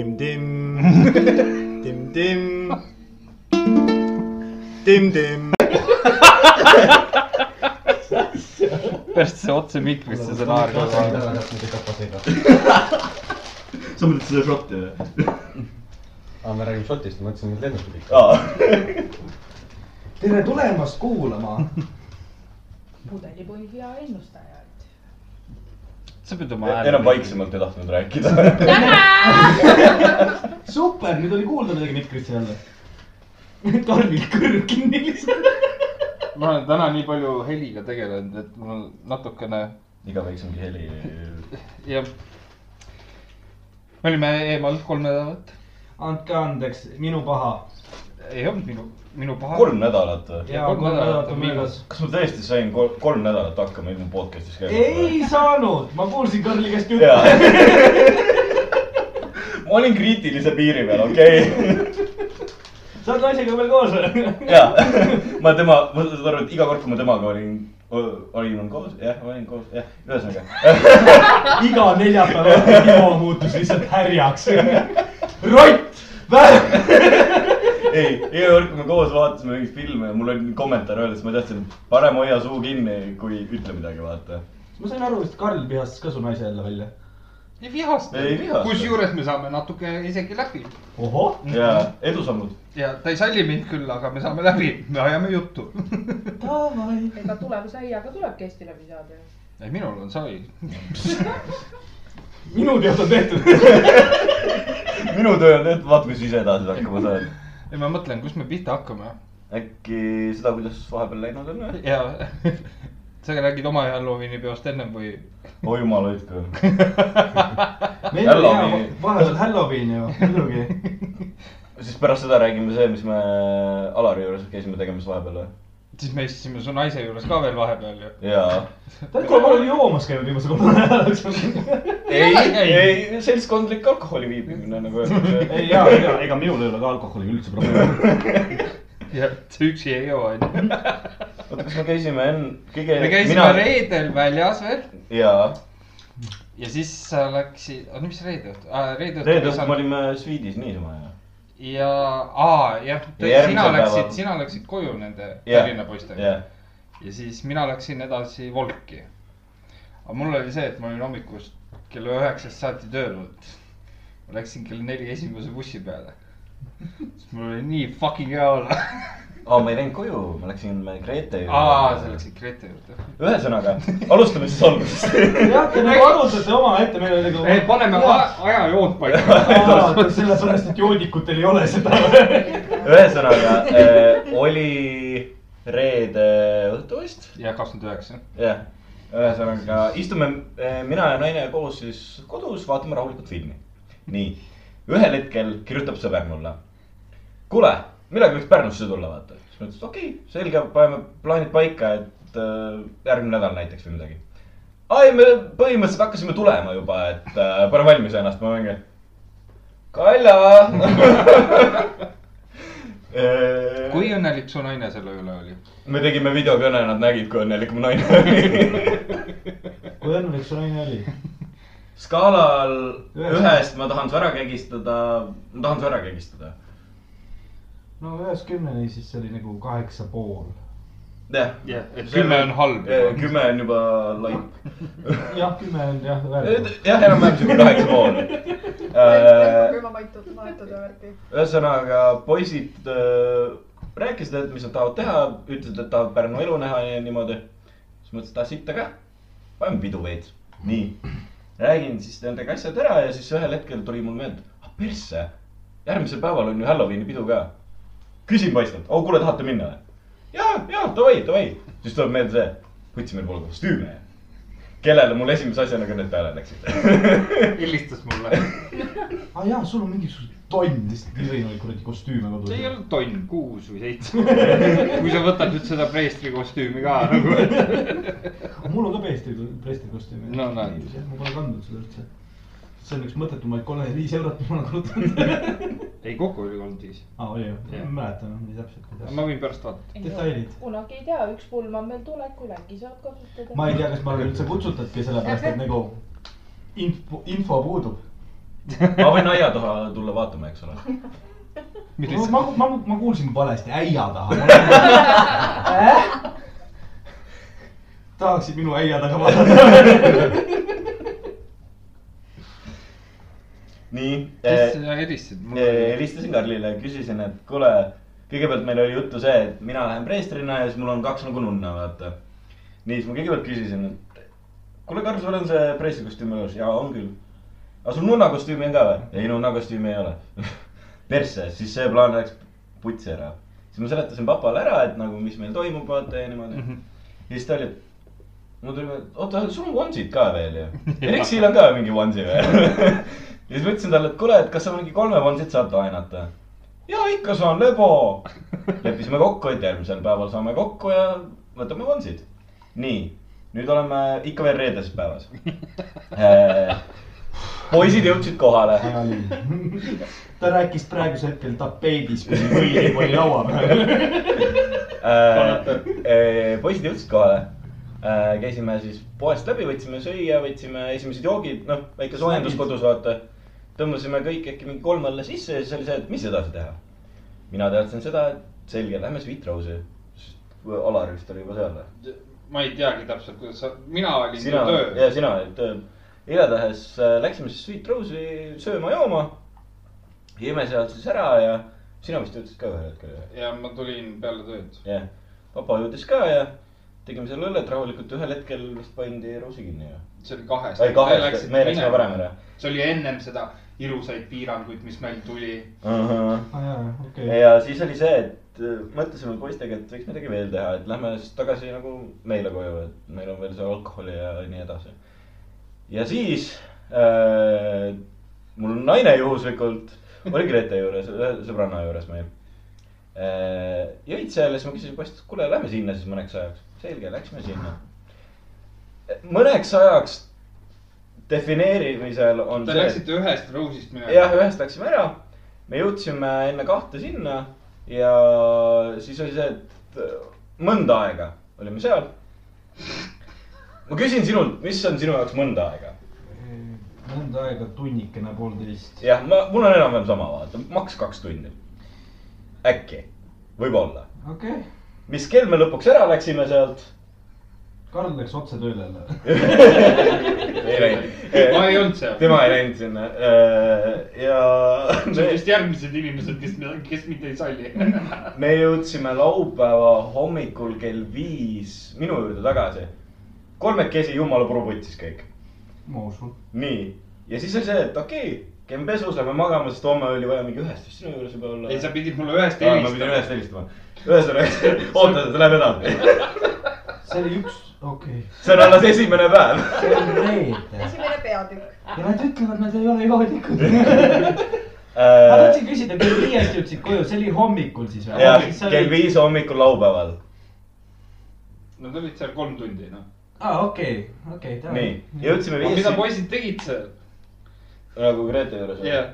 tim-tim, tim-tim, tim-tim. persse otse mikrisse see naer kogu aeg. sa mõtled seda šotti või? aa, me räägime šotist, ma mõtlesin nüüd lennukit ikka. tere tulemast kuulama. pudelipõhi hea ennustaja. Sa pead oma enam. vaiksemalt ei tahtnud rääkida. super, nüüd oli kuulda midagi mikrisse jälle. Karlil kõrv kinni lihtsalt. ma olen täna nii palju heliga tegelenud, et mul natukene iga väiksemgi heli. ja. me olime eemal kolm nädalat. andke andeks, minu paha. Ei olnud minu, minu paha. kolm nädalat või? ja kolm nädalat on möödas. kas ma tõesti sain kol- kolm nädalat hakkama ilma podcast'is käima? ei saanud, ma kuulsin Karli käest jaa juttu.. ma olin kriitilise piiri peal, okei okay?. sa oled naisega veel koos või? jaa, ma tema, ma saan aru, et iga kord, kui ma temaga olin, olin koos, jah, olin koos, jah, ühesõnaga. iga neljapäev õhtul Timo muutus lihtsalt härjaks. rott, vähem. ei, iga kord, kui me koos vaatasime mingit filmi ja mul oli kommentaar öelda, siis ma et parem hoia suu kinni, kui ütle midagi, vaata. ma sain aru, et Karl vihastas ka su naise jälle välja. ei vihasta Ei vihasta.. kusjuures me saame natuke isegi läbi ohoh. ja edusammud. ja ta ei salli mind küll, aga me saame läbi, me ajame juttu. ega tulevase äiaga tulebki hästi läbi saada ju. ei, minul on sai. minu teada on tehtud. minu töö on tehtud, vaata, mis sa ise edasi hakkama saad. ei, ma mõtlen, kus me pihta hakkame äkki seda, kuidas vahepeal läinud on või? ja sa räägid oma Halloweeni peost ennem või? oi jumal hoidku. meil oli Halloween. hea vahepeal Halloween ju, muidugi. siis pärast seda räägime see, mis me Alari juures käisime tegemas vahepeal või? Siis me istusime su naise juures ka veel vahepeal ju. jaa. tead, kui ma olin joomas käinud viimase kolme nädala jooksul. ei, ei, seltskondlik alkoholi viibimine nagu öeldakse. ei, ja, ja ega minul ei ole ka alkoholiga üldse probleemi. ja sa üksi ei joo onju. oota, kas me käisime enne, kõige. me käisime mina... reedel väljas veel jaa, ja siis sa läksid, oota mis reede õhtu ah,, reede õhtu. reede õhtul me olime Sweetis niisama ju. ja, aa jah, sina läksid sina läksid koju nende Jah, Tallinna poistega jah. ja siis mina läksin edasi Volki. aga mul oli see, et ma olin hommikust kella üheksast saati tööl olnud. ma läksin kell neli esimese bussi peale. siis mul oli nii fucking hea olla. aa, ma ei läinud koju, ma läksin Grete juurde. aa, sa läksid Grete juurde. ühesõnaga, alustame siis algusest. jah, te nagu arutate omaette, meil oli nagu. ei, paneme ajajoont paika. sellepärast, et joodikutel ei ole seda. ühesõnaga äh, oli reede õhtu vist, ja kakskümmend üheksa. jah. ühesõnaga istume äh, mina ja naine koos siis kodus, vaatame rahulikult filmi. nii, ühel hetkel kirjutab sõber mulle. kuule, millalgi võiks Pärnusse tulla, vaata. siis ma ütlesin, okei okay,, selge, paneme plaanid paika, et äh, järgmine nädal näiteks või midagi. ai, me põhimõtteliselt hakkasime tulema juba, et äh, pane valmis ennast, ma mingi. Kalja Äh, kui õnnelik su naine selle üle oli? me tegime videokõne, nad nägid, kui õnnelik mu naine oli. kui õnnelik su naine oli? skaalal ühest ma tahan su ära kägistada, ma tahan su ära kägistada. No ühest kümneni, siis see oli nagu kaheksa pool. jah jah, kümme on halb. kümme on juba laip. jah, kümme on jah, väärtus. jah, enam-vähem siuke kaheksa pool. värki. ühesõnaga poisid äh, rääkisid, et mis nad tahavad teha, ütlesid, et tahavad Pärnu elu näha ja niimoodi. siis mõtlesin, et ah sitta ka, paneme pidu veits. nii, räägin siis nendega asjad ära ja siis ühel hetkel tuli mul meelde, ah persse, järgmisel päeval on ju Halloweeni pidu ka. Küsin poistelt, oh kuule, tahate minna või? ja, ja davai, davai, siis tuleb meelde see, võtsime poole kostüüme. kellele mul esimese asjana kõned peale läksid. helistas mulle. aa Ah, jaa, sul on mingisugused tonn lihtsalt erinevaid kuradi kostüüme kodus see ei. olnud tonn, kuus või seitse. kui sa võtad nüüd seda preestri kostüümi ka nagu. mul on ka preestri, preestri kostüüm. No näed. ma pole kandnud seda üldse. See on üks mõttetumaid kolmkümmend viis eurot, mis ma olen kulutanud. ei, kokku oli kolmkümmend viis. aa, oli ju, ma Jah. ei mäleta enam nii täpselt. ma võin pärast vaadata. Detailid. kunagi ei tea, üks pulm on veel tulekul, äkki saad kasutada. ma ei tea, kas ma olen üldse kutsutudki, sellepärast et nagu info, info puudub. ma võin aia taha tulla vaatama, eks ole. ma, ma, ma kuulsin valesti, äia taha. tahaksid minu äia taga vaadata? nii. kes sa helistasid? helistasin Karlile, küsisin, et kuule, kõigepealt meil oli juttu see, et mina lähen preestrina ja siis mul on kaks nagu nunna, vaata. nii, siis ma kõigepealt küsisin, et kuule, Karl, sul on see preestrikostüüm elus? jaa, on küll. aga sul nunnakostüümi on ka või? ei, nunnakostüümi ei ole. persse, siis see plaan läks putsi ära. siis ma seletasin papale ära, et nagu, mis meil toimub, vaata ja niimoodi. ja siis ta oli, mul tuli, oota, sul on onsid ka veel ju. Eriksil on ka mingi onsi veel. ja siis ma ütlesin talle, et kuule, et kas sa mingi kolme onsit saad laenata. ja ikka saan, lebo. leppisime kokku, et järgmisel päeval saame kokku ja võtame onsid. nii, nüüd oleme ikka veel reedeses päevas. poisid jõudsid kohale. ta rääkis praegusel hetkel tapeedis, kui võim oli laua peal. Äh, poisid jõudsid kohale. käisime siis poest läbi, võtsime süüa, võtsime esimesed joogid, noh, väike soojendus kodus, vaata. Tõmbasime kõik äkki mingi kolm õlle sisse ja siis oli see, et mis edasi teha. mina teadsin seda, et selge, lähme Sweet Rose'i. Alar vist oli juba seal ma ei teagi täpselt, kuidas sa, mina olin sina tööl. ja sina olid tööl. igatahes äh, läksime siis Sweet Rose'i sööma-jooma. jõime sealt siis ära ja sina vist jõudsid ka ühel hetkel ja ma tulin peale tööd. jah, papa jõudis ka ja tegime seal õllet rahulikult, ühel hetkel vist pandi Rootsi kinni ju. see oli kahest. ei kahest, me läksime varem ära. see oli ennem seda ilusaid piiranguid, mis meil tuli. okei. ja siis oli see, et äh, mõtlesime poistega, et võiks midagi veel teha, et lähme siis tagasi nagu meile koju, et meil on veel seal alkoholi ja nii edasi. ja siis äh, mul naine juhuslikult oli Grete juures, ühe sõbranna juures meil äh,. jõid seal ja siis ma küsisin poissilt, kuule, lähme sinna siis mõneks ajaks. selge, läksime sinna. mõneks ajaks defineerimisel on Te see. läksite ühest Rose'ist minema. jah, ühest läksime ära. me jõudsime enne kahte sinna ja siis oli see, et äh, mõnda aega olime seal. ma küsin sinult, mis on sinu jaoks mõnda aega? mõnda aega tunnikene, poolteist. jah, ma, mul on enam-vähem sama, vaata, maks kaks tundi. äkki, võib-olla. okei okay., mis kell me lõpuks ära läksime sealt? Karl läks otse tööle jälle. ei läinud. ma ei olnud seal. tema ei läinud sinna ja see on vist järgmised inimesed, kes, kes mind ei salli. me jõudsime laupäeva hommikul kell viis minu juurde tagasi. kolmekesi jumala puruputsis kõik. ma usun. nii, ja siis oli see, et okei okay,, käime pesus, lähme magama, sest homme oli vaja mingi ühest vist sinu juures juba olla. ei, sa pidid mulle ühest ma pidin helistama. ühest helistama. ühesõnaga, oota, see läheb edasi. see oli üks, okei okay., see on alles esimene päev. see oli reede. esimene peatükk. ja nad ütlevad, nad ei ole joodikud. ma tahtsin küsida, kell viiest jõudsid koju, see oli hommikul siis või? jah, kell. viis hommikul laupäeval. Nad olid seal kolm tundi, noh. aa, okei, okei. nii, jõudsime mida viis, poisid tegid seal? nagu Grete juures jah.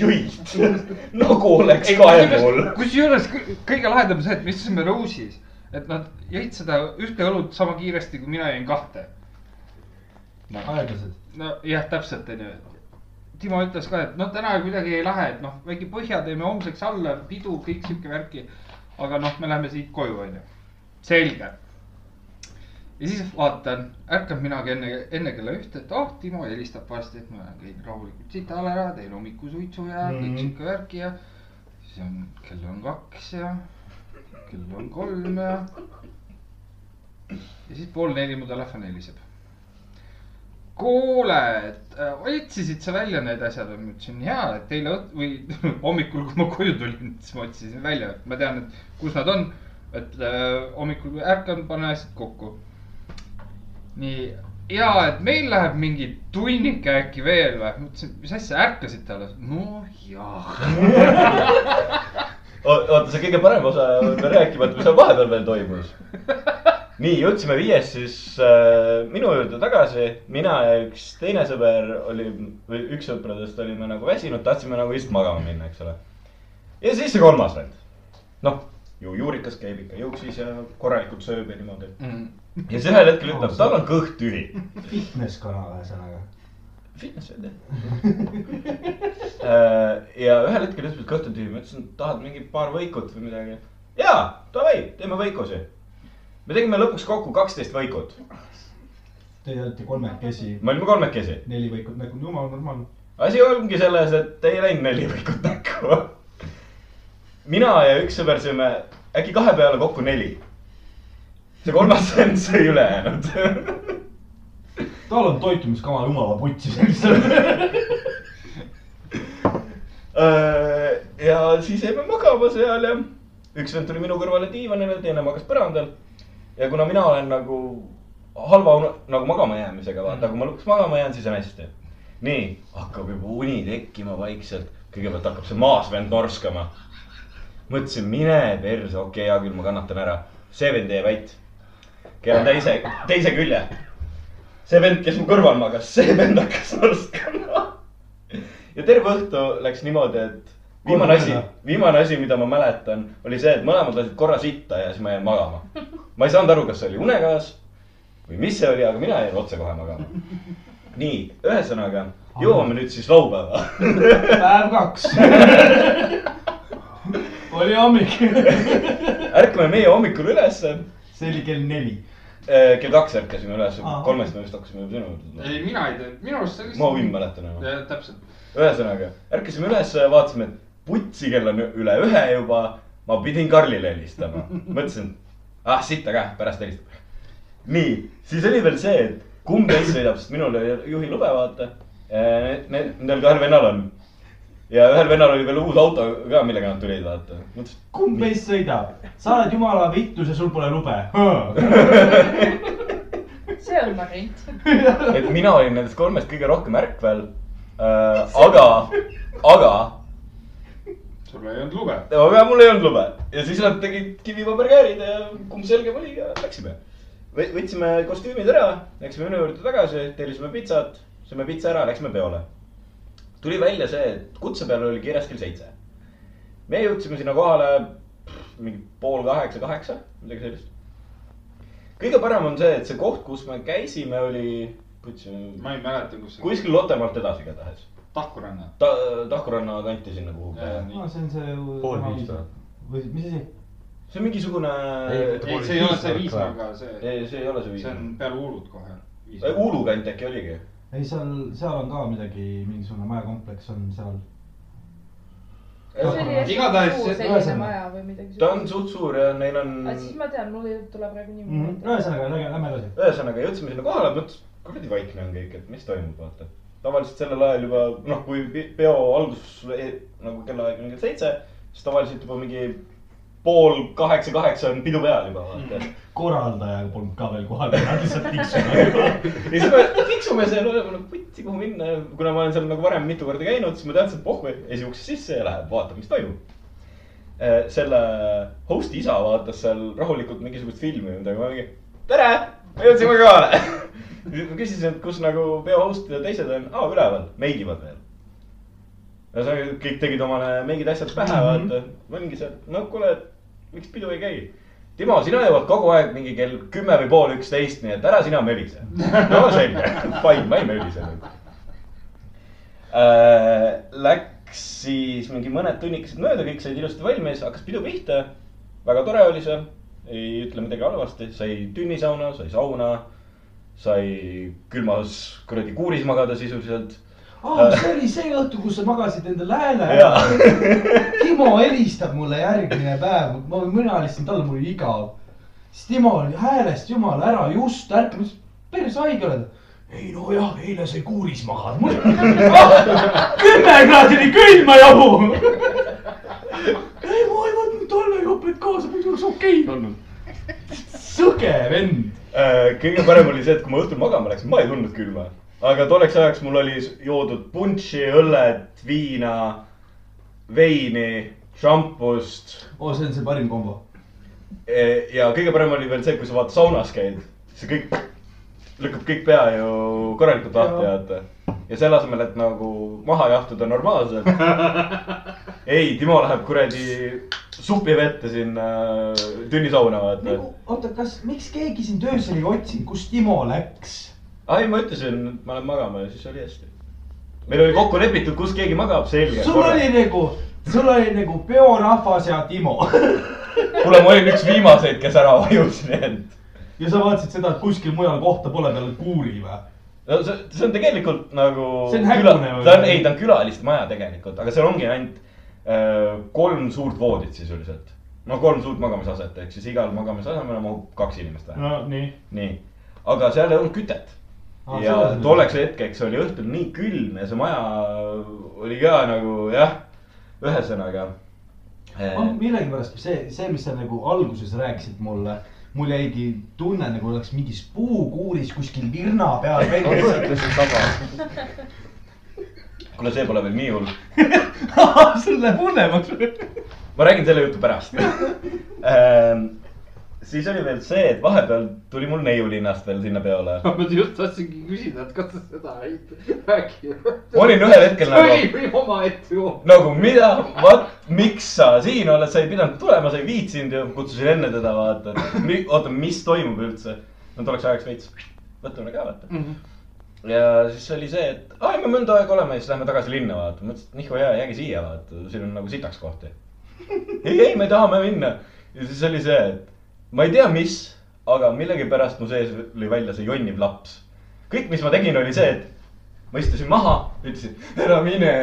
jõid, nagu oleks kaevul. kusjuures kõ- kõige lahedam see, et me istusime Rose'is, et nad jõid seda ühte õlut sama kiiresti, kui mina jõin kahte. aeglased. nojah, täpselt onju. Timo ütles ka, et noh, täna kuidagi ei lähe, et noh, väike põhja teeme homseks alla, pidu, kõik sihuke värki. aga noh, me läheme siit koju onju, selge. ja siis vaatan, ärkan minagi enne, enne kella ühte, et oh, Timo helistab varsti, et ma käin rahulikult sitale ära, teen hommikusuitsu ja mm -hmm. kõik Mhm. sihuke värk ja. siis on, kell on kaks ja kell on kolm ja. ja siis pool neli mu telefon heliseb. kuule, et äh, otsisid sa välja need asjad või? ma ütlesin jaa, et eile või hommikul, kui ma koju tulin, siis ma otsisin välja, et ma tean, et kus nad on. et äh, hommikul ärkan, panen asjad kokku. nii, ja et meil läheb mingi tunnike äkki veel või? ma ütlesin, mis asja, ärkasite alles? no jah. oota, see kõige parem osa on veel rääkimata, mis seal vahepeal veel toimus. nii, jõudsime viies siis äh, minu juurde tagasi, mina ja üks teine sõber oli, või üks sõpradest olime nagu väsinud, tahtsime nagu lihtsalt magama minna, eks ole. ja siis see kolmas vend. noh, ju juurikas käib ikka juuksis ja korralikult sööb ja niimoodi. Mm. ja siis ühel hetkel ütleb, tal on kõht tühi. Fitness kana ühesõnaga. Fitness veel jah. ja ühel hetkel ütles, et kõht on tühi, ma ütlesin, tahad mingi paar võikut või midagi. jaa, davai, teeme võikusi. me tegime lõpuks kokku kaksteist võikut, Teie olete kolmekesi, me olime kolmekesi. neli võikut nägu, jumal normaalne. asi ongi selles, et ei läinud neli võikut näkku. mina ja üks sõber sõime äkki kahe peale kokku neli. see kolmas vend sõi ülejäänud tal on toitumiskava jumala putsi lihtsalt. Äh, ja siis jäime magama seal ja üks vend tuli minu kõrvale diivanile, teine magas põrandal. ja kuna mina olen nagu halva nagu magama jäämisega, vaata, kui ma lõpuks magama jään, siis on hästi. nii, hakkab juba uni tekkima vaikselt, kõigepealt hakkab see maasvend norskama. mõtlesin, mine perse, okei okay,, hea küll, ma kannatan ära. see vend jäi vait. keeran teise, teise külje. See vend, kes mu kõrval magas, see vend hakkas norskama. ja terve õhtu läks niimoodi, et viimane asi, viimane asi, mida ma mäletan, oli see, et mõlemad lasid korra sitta ja siis ma jäin magama. ma ei saanud aru, kas see oli unekaas või mis see oli, aga mina jäin otsekohe magama. nii, ühesõnaga jõuame nüüd siis laupäeva. päev kaks. oli hommik. ärkame meie hommikul ülesse. see oli kell neli. Kell kaks ärkasime üles kolmest me vist hakkasime juba sinu juurde ei, mina ei teinud, minu arust see tulema. ma võin mäletan enam. jah, täpselt. ühesõnaga, ärkasime üles vaatasime, et putsi kell on üle ühe juba. ma pidin Karlile helistama, mõtlesin, ah sitta ka, pärast helistab. nii, siis oli veel see, et kumb neist sõidab, sest minul oli juhilube, vaata. Nendel kahel vennal on. Ja ühel vennal oli veel uus auto ka, millega nad tulid, vaata. mõtlesin, kumb meist sõidab? sa oled jumala vittus ja sul pole lube. see on variant. et mina olin nendest kolmest kõige rohkem ärkvel äh,. aga, aga sul ei olnud lube. aga mul ei olnud lube ja siis nad tegid kivipaberkäärid ja kumb selgem oli ja läksime. võtsime kostüümid ära, läksime minu juurde tagasi, tellisime pitsat, sõime pitsa ära, läksime peole. Tuli välja see, et kutse peal oli kirjas kell seitse. me jõudsime sinna kohale pff, mingi pool kaheksa, kaheksa, midagi sellist. kõige parem on see, et see koht, kus me käisime, oli ma ei mäleta, kus see. kuskil Lottemaalt edasi igatahes Tahkuranna. ta, Tahkuranna kanti sinna kuhugi. no see on see. Pool viis või? või mis asi? see on mingisugune. Ei, see ei ole see Viismaaga, see, ei, see ei ole see see viis. on peale Uulut kohe. Uulu kant äkki oligi. ei, seal, seal on ka midagi, mingisugune majakompleks on seal. Igatahes ta on suht suur ja neil on, siis ma tean, mul ei tule praegu nimi Mhm. meelde. ühesõnaga, lähme, edasi. ühesõnaga jõudsime sinna kohale, mõtlesin, kuradi vaikne on kõik, et mis toimub, vaata. tavaliselt sellel ajal juba noh, kui peo algus nagu kellaaeg on kell seitse, siis tavaliselt juba mingi pool kaheksa, kaheksa on pidu peal juba, vaata. korraldaja polnud ka veel kohal, lihtsalt tiksuvad. ja siis me tiksume seal, oleme nagu putsi, kuhu minna ja kuna ma olen seal nagu varem mitu korda käinud, siis ma teadsin, et pohhu, esi uksest sisse ja läheb, vaatab, mis toimub. selle host'i isa vaatas seal rahulikult mingisugust filmi või midagi, ma mingi, tere, me jõudsime kohale. ma küsisin, et kus nagu peo host ja teised on, aa üleval, meigivad veel. ühesõnaga kõik tegid omale meigid asjad pähe, vaata, ma olingi seal, no kuule, miks pidu ei käi Timo, sina jõuad kogu aeg mingi kell kümme või pool üksteist, nii et ära sina mölise. no selge, fine, ma ei mölise nüüd äh,. Läks siis mingi mõned tunnikesed mööda, kõik said ilusti valmis, hakkas pidu pihta. väga tore oli see, ei ütle midagi halvasti, sai tünnisauna, sai sauna, sai külmas kuradi kuuris magada sisuliselt. aa, see oli see õhtu, kus sa magasid enda lääne Jaa. Timo helistab mulle järgmine päev, ma, mina helistasin talle, mul oli igav. siis Timo oli häälest jumala ära, just ütlesin, perse haige oled. ei nojah, eile sai kuuris magada, mul kümme kraadi oli külma jahu. ei, ma ei võtnud talvejopet kaasa, muidu oleks okei okay. olnud. sõge vend. Äh, kõige parem oli see, et kui ma õhtul magama läksin, ma ei tundnud külma. Aga tolleks ajaks mul oli joodud punši, õllet, viina, veini, šampust. oo, see on see parim kombo. ja kõige parem oli veel see, kui sa vaata saunas käid, see kõik lükkab kõik pea ju korralikult lahti, vaata. ja selle asemel, et nagu maha jahtuda normaalselt. ei, Timo läheb kuradi supivette sinna tünnisauna, vaata. nagu, oota, kas, miks keegi sind öösel ei otsinud, kus Timo läks? ai, ma ütlesin, et ma lähen magama ja siis oli hästi. meil oli kokku lepitud, kus keegi magab, selge. sul oli nagu, sul oli nagu peorahvas ja Timo. kuule, ma olin üks viimaseid, kes ära vajus, nii et. ja sa vaatasid seda, et kuskil mujal kohta pole peale kuuri või? no see, see on tegelikult nagu. See on hägune või? ta on, ei, ta on külaliste maja tegelikult, aga seal ongi ainult äh, kolm suurt voodit sisuliselt. no kolm suurt magamisaset, ehk siis igal magamisasemele mahub kaks inimest vähemalt. no nii. nii, aga seal ei olnud kütet Aa, ja tolleks hetkeks oli õhtul nii külm ja see maja oli ka nagu jah, ühesõnaga. ma millegipärast see, see, mis sa nagu alguses rääkisid mulle, mul jäigi tunne nagu oleks mingis puukuuris kuskil virna peal kuule, see pole veel nii hull. sul läheb hullemaks või? ma räägin selle jutu pärast ähm. siis oli veel see, et vahepeal tuli mul neiu linnast veel sinna peole. ma just tahtsingi küsida, et kas sa seda ei räägi. ma olin ühel hetkel oli nagu, või omaette ju. nagu mida, vaat, miks sa siin oled, sa ei pidanud tulema, sa ei viitsinud ja kutsusin enne teda vaata, et oota, mis toimub üldse. no tuleks ajaks veits, võtame ka vaata. ja siis oli see, et aa, me mõnda aega oleme ja siis lähme tagasi linna vaata. mõtlesin, et nihu hea, jääge siia vaata, siin on nagu sitaks kohti. ei, ei, me tahame minna. ja siis oli see, et ma ei tea, mis, aga millegipärast mu sees lõi välja see jonniv laps. kõik, mis ma tegin, oli see, et ma istusin maha, ütlesin, ära mine.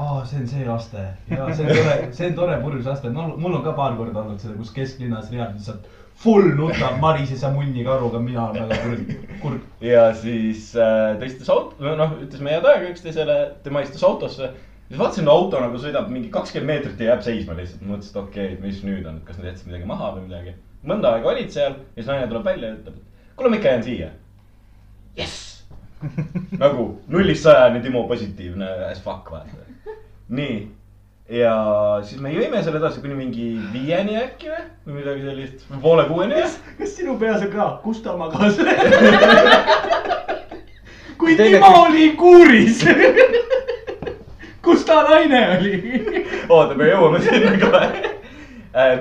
aa, see on see laste ja see on tore, see on tore purjus laste, no mul on ka paar korda olnud seda, kus kesklinnas reaalselt lihtsalt full nutab Marise ja munni karuga, mina olen väga kurb, kurb. ja siis äh, ta istus auto, noh, ütlesime head aega üksteisele, tema istus autosse. Siis vaatasin, auto nagu sõidab mingi kakskümmend meetrit ja jääb seisma lihtsalt, mõtlesin, et okei okay,, mis nüüd on, kas nad jätsid midagi maha või midagi. mõnda aega olid seal ja siis naine tuleb välja ja ütleb, et kuule, ma ikka jään siia. jess, nagu nullist sajani Timo positiivne as fuck, vaata. nii, ja siis me jõime seal edasi kuni mingi viieni äkki või, või midagi sellist, poole kuueni. kas sinu peas on ka, kus ta magas? kui Timo oli kuuris. kus ta naine oli? oota, me jõuame sinna kohe.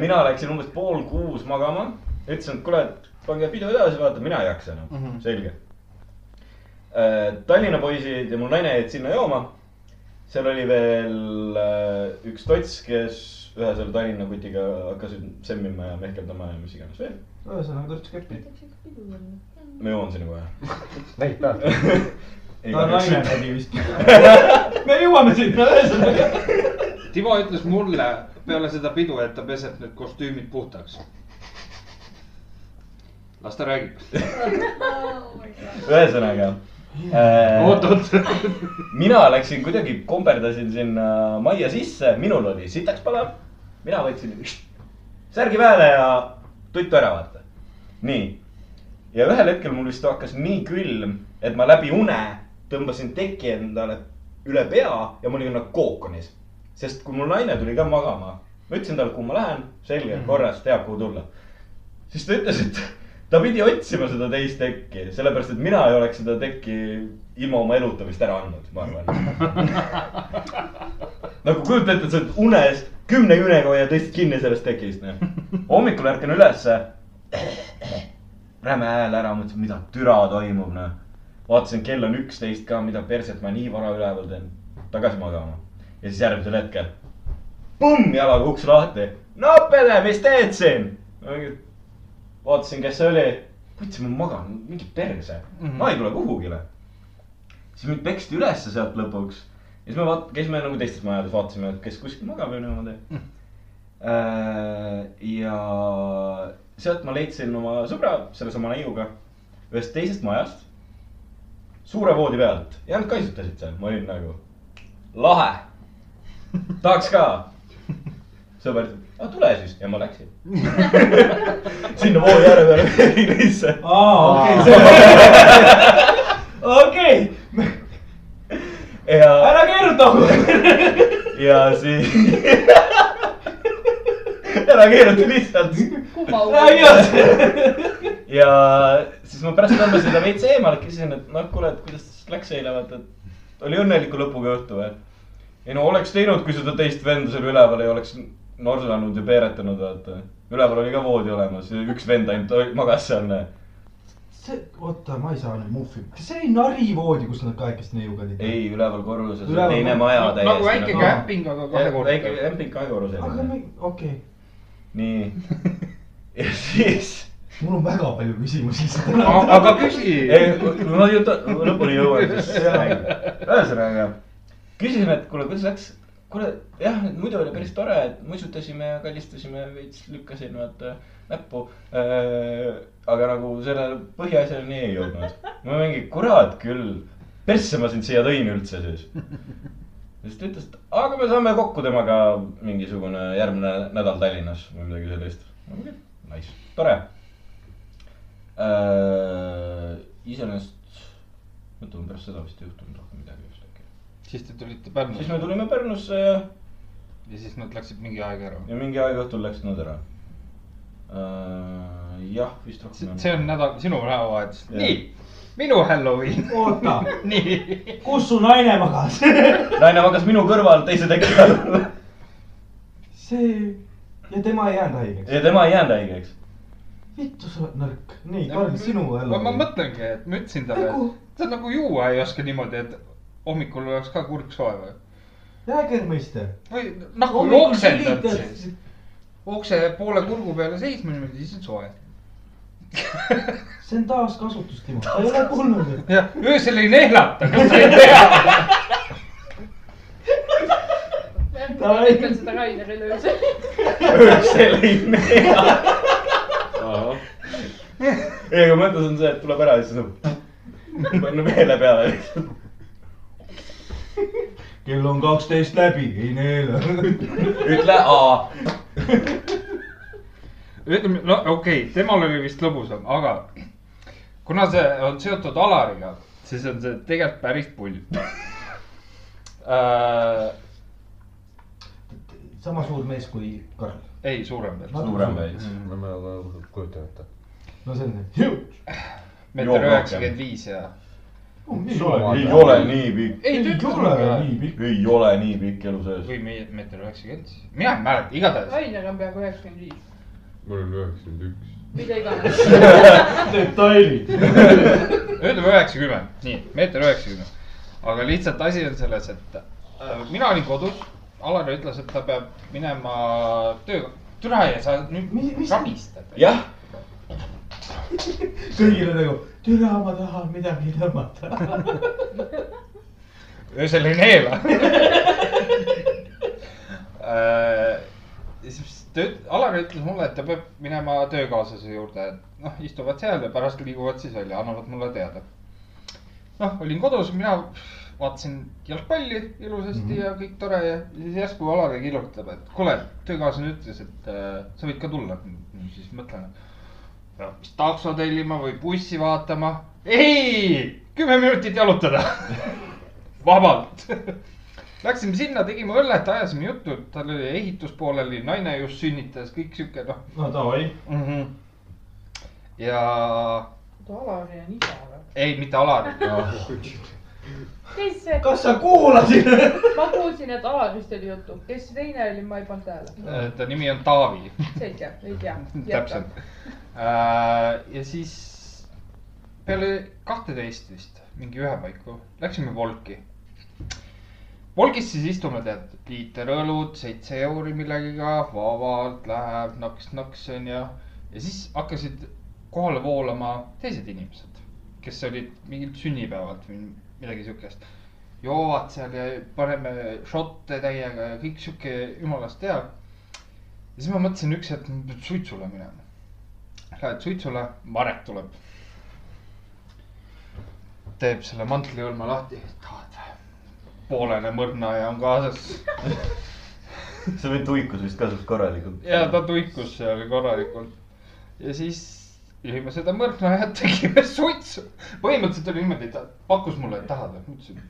mina läksin umbes pool kuus magama, ütlesin, et kuule, pange pidu edasi, vaata, mina ei jaksa enam mm, -hmm. selge. Tallinna poisid ja mu naine jäid sinna jooma. seal oli veel äh, üks tots, kes ühe selle Tallinna kutiga hakkasid semmima ja mehkeldama ja mis iganes veel. ühesõnaga torts käppi. ma jõuan sinna kohe. näid pealt. ta naine nägi vist. me jõuame sinna ühesõnaga. Timo ütles mulle peale seda pidu, et ta peseb need kostüümid puhtaks. las ta räägib. ühesõnaga äh, oot, oot. mina läksin kuidagi, komberdasin sinna majja sisse, minul oli sitaks palav. mina võtsin särgi peale ja tuttu ära vaata. nii. ja ühel hetkel mul vist hakkas nii külm, et ma läbi une tõmbasin teki endale üle pea ja ma olin nagu kookonis. sest kui mul naine tuli ka magama, ma ütlesin talle, kuhu ma lähen, selge, korras, teab, kuhu tulla. siis ta ütles, et ta pidi otsima seda teist tekki, sellepärast et mina ei oleks seda tekki ilma oma eluta vist ära andnud, ma arvan. nagu kujuta ette, et sa oled unes kümne kümnega hoiad teist kinni sellest tekist, noh. hommikul ärkan ülesse. Räme hääl ära, mõtlesin, mida türa toimub, noh. vaatasin, kell on üksteist ka, mida perset ma nii vara üleval teen. tagasi magama. ja siis järgmisel hetkel. põmm jalaga uks lahti. no pede, mis teed siin? vaatasin, kes see oli. mõtlesin, ma magan, mingi perse mm. -hmm. ma ei tule kuhugile. siis mind peksti ülesse sealt lõpuks. ja siis me vaat-, käisime nagu teistes majades, vaatasime, et kes kuskil magab ja niimoodi mm.. ja sealt ma leidsin oma sõbra, sellesama neiuga, ühest teisest majast. Suure voodi pealt ja nad kaisutasid seal, ma olin nagu lahe. tahaks ka. sõber ütleb, aga tule siis ja ma läksin. sinna voodi ääre peale lihtsalt. aa, okei, okei, ja, ära keeruta. ja siis. ära keeruta lihtsalt. ja siis ma pärast tõmbasin ta veits eemale, küsisin, et noh, kuule, et kuidas läks eile, vaata, et oli õnneliku lõpuga õhtu või? ei no oleks teinud, kui seda teist venda seal üleval ei oleks norsanud ja peeretanud, vaata. üleval oli ka voodi olemas üks vend ainult magas seal. see, oota, ma ei saa nüüd muffi, kas see oli narivoodi, kus nad kahekesti neiuga olid? ei, üleval korruses Üleval teine maja nagu täiesti. väike kämping, aga väike kahekordne. kämping aga kahekorruseline. me, okei okay., nii. ja siis, mul on väga palju küsimusi lihtsalt. aga küsi. ei, ma jutu lõpuni jõuan, siis ühesõnaga, küsisin, et kuule, kuidas läks. kuule, jah, muidu oli päris tore, et muisutasime ja kallistasime, veits lükkasin vaata näppu. aga nagu selle põhiasjani ei jõudnud. ma mingi, kurat küll, persse ma sind siia tõin üldse siis. Siis ta ütles, et aga me saame kokku temaga mingisugune järgmine nädal Tallinnas või midagi sellist. Nice, tore äh,. iseenesest, mõtleme pärast seda vist ei juhtunud rohkem midagi vist äkki. siis te tulite siis Pärnusse me tulime Pärnusse ja, ja siis nad läksid mingi aeg ära. ja mingi aeg õhtul läksid nad ära äh,. jah, vist rohkem. see on nädal, sinu nädalavahetus. Nii, minu Halloween. oota, nii. kus su naine magas? naine magas minu kõrval teise teki all see ja tema ei jäänud haigeks. ja tema ei jäänud haigeks. vittu sa oled nõrk. nii, Karl, sinu ma, ma. mõtlengi, et ma ütlesin talle, Nagu- et sa nagu juua ei oska niimoodi, et hommikul oleks ka kurk soe või? Jägermeister. või nagu jooksendad siis. okse poole kurgu peale seisma niimoodi, siis on soe. See on taaskasutus, Timo, sa ei ole kuulnud, et jah, öösel ei neelata, kas sa ei tea? ma ütlen seda Rainerile öösel. öösel ei näe. ei, aga mõttes on see, et tuleb ära ja siis on panna meele peale. kell on kaksteist läbi, ei neela. ütle A. ütleme, no okei okay,, temal oli vist lõbusam, aga kuna see on seotud Alariga, siis on see tegelikult päris pull äh,. sama suur mees kui Karl. ei, suurem veel. suurem veits. ma ma kujutan ette. no see on huge. meeter üheksakümmend viis ja. ei ole nii pikk, ei, ole nii pikk. ei ole nii pikk elu sees. või me- meeter üheksakümmend, mina ei mäleta, igatahes. Rainer on peaaegu üheksakümmend viis, mul on üheksakümmend üks. mida iganes. detailid. ütleme üheksakümmend, nii, meeter üheksakümmend. aga lihtsalt asi on selles, et äh, mina olin kodus, Alar ütles, et ta peab minema tööga. türa ja sa nüüd Mis- mis- rabistad. jah, kõigile nagu, türa, ma tahan midagi tõmmata. öösel ei neela. ja siis ta üt-, Alar ütles mulle, et ta peab minema töökaaslase juurde, et noh, istuvad seal ja pärast liiguvad siis välja, annavad mulle teada. noh, olin kodus, mina vaatasin jalgpalli ilusasti mm -hmm. ja kõik tore ja siis järsku Alari kirjutab, et kuule, töökaaslane ütles, et äh, sa võid ka tulla. siis mõtlen, et peab vist takso tellima või bussi vaatama. ei, kümme minutit jalutada. vabalt. Läksime sinna, tegime õllet, ajasime juttu, tal oli ehitus pooleli, naine just sünnitas, kõik sihuke noh no davai. mm -hmm.. ja Alari on isa või? ei, mitte Alar. kes see, kas sa kuulasid? ma kuulsin, et Alarist oli juttu, kes see teine oli, ma ei pannud tähele. ta nimi on Taavi. selge, ei tea. täpselt. ja siis peale kahteteist vist, mingi ühe paiku, läksime Volki. Volgis siis istume, tead, liiter õlut, seitse euri millegiga, vabalt läheb naks-naks onju. ja siis hakkasid kohale voolama teised inimesed, kes olid mingilt sünnipäevalt või midagi siukest. joovad seal ja paneme šotte täiega ja kõik sihuke jumalast hea. ja siis ma mõtlesin üks hetk, ma pean suitsule minema. Lähed suitsule, Marek tuleb. teeb selle mantliõlma lahti, tahad poolene mõrnaja on kaasas see vend tuikus vist ka suht korralikult. ja ta tuikus seal korralikult. ja siis jõime seda mõrnajat, tegime suitsu. põhimõtteliselt oli niimoodi, ta pakkus mulle, et tahad või? ma ütlesin,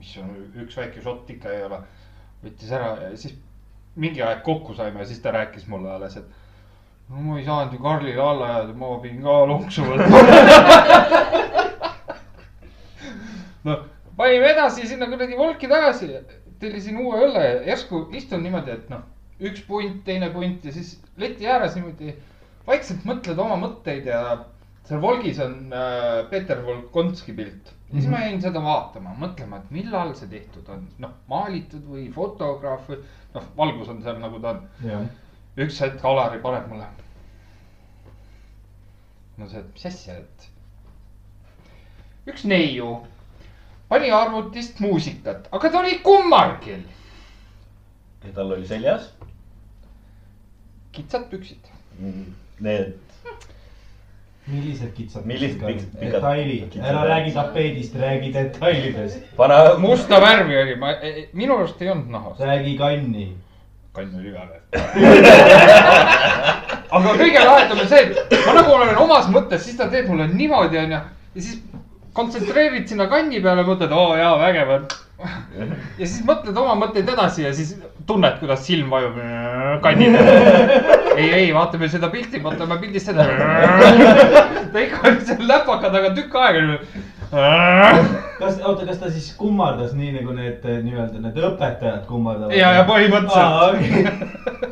mis on üks väike šott ikka ei ole. võttis ära ja siis mingi aeg kokku saime ja siis ta rääkis mulle alles, et no ma ei saanud ju Karlile alla jääda, ma pidin ka lonksu võtma. noh, panime edasi sinna kuradi volki tagasi, tellisin uue õlle ja järsku istun niimoodi, et noh, üks punt, teine punt ja siis leti ääres niimoodi vaikselt mõtled oma mõtteid ja seal Volgis on äh, Peeter Volkonski pilt ja siis ma jäin seda vaatama, mõtlema, et millal see tehtud on, noh maalitud või fotograaf või noh, valgus on seal nagu ta on. jah. üks hetk Alari paneb mulle. no see, mis asja, et üks neiu pani arvutist muusikat, aga ta oli kummargil, ja tal oli seljas kitsad püksid. need, millised kitsad Millised detailid, kitsad ära räägi tapeedist, räägi detailidest. pane musta värvi oli, ma, minu arust ei olnud nahas. räägi kanni. kann oli üleval. aga kõige lahedam on see, et ma nagu olen omas mõttes, siis ta teeb mulle niimoodi, onju. ja siis kontsentreerid sinna kanni peale, mõtled, oo jaa, vägev on. ja siis mõtled oma mõtteid edasi ja siis tunned, kuidas silm vajub kanni peale. ei, ei, vaatame seda pilti, vaatame pildist seda. ta ikka oli seal läpaka taga tükk aega. kas, oota, kas ta siis kummardas nii nagu need nii-öelda need õpetajad kummardavad? ja, ja põhimõtteliselt. okei.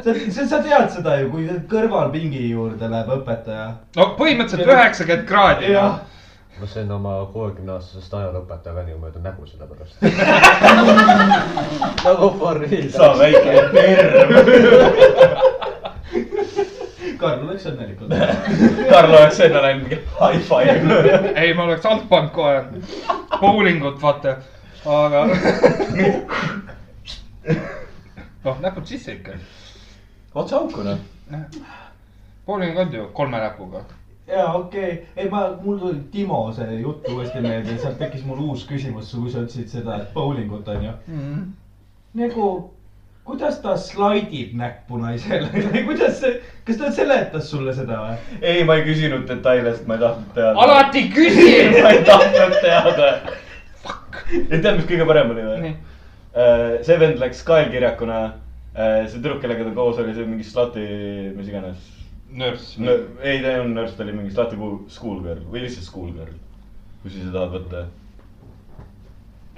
sa, sa, sa tead seda ju, kui kõrvalpingi juurde läheb õpetaja. no põhimõtteliselt üheksakümmend kraadi. jah, ma sain oma kuuekümneaastasest ajalooõpetaja niimoodi nägu selle pärast. nagu Borrell. sa väike terv. Karl oleks õnnelik olnud. Karl oleks enne läinud mingi high five. ei, ma oleks altpoolt kohe, bowlingut vaata, aga. noh, näpud sisse ikka. otse auku noh. bowling on ju kolme näpuga. Ja okei okay., ei ma, mul tuli Timo see jutt uuesti meelde, sealt tekkis mul uus küsimus, kui sa ütlesid seda, et bowlingut on ju. nagu, kuidas ta slaidib näppu naisele kuidas see, kas ta seletas sulle seda või? ei, ma ei küsinud detaile, sest ma ei tahtnud teada. alati küsi. ma ei tahtnud teada. ja tead, mis kõige parem oli või Nii.? see vend läks kaelkirjakuna. see tüdruk, kellega ta koos oli, see mingi slati, mis iganes. nörss. ei, ta ei olnud nörss, ta oli mingi slati schoolgirl või lihtsalt schoolgirl. kui sa seda tahad võtta.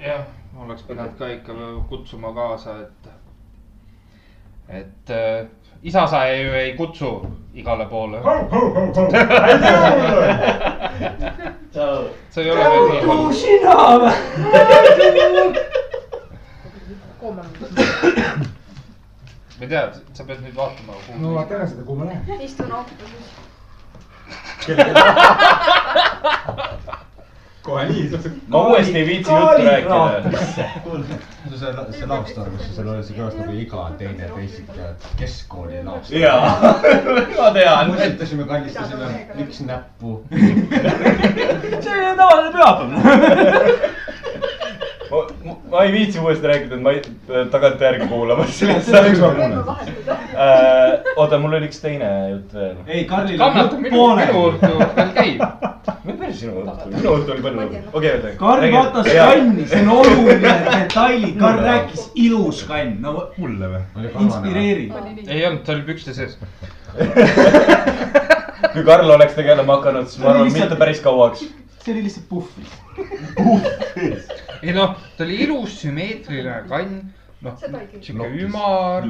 jah, oleks pidanud ka ikka kutsuma kaasa, et, et äh, isa sa ju ei kutsu igale poole. see ei ole veel nii halb. sina või? koomanud. Ma ei tea, sa pead nüüd vaatama. no ma tean seda, kuhu ma lähen. istun autobusis. kohe nii. ma uuesti ei viitsi juttu rääkida. kuule, see, see laustor, kus seal oli see kõlas nagu iga teine teisik keskkooli laustor. jaa, ma tean. mõtlesime, kandistasime üks näppu. see on tavaline pühapäev. Ma, ma, ei viitsi uuesti rääkida, et ma ei, tagantjärgi kuulamas. Seda võiks ma võime vahetada. Äh, oota, mul oli üks teine jutt veel. ei, Karlil kannata minu, minu õhtu veel käib. mis päris sinu õhtu minu õhtu oli palju lõbusam. okei, oota. Karl vaatas kanni, see on oluline detail, Karl rääkis ilus kann, no mulle või? inspireeriv. ei olnud, ta oli pükste sees. kui Karl oleks tegelema hakanud, siis ma arvan, mitte päris kauaks. See oli lihtsalt puhvis. ei noh, ta oli ilus sümmeetriline kann, noh sihuke ümar.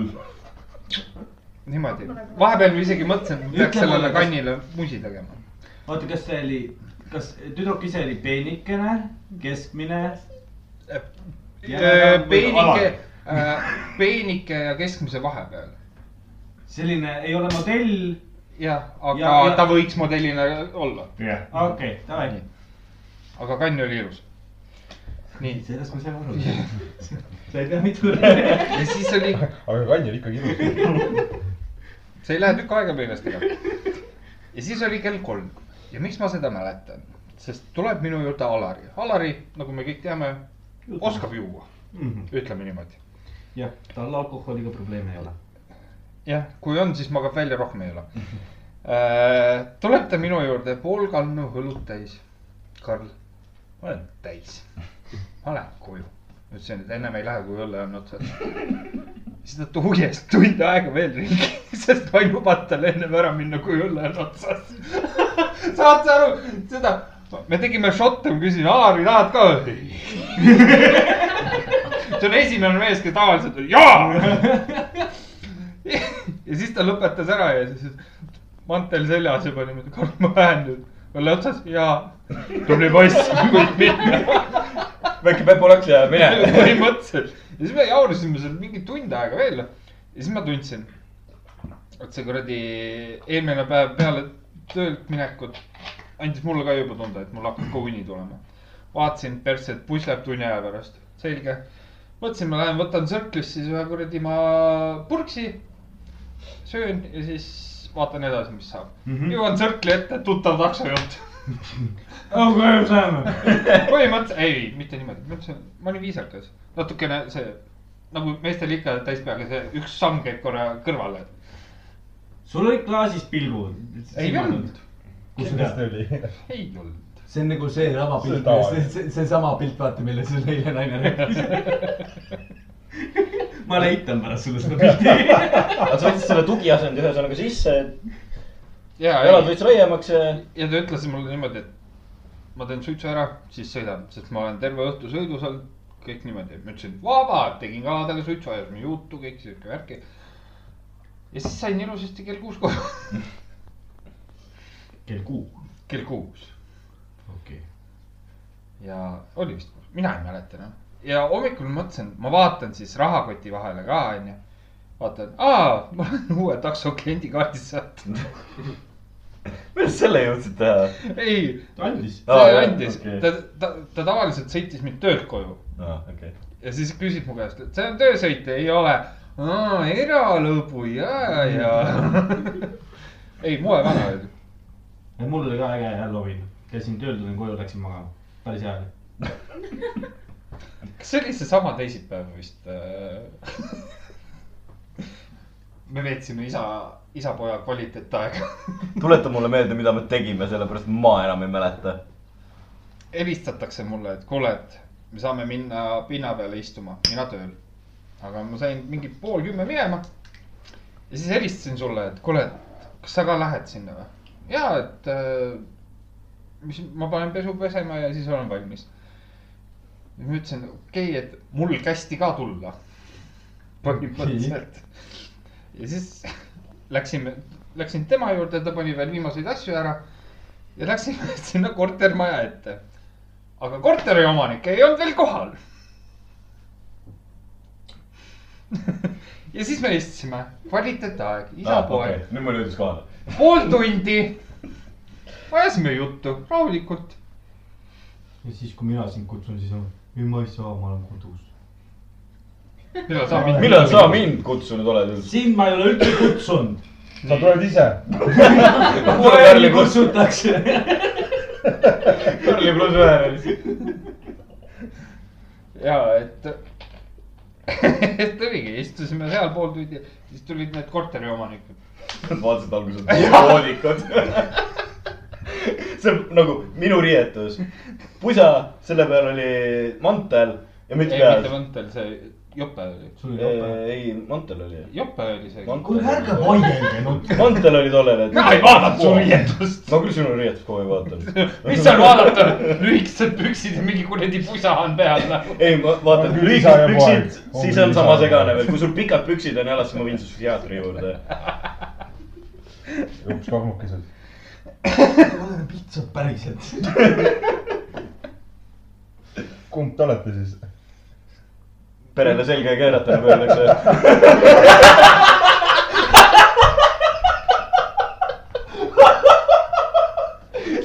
niimoodi, vahepeal ma isegi mõtlesin, et peaks sellele kas- kannile musi tegema. oota, kas see oli, kas tüdruk ise oli peenikene, keskmine? peenike, peenike ja keskmise vahepeal. selline ei ole modell. jah, aga Ja- ja- ta võiks modellina olla, okei, davai. Aga kann oli ilus. nii, sellest ma sain aru. sa ei pea mitu rääkima. ja siis oli, aga kann oli ikkagi ilus. see ei lähe tükk aega meelest ära. ja siis oli kell kolm ja miks ma seda mäletan, sest tuleb minu juurde Alari, Alari, nagu me kõik teame, oskab juua, ütleme niimoodi. jah, tal alkoholiga probleeme ei ole. jah, kui on, siis magab välja, rohkem ei ole. tuleb ta minu juurde pool kannu õlut täis. Karl, ma olen täis, ma lähen koju. ütlesin, et ennem ei lähe, kui õlle on otsas. siis ta tuhjes tund aega veel ringi, sest ma ei lubanud tal ennem ära minna, kui õlle on otsas. saad sa aru, seda, me tegime šotte, ma küsisin, Alari, tahad ka see on esimene mees, kes tavaliselt, jaa ja siis ta lõpetas ära ja siis, mantel seljas ja panime, Karl, ma lähen nüüd. õlle otsas ja tubli poiss, võib minna. väike Pepu läks ja mine. põhimõtteliselt. ja siis me jaurisime seal mingi tund aega veel. ja siis ma tundsin, et see kuradi eelmine päev peale töölt minekut andis mulle ka juba tunda, et mul hakkab ka uni tulema. vaatasin persse, et buss läheb tunni aja pärast, selge. mõtlesin, ma lähen võtan Circle'ist siis ühe kuradi ma purksi, söön ja siis vaatan edasi, mis saab mm. -hmm. jõuan Circle'i ette, tuttav taksojuht oh, koju saame. põhimõtteliselt, ei, mitte niimoodi, ma ütlesin, ma olin viisakas, natukene see nagu meestel ikka täispeaga see üks samm käib korra kõrvale. sul olid klaasis pilgud. ei olnud, kus tead? oli. ei olnud. see on nagu see lava pilt See see, see, seesama pilt, vaata, millest sul eile naine rääkis. ma näitan pärast sulle seda pilti. aga sa võtsid selle tugiasendi ühesõnaga sisse, ja, jalad ja veits laiemaks ja. ja ta ütles mulle niimoodi, et ma teen suitsu ära, siis sõidan, sest ma olen terve õhtu sõidus olnud, kõik niimoodi, ma ütlesin vaba, tegin kaladele suitsu, ajasime juttu, kõik sihuke värki. ja siis sain ilusasti kell kuus koju, kell kuu. kell kuus okei. ja oli vist, mina ei mäleta enam. ja hommikul mõtlesin, ma vaatan siis rahakoti vahele ka onju. vaatan, aa, ma olen uue takso kliendikaardi saanud. kuidas selle jõudsid teha? ei, ta andis. See jah, andis okei., ta, ta, ta tavaliselt sõitis mind töölt koju aa, okei. ja siis küsis mu käest, et see on töösõit, ei ole. eralõbu ja, ja. ei, moe vana oli. mul oli ka äge Halloween, käisin tööl, tulin koju, läksin magama, päris hea oli. kas see oli seesama teisipäev vist? me veetsime isa, isa-poja kvaliteetaega. tuleta mulle meelde, mida me tegime, sellepärast ma enam ei mäleta. helistatakse mulle, et kuule, et me saame minna pinna peale istuma, mina tööl. aga ma sain mingi pool kümme minema. ja siis helistasin sulle, et kuule, kas sa ka lähed sinna või? ja, et äh, mis, ma panen pesu pesema ja siis olen valmis. ja ma ütlesin, okei okay,, et mul kästi ka tulla. põhimõtteliselt. Ja siis läksime, läksin tema juurde, ta pani veel viimaseid asju ära ja läksime sinna kortermaja ette. aga korteri omanik ei olnud veel kohal. ja siis me istusime, kvaliteetaeg, isa-poeg, nüüd mul jõudis kohale. pool tundi. ajasime juttu rahulikult. ja siis, kui mina sind kutsun, siis on, ei ma ei saa, ma olen kodus. Millal sa mind. millal sa mind kutsunud oled üldse? sind ma ei ole üldse kutsunud. sa tuled ise. koeri kutsutakse. Karli pluss ühe. ja et, et oligi, istusime seal pool tundi, siis tulid need korteriomanikud. vaatasid alguses poolikud. see on nagu minu riietus. pusa, selle peal oli mantel ja müts ei, mitte peas. Mõntel, see jope oli. sul oli jope. ei, mantel oli. jope oli see. kuule, ärge vaielge nüüd. mantel oli tollel hetkel. mina ei vaadanud su riietust. ma küll sinu riietust kogu aeg vaatan. mis seal vaadata, lühikesed püksid ja mingi kuradi pusa on peal ei, ma vaatan lühikesed püksid, siis on sama segane veel, kui sul pikad püksid on jalas, siis ma viin su psühhiaatri juurde. üks kahmukesed. oleme pitsad päriselt. kumb te olete siis? Perele selga keerata, nagu öeldakse.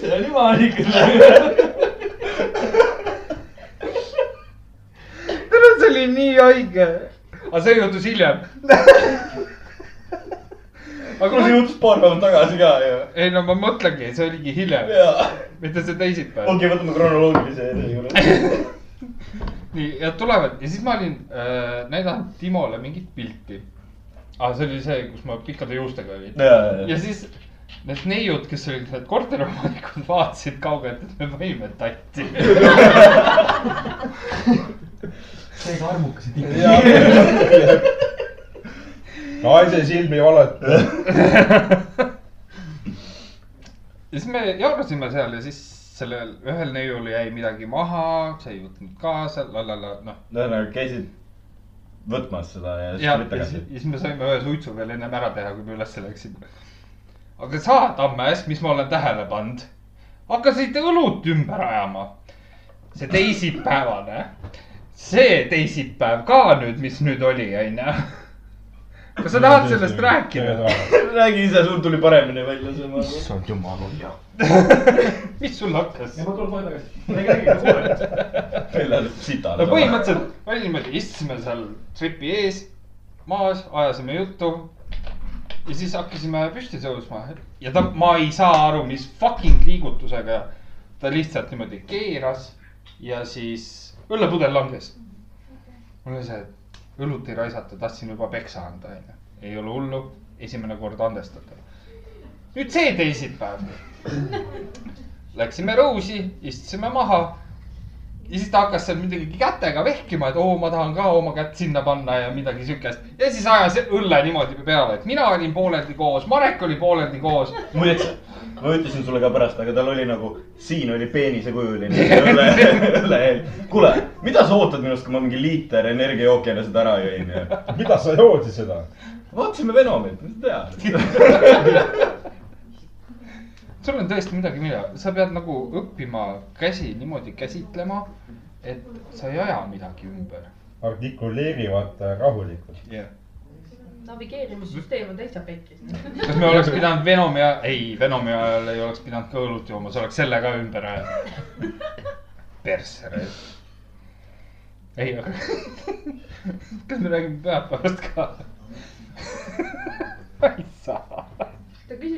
see on imelik. tere, see oli nii haige. aga see juhtus hiljem. aga kuule, see ma, juhtus paar päeva tagasi ka ju. ei no ma mõtlengi, see oligi hiljem, mitte see teisipäev. okei, võtame kronoloogilise järjekorra. nii ja tulevad ja siis ma olin äh, näidanud Timole mingit pilti ah,. see oli see, kus ma pikkade juustega olin. ja, siis need neiud, kes olid need korteriomanikud, vaatasid kaugelt, et me võime tatti. seega armukesed ikka. naise silmi valeta. ja siis me jaurasime seal ja siis sellel ühel neiul jäi midagi maha, see ei võtnud kaasa, la la la, noh. ühesõnaga käisid võtmas seda ja siis tulid tagasi. ja siis me saime ühe suitsu veel ennem ära teha, kui me ülesse läksime. aga sa, Tammes, mis ma olen tähele pannud, hakkasid õlut ümber ajama. see teisipäevane, see teisipäev ka nüüd, mis nüüd oli, onju. kas sa tahad sellest rääkida?? räägi ise, sul tuli paremini välja see, issand jumal, on mis sul hakkas? ma tulen kohe tagasi. räägi, räägi, meil läheb sita. no põhimõtteliselt oli niimoodi, istusime seal tripi ees, maas, ajasime juttu. ja siis hakkasime püsti tõusma ja ta, ma ei saa aru, mis fucking liigutusega ta lihtsalt niimoodi keeras ja siis õllepudel langes. mul oli see, et õlut ei raisata, tahtsin juba peksa anda, onju. ei ole hullu, esimene kord andestatav. nüüd see teisipäev. Läksime Rose'i, istusime maha ja siis ta hakkas seal midagi kätega vehkima, et oo, ma tahan ka oma kätt sinna panna ja midagi siukest. ja siis ajas õlle niimoodi peale, et mina olin pooleldi koos, Marek oli pooleldi koos. muideks, ma ütlesin sulle ka pärast, aga tal oli nagu, siin oli peenisekujuline õlle, õlle. kuule, mida sa ootad minust, kui ma mingi liiter energiajooki enne seda ära jõin ja mida sa joodi seda? vaatasime Venomit, mis sa tead. sul on tõesti midagi, mida, sa pead nagu õppima käsi niimoodi käsitlema, et sa ei aja midagi ümber. artikuleeri vaata rahulikult. jah. navigeerimissüsteem on täitsa pekkis. kas me oleks pidanud Venomi ajal, ei, Venomi ajal ei oleks pidanud ka õlut jooma, sa oleks selle ka ümber ajanud. persse raisk. ei, aga kas me räägime pühapäevast ka? ma ei saa.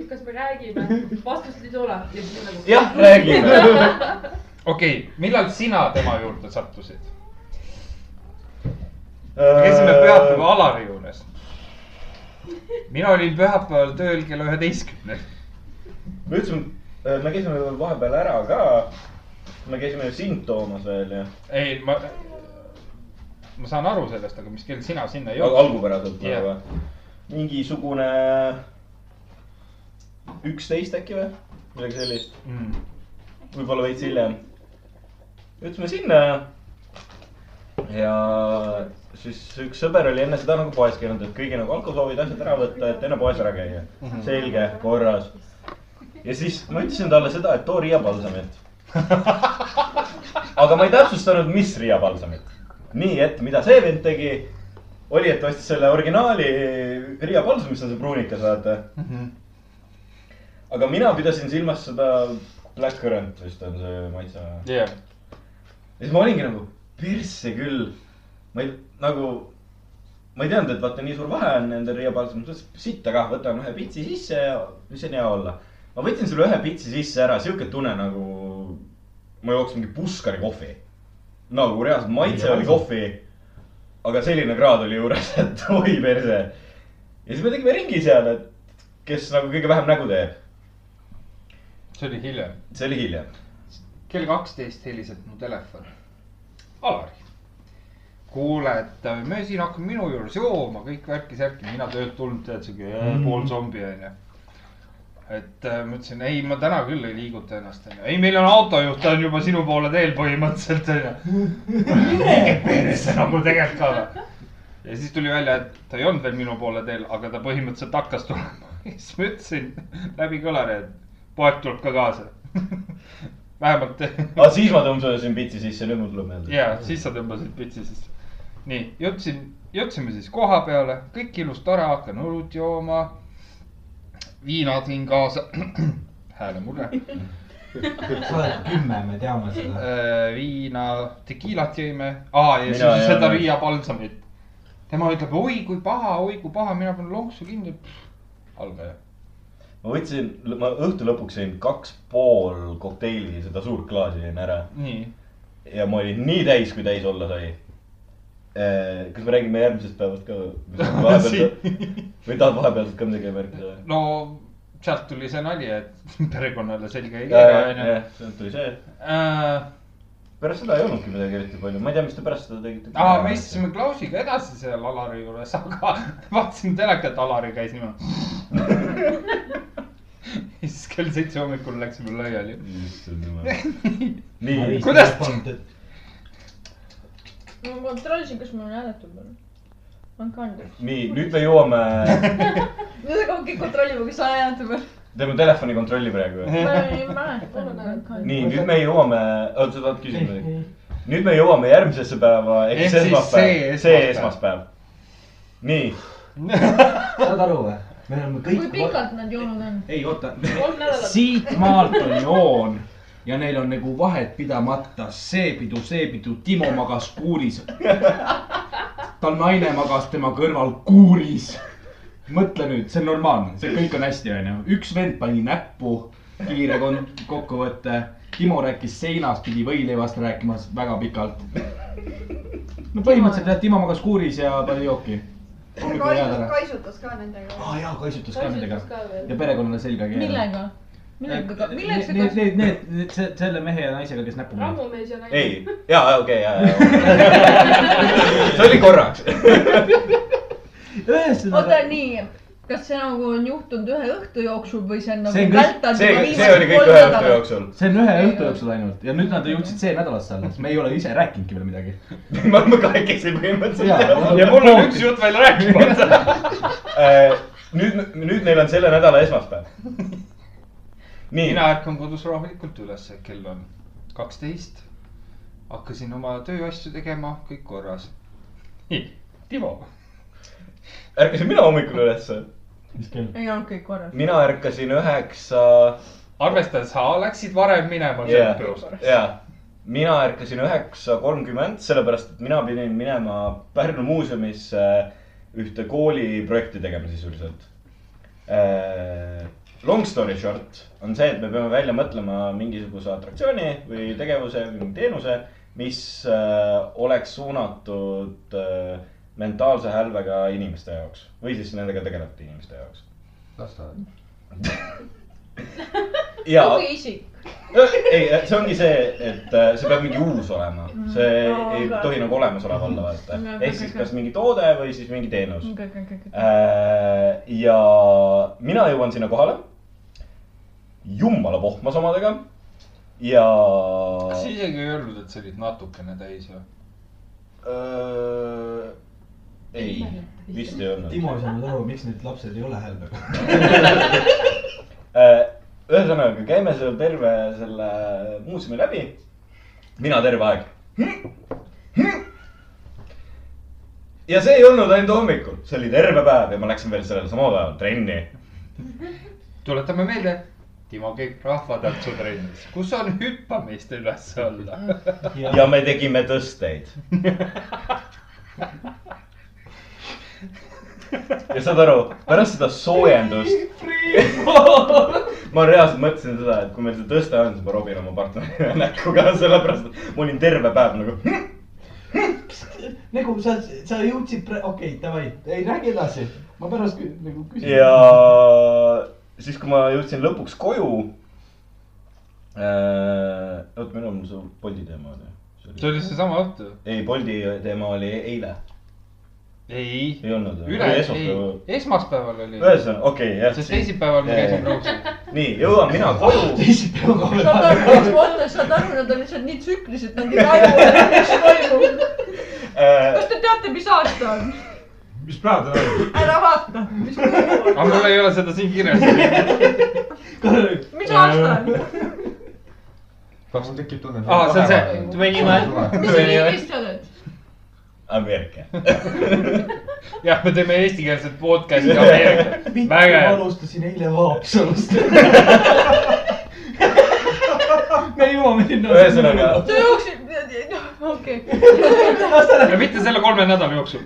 Ta küsis, kas me räägime, vastust ei tule nagu. jah, räägime. okei okay,, millal sina tema juurde sattusid? käisime pühapäeval Alari juures. mina olin pühapäeval tööl kella üheteistkümnel. me ütlesime, me käisime veel vahepeal ära ka. me käisime sind toomas veel ja, ei, ma, ma saan aru sellest, aga mis kell sina sinna jõudsid? algupäraselt Jah. nagu. mingisugune üksteist äkki või, midagi sellist, Mm. võib-olla veits hiljem. jõudsime sinna ja, siis üks sõber oli enne seda nagu poes käinud, et kõigi nagu alkosoovid, asjad ära võtta, et enne poes ära käia. selge, korras. ja siis ma ütlesin talle seda, et too Riia palsamit. aga ma ei täpsustanud, mis Riia palsamit. nii et mida see vend tegi, oli, et ostis selle originaali Riia palsam, mis on see pruunikas, vaata. Aga mina pidasin silmas seda Black Currant vist on see maitse. jah, ja siis ma olingi nagu, persse küll. ma ei, nagu, ma ei teadnud, et vaata nii suur vahe on nendel Riia palsamis, sitta kah, võtan ühe pitsi sisse ja mis on hea olla. ma võtsin selle ühe pitsi sisse ära, sihuke tunne nagu ma jooks mingi puskari kohvi. nagu reaalselt maitse oli kohvi. aga selline kraad oli juures, et oi perse. ja siis me tegime ringi seal, et kes nagu kõige vähem nägu teeb. See oli hiljem. see oli hiljem. kell kaksteist heliseb mu telefon. Alari. kuule, et äh, me siin hakkame minu juures jooma, kõik värki-särki, mina töölt tulnud, tead siuke mm. pool zombi onju. et äh, ma ütlesin, ei, ma täna küll ei liiguta ennast onju, ei, meil on autojuht, ta on juba sinu poole teel põhimõtteliselt onju. mine persse nagu tegelikult ka või. ja siis tuli välja, et ta ei olnud veel minu poole teel, aga ta põhimõtteliselt hakkas tulema. siis ma ütlesin läbi kõlari, et poeg tuleb ka kaasa. vähemalt aga siis ma tõmbasin pitsi sisse, nüüd mul tuleb meelde. ja siis sa tõmbasid pitsi sisse. nii, jõudsin, jõudsime siis koha peale, kõik ilus tore, hakkan õlut jooma. viina tõin kaasa, häälemurre. sa oled kümme, me teame seda. viina, tekiilat jõime, aa ja Mina siis seda. Riia palsamit. tema ütleb, oi kui paha, oi kui paha, mina panen lonksu kinni. algaja. Ma võtsin, ma õhtu lõpuks jõin kaks pool kokteili, seda suurt klaasi jõin ära ja ma olin nii täis, kui täis olla sai. kas me räägime järgmisest päevast ka või? tahad vahepealselt ka midagi märkida? no sealt tuli see nali, et perekonnale selge ei keera, onju. sealt tuli see. Äh, pärast seda ei olnudki midagi eriti palju, ma ei tea, mis te pärast seda tegite. aa, me istusime Klausiga edasi seal Alari juures, aga vaatasin telekat, Alari käis niimoodi. siis kell seitse hommikul läksime laiali. nii, Kuidas- ma kontrollisin, kas mul on hääletus peal. andke andeks. nii nüüd me jõuame, nüüd hakkame kõik kontrollima, kas sa hääletad või? Teeme telefonikontrolli praegu. ma ei mäleta. nii, nüüd me jõuame, oota, sa tahad küsida midagi? nüüd me jõuame järgmisesse päeva ehk siis esmaspäev, see esmaspäev. nii, saad aru või? me oleme kui kõik. pikalt nad joonud on? ei oota, kolm nädalat. siit maalt on joon ja neil on nagu vahet pidamata see pidu, see pidu, Timo magas kuuris. tal naine magas tema kõrval kuuris. Mõtle nüüd, see on normaalne, see kõik on hästi, onju. üks vend pani näppu, kiire kokkuvõte. Timo rääkis seinast, pidi võileivast rääkimas väga pikalt. no põhimõtteliselt jah, Timo magas kuuris ja pani jooki. ära. kaisutas ka nendega. aa jaa, kaisutas ka nendega Kaisutas ka ja perekonnale selga keerab. millega? millega, milleks see Need, kas-? need, need, need, see, selle mehe ja naisega, kes näppu rammumees ja naine. ei, ja, okei, ja, ja. see oli korraks. oota ühesõnaga, nii, kas see nagu on juhtunud ühe õhtu jooksul või see on See nagu on kõik- vältanud see juba, see oli kõik ühe õhtu. jooksul. see on ühe õhtu jooksul ainult ja nüüd nad jõudsid see nädalasse alles, me ei ole ise rääkinudki veel midagi. me oleme kahekesi põhimõtteliselt. Ja mul on üks jutt veel rääkimata. Äh, nüüd, nüüd neil on selle nädala esmaspäev. nii mina, ärkan kodus rahulikult ülesse, kell on kaksteist. hakkasin oma tööasju tegema, kõik korras. nii, Timo. Ärkasin mina hommikul ülesse. mis kell? ei olnud kõik korras. mina ärkasin üheksa, arvestades, sa läksid varem minema ja, tööle. ja mina ärkasin üheksa kolmkümmend, sellepärast et mina pidin minema Pärnu muuseumisse ühte kooliprojekti tegema sisuliselt. Long story short on see, et me peame välja mõtlema mingisuguse atraktsiooni või tegevuse või teenuse, mis äh, oleks suunatud äh, mentaalse hälvega inimeste jaoks või siis nendega tegelevate inimeste jaoks. lasteaed. ja tugi isik. ei, see ongi see, et äh, see peab mingi uus olema, see No, ei aga- tohi nagu olemas olla, vaata Mm,. ehk siis kas mingi toode või siis mingi teenus. Äh, ja mina jõuan sinna kohale. jumala pohmas omadega ja. kas sa isegi ei öelnud, et sa olid natukene täis või? ei, vist ei olnud. Timo ei saanud aru, miks need lapsed ei ole hälvega. Äh, ühesõnaga, käime seal terve selle muuseumi läbi. mina terve aeg. ja see ei olnud ainult hommikul, see oli terve päev ja ma läksin veel sellel samal päeval trenni. tuletame meelde, Timo käib rahvatantsutrennis, kus on hüppameeste üles-alla. ja me tegime tõsteid. ja saad aru, pärast seda soojendust. ma reaalselt mõtlesin seda, et kui meil see tõste on, siis ma robin oma partnerile näkku ka, sellepärast et ma olin terve päev nagu. nagu sa, sa jõudsid, okei davai, ei räägi edasi. ma pärast nagu küsin. ja siis, kui ma jõudsin lõpuks koju äh,. oota, millal mul see Bolti teema oli? see oli seesama õhtu. ei, Bolti teema oli eile, ei, ei olnud või? üle, ei esmaspäeval,. oli. ühesõnaga, okei okay,, jah. sest teisipäeval ma käisin Rootsil. nii, jõuan mina koju. teisipäeva ka saad aru, oota, saad aru, nad on lihtsalt nii tsüklilised, nad ei taju, mis toimub. Äh, kas te teate, mis aasta on? mis päev ta on? ära vaata, mis aga mul ei ole seda siin kirjas. mis aasta on? mul tekib tunne. aa, see on see mis sa. Eestis oled? Ameerika. jah, me teeme eestikeelset podcast'i Ameerikas. ma vägev. alustasin eile Haapsalust. me jõuame sinna. Ühesõnaga- sa jooksid, okei. ja mitte selle kolme nädala jooksul.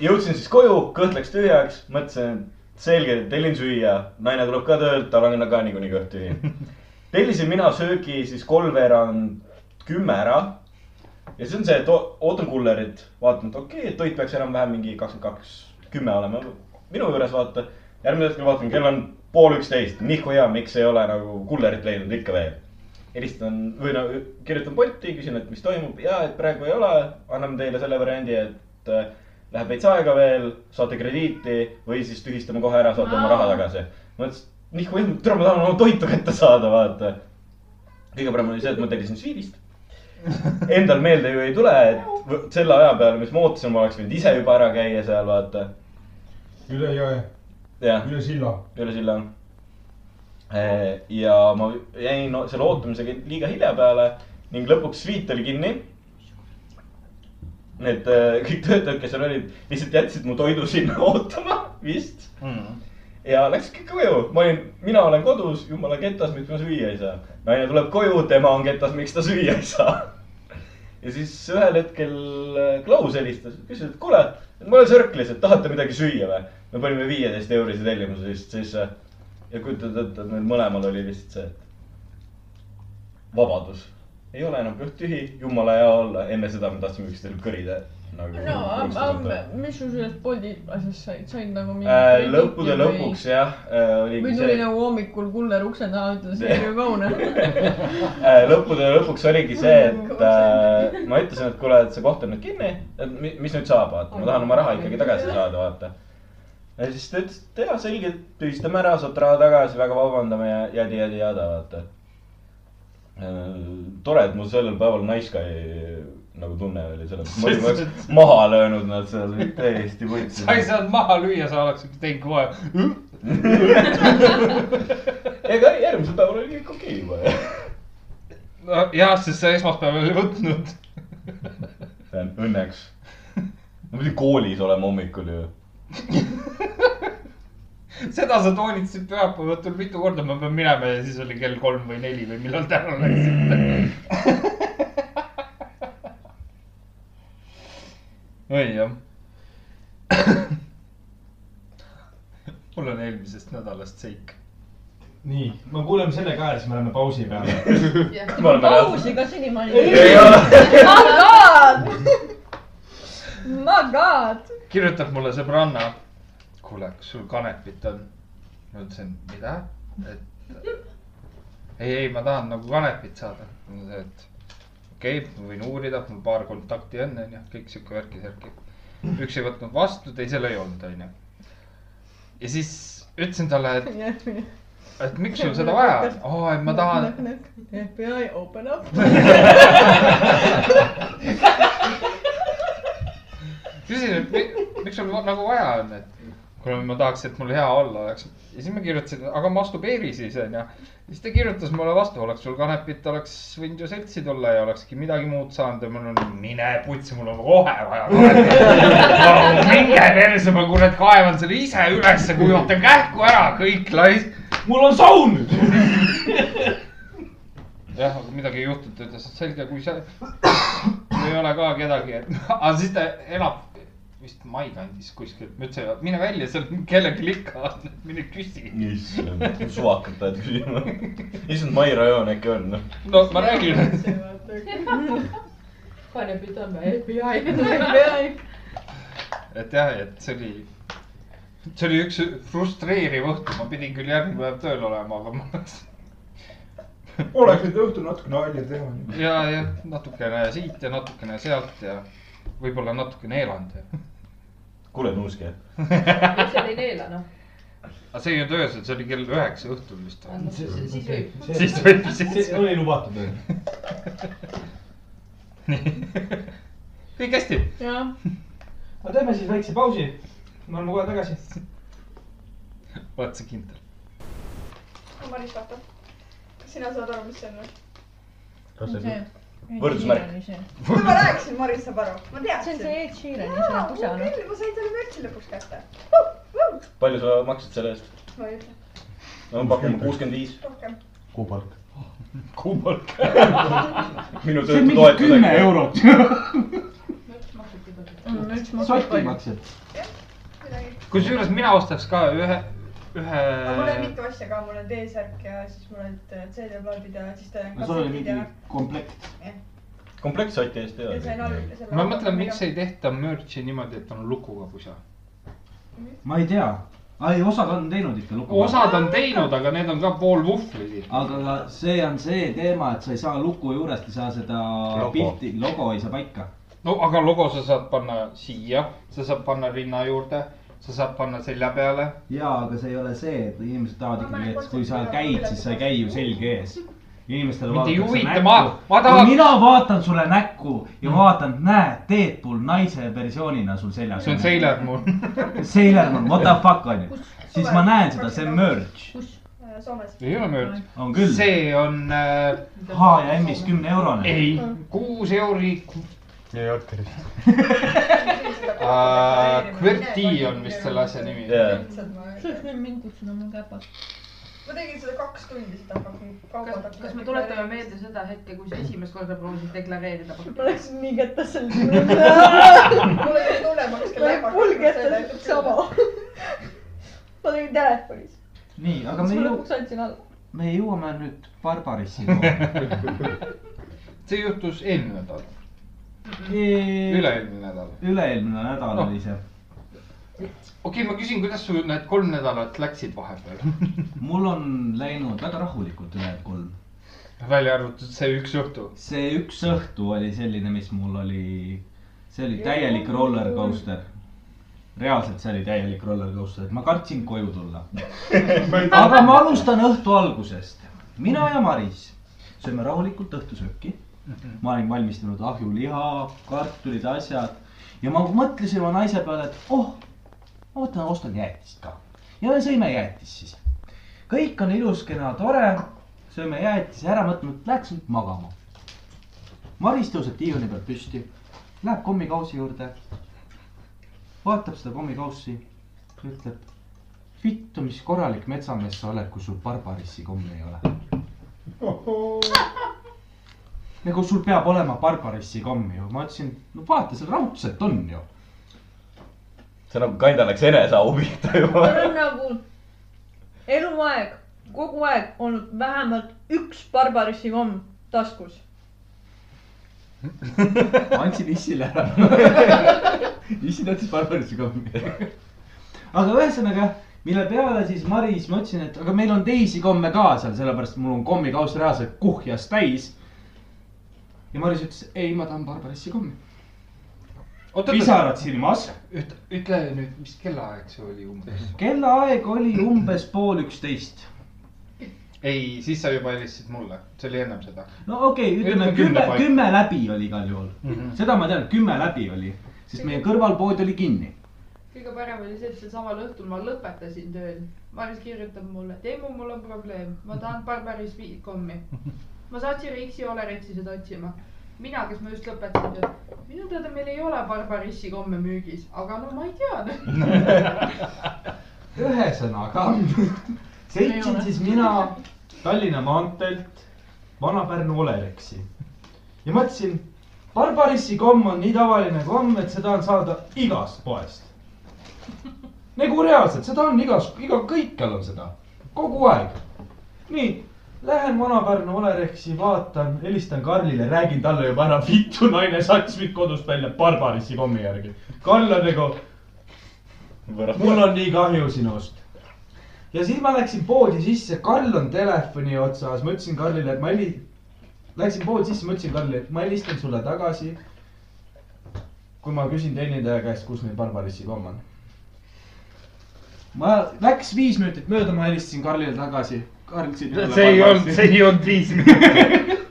Jõudsin siis koju, kõht läks tühjaks, mõtlesin, et selge, tellin süüa, naine tuleb ka töölt, tal on ka niikuinii kõht tühi. tellisin mina söögi siis kolmveerand kümme ära. Ja siis on see, et ootan kullerit, vaatan, et okei okay,, toit peaks enam-vähem mingi kakskümmend kaks, kümme olema minu juures, vaata. järgmisel hetkel vaatan, kell on pool üksteist, nihku hea, miks ei ole nagu kullerit leidnud ikka veel. helistan või no kirjutan Bolti, küsin, et mis toimub ja et praegu ei ole, anname teile selle variandi, et äh, läheb veits aega veel, saate krediiti või siis tühistame kohe ära, saate oma raha tagasi. mõtlesin, nihku jah, tule ma tahan oma toitu kätte saada, vaata. kõige parem oli see, et ma tellisin Sweetist. Endal meelde ju ei tule, et selle aja peale, mis ma ootasin, ma oleks võinud ise juba ära käia seal, vaata. üle jõe, üle silla. üle silla. ja ma jäin no, selle ootamisega liiga hilja peale ning lõpuks sviit oli kinni. Need äh, kõik töötajad, kes seal olid, lihtsalt jätsid mu toidu sinna ootama vist Mm. ja läks kõik koju, ma olin, mina olen kodus, jumala ketas, miks ma süüa ei saa. Naine tuleb koju, tema on ketas, miks ta süüa ei saa. ja siis ühel hetkel äh, Klaus helistas, küsis, et kuule, ma olen Circle'is, et tahate midagi süüa või? me panime viieteist eurise tellimuse vist sisse. ja kujutad ette, et meil mõlemal oli lihtsalt see, et vabadus ei ole enam kõht tühi, jumala hea olla, enne seda me tahtsime üksteisel kõrida nagu. no, aga mis sul sellest Bolti asjast said, said nagu mingi äh,. lõppude lõpuks jah äh,, või tuli nagu hommikul kuller ukse taha, ütles, see on kaune. Äh, lõppude lõpuks oligi see, et äh, ma ütlesin, et kuule, et see koht on nüüd kinni, et mi- mis nüüd saab, vaata, ma tahan oma raha ikkagi tagasi saada, vaata. ja siis ta ütles, et jaa, selge, tühistame ära, saad raha tagasi, väga vabandame ja jadi, jadi, jada, vaata. tore, et mul sellel päeval nice guy nagu tunne oli, selles mõttes, ma oleks maha löönud nad seal täiesti võtsid. sa ei saanud maha lüüa, sa oleks teinud kohe. ega järgmisel päeval oli kõik okei juba. jah, sest sa esmaspäeval ei võtnud. Õnneks. ma pidin koolis olema hommikul ju seda sa toonitasid pühapäeva õhtul mitu korda, ma pean minema ja siis oli kell kolm või neli või millal te ära läksite. Oi jah. mul on eelmisest nädalast seik. nii, me kuuleme selle ka ja siis me läheme pausi peale. Pausi ka senimaani. My god. My god. kirjutab mulle sõbranna. kuule, kas sul kanepit on? ma ütlesin, mida? et ei, ei, ma tahan nagu kanepit saada. et okei okay,, ma võin uurida, mul paar kontakti on, onju, kõik sihuke värki-särki. üks ei võtnud vastu, teisel ei olnud, onju. ja siis ütlesin talle, et, et miks sul seda vaja on? aa, et ma tahan. FBI open up. küsin, et mi- miks sul nagu vaja on, et kuule, ma tahaks, et mul hea olla oleks. Ja siis ma kirjutasin, aga masturbeeri siis onju. siis ta kirjutas mulle vastu, oleks sul kanepit, oleks võinud ju seltsi tulla ja olekski midagi muud saanud ja mul on, mine putsi, mul on kohe vaja kanepit. minge perse, ma kurat kaevan selle ise ülesse, kuivatan kähku ära, kõik laisk. mul on saun. jah, aga midagi ei juhtunud, ta ütles, et selge, kui sa, ei ole ka kedagi, et, aga siis ta elab vist Mai kandis kuskil, ma ütlesin, mine välja, seal kellelgi ikka on, mine küsi. issand, suvakalt lähed küsima. issand, Mai rajoon äkki on, noh. no ma räägin, on või? FBI. FBI. et jah, et see oli, see oli üks frustreeriv õhtu, ma pidin küll järgmine päev tööl olema, aga ma oleks nüüd õhtul natuke nalja teha. ja, ja natukene siit ja natukene sealt ja võib-olla natukene eeland ja. kuule, Nuuski. miks sa ei neela noh? aga see ei olnud öösel, see oli kell üheksa õhtul vist. siis võib. siis võib, see siis oli lubatud onju. nii. kõik hästi. jah. no teeme siis väikse pausi. me oleme kohe tagasi. oled sa kindel? Maris, vaata. kas sina saad aru, mis see on või? kas see on? Võrdusmärk. see kui ma rääkisin, Maris saab aru. ma see on teadsin. see Ed Sheerani selle pusa noh. küll, ma sain selle mürtsi lõpuks kätte. palju sa maksid selle eest? ma ei ütle no pakun kuuskümmend viis. rohkem. kuupalk. kuumalt. minu see on mingi kümme. eurot. üks sotti maksab. kusjuures mina ostaks ka ühe, ühe. mul oli mitu asja ka, mul oli T-särk ja siis mul olid CD-plaadid ja siis ta no sul oli mingi komplekt. komplektsotti eest ei selle. ma mõtlen, miks ei tehta merch'i niimoodi, et on lukuga pusa. ma ei tea. ei, osad on teinud ikka lugu. osad on teinud, aga need on ka pool vuhvlid. aga see on see teema, et sa ei saa luku juurest, ei saa seda Logo. pilti, logo ei saa paika. no aga logo sa saad panna siia, sa saad panna rinna juurde, sa saad panna selja peale. ja, aga see ei ole see, et inimesed tahavad ikkagi, et kui sa käid, siis sa ei käi ju selg ees. inimestele vaadatakse huvita, ma- näkku. ma tahan- mina vaatan sulle näkku ja vaatan, näed, Deadpool naise versioonina sul seljas. see on Sailor Moon. Sailor Moon, what the fuck on ju. siis ma näen seda, see on merch. kus? Soomes. ei ole mööda. on küll. see on äh,, H ja M-is kümne eurone. ei, kuus euri vist. äh,. QWERTY on vist selle asja nimi. Sa oleks võinud mind kutsuda, mul käpad. ma tegin seda kaks tundi seda kaubad kas, kas me tuletame meelde seda hetke, kui sa esimest korda proovisid deklareerida? ma läksin nii ketas selle. mul oli tunne, ma hakkasin läbi. mul ketas sama. ma tegin telefonis. nii, aga me jõu-, lõpuks andsin alla. me jõuame nüüd Barbarissi. see juhtus eelmine nädal. Üle-eelmine nädal. üle-eelmine nädal No. oli see. okei okay,, ma küsin, kuidas sul need kolm nädalat läksid vahepeal? mul on läinud väga rahulikult ülejäänud kolm. välja arvatud see üks õhtu. see üks õhtu oli selline, mis mul oli, see oli täielik roller coaster. reaalselt see oli täielik roller coaster, et ma kartsin koju tulla. aga ma alustan õhtu algusest. mina ja Maris sööme rahulikult õhtusööki. Ma olin valmistanud ahjuliha, kartulid, asjad ja ma mõtlesin oma naise peale, et oh, ma võtan, ostan jäätist ka. ja me sõime jäätist siis. kõik on ilus, kena, tore. sööme jäätise ära, mõtleme, et läheks nüüd magama. Maris tõuseb diivani pealt püsti, läheb kommikausi juurde. vaatab seda kommikaussi, ütleb. vittu, mis korralik metsamees sa oled, kui sul barbarissi kommi ei ole. nagu sul peab olema barbarissi komm ju, ma ütlesin, no vaata, seal raudselt on ju. see nagu kanda läks eneseau pihta juba. mul on nagu eluaeg, kogu aeg olnud vähemalt üks Barbarissi komm taskus. andsin issile ära. issi tahtis barbarissi kommi. aga ühesõnaga, mille peale siis Maris, ma ütlesin, et aga meil on teisi komme ka seal, sellepärast mul on kommikauss reaalselt kuhjas täis. Ja Maris ütles, ei, ma tahan barbarissi kommi. pisarad silmas. ütle, ütle nüüd, mis kellaaeg see oli umbes? kellaaeg oli umbes pool üksteist. ei, siis sa juba helistasid mulle, see oli ennem seda. no okei okay,, ütleme kümme, kümme läbi oli igal juhul mm. -hmm. seda ma tean, kümme läbi oli, sest meie kõrvalpood oli kinni. kõige parem oli see, et sel samal õhtul ma lõpetasin tööl. Maris kirjutab mulle, Teemu, mul on probleem, ma tahan Barbaris kommi. ma saatsin Riksi Oleritsi seda otsima. mina, kes ma just lõpetasin minu teada meil ei ole Barbarissi komme müügis, aga no ma ei tea. ühesõnaga sõitsin siis mina Tallinna maanteelt Vana-Pärnu Olerexi ja mõtlesin, Barbarissi komm on nii tavaline komm, et seda on saada igast poest. nagu reaalselt, seda on igas, iga, kõikjal on seda, kogu aeg. nii, lähen Vana-Pärnu Olerexi, vaatan, helistan Karlile, räägin talle juba ära, vittu naine saatis mind kodust välja Barbarissi kommi järgi. Karl on nagu mul on nii kahju sinust. ja siis ma läksin poodi sisse, Karl on telefoni otsas, ma ütlesin Karlile, et ma heli-, läksin poodi sisse, ma ütlesin Karlile, et ma helistan sulle tagasi. kui ma küsin teenindaja käest, kus neil Barbarissi komm on. ma, läks viis minutit mööda, ma helistasin Karlile tagasi. Siin ole. see ei olnud, see ei olnud viis minutit.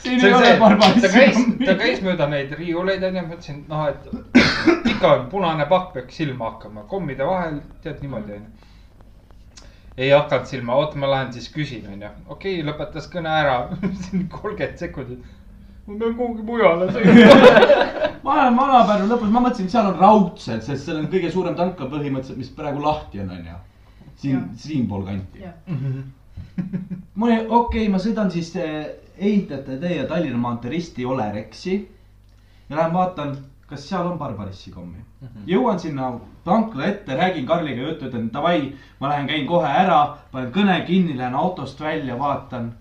siin see ei on ole see, ta käis, ta. käis mööda neid riiuleid onju, mõtlesin, noh, et ikka punane pakk peaks silma hakkama, kommide vahel, tead niimoodi onju. ei hakanud silma, oota, ma lähen siis küsin onju, okei okay,, lõpetas kõne ära, kolmkümmend sekundit. ma pean kuhugi mujale sõitma. ma olen Vana-Pärnu lõpus, ma mõtlesin, et seal on raudselt, sest seal on kõige suurem tanka põhimõtteliselt, mis praegu lahti on, onju. siin, siinpool kanti. mul oli okei okay,, ma sõidan siis eh, ehitajate tee ja Tallinna maantee risti Olereksi. ja lähen vaatan, kas seal on Barbarissi kommi mm. -hmm. jõuan sinna tankla ette, räägin Karliga juttu, ütlen davai, ma lähen käin kohe ära, panen kõne kinni, lähen autost välja, vaatan.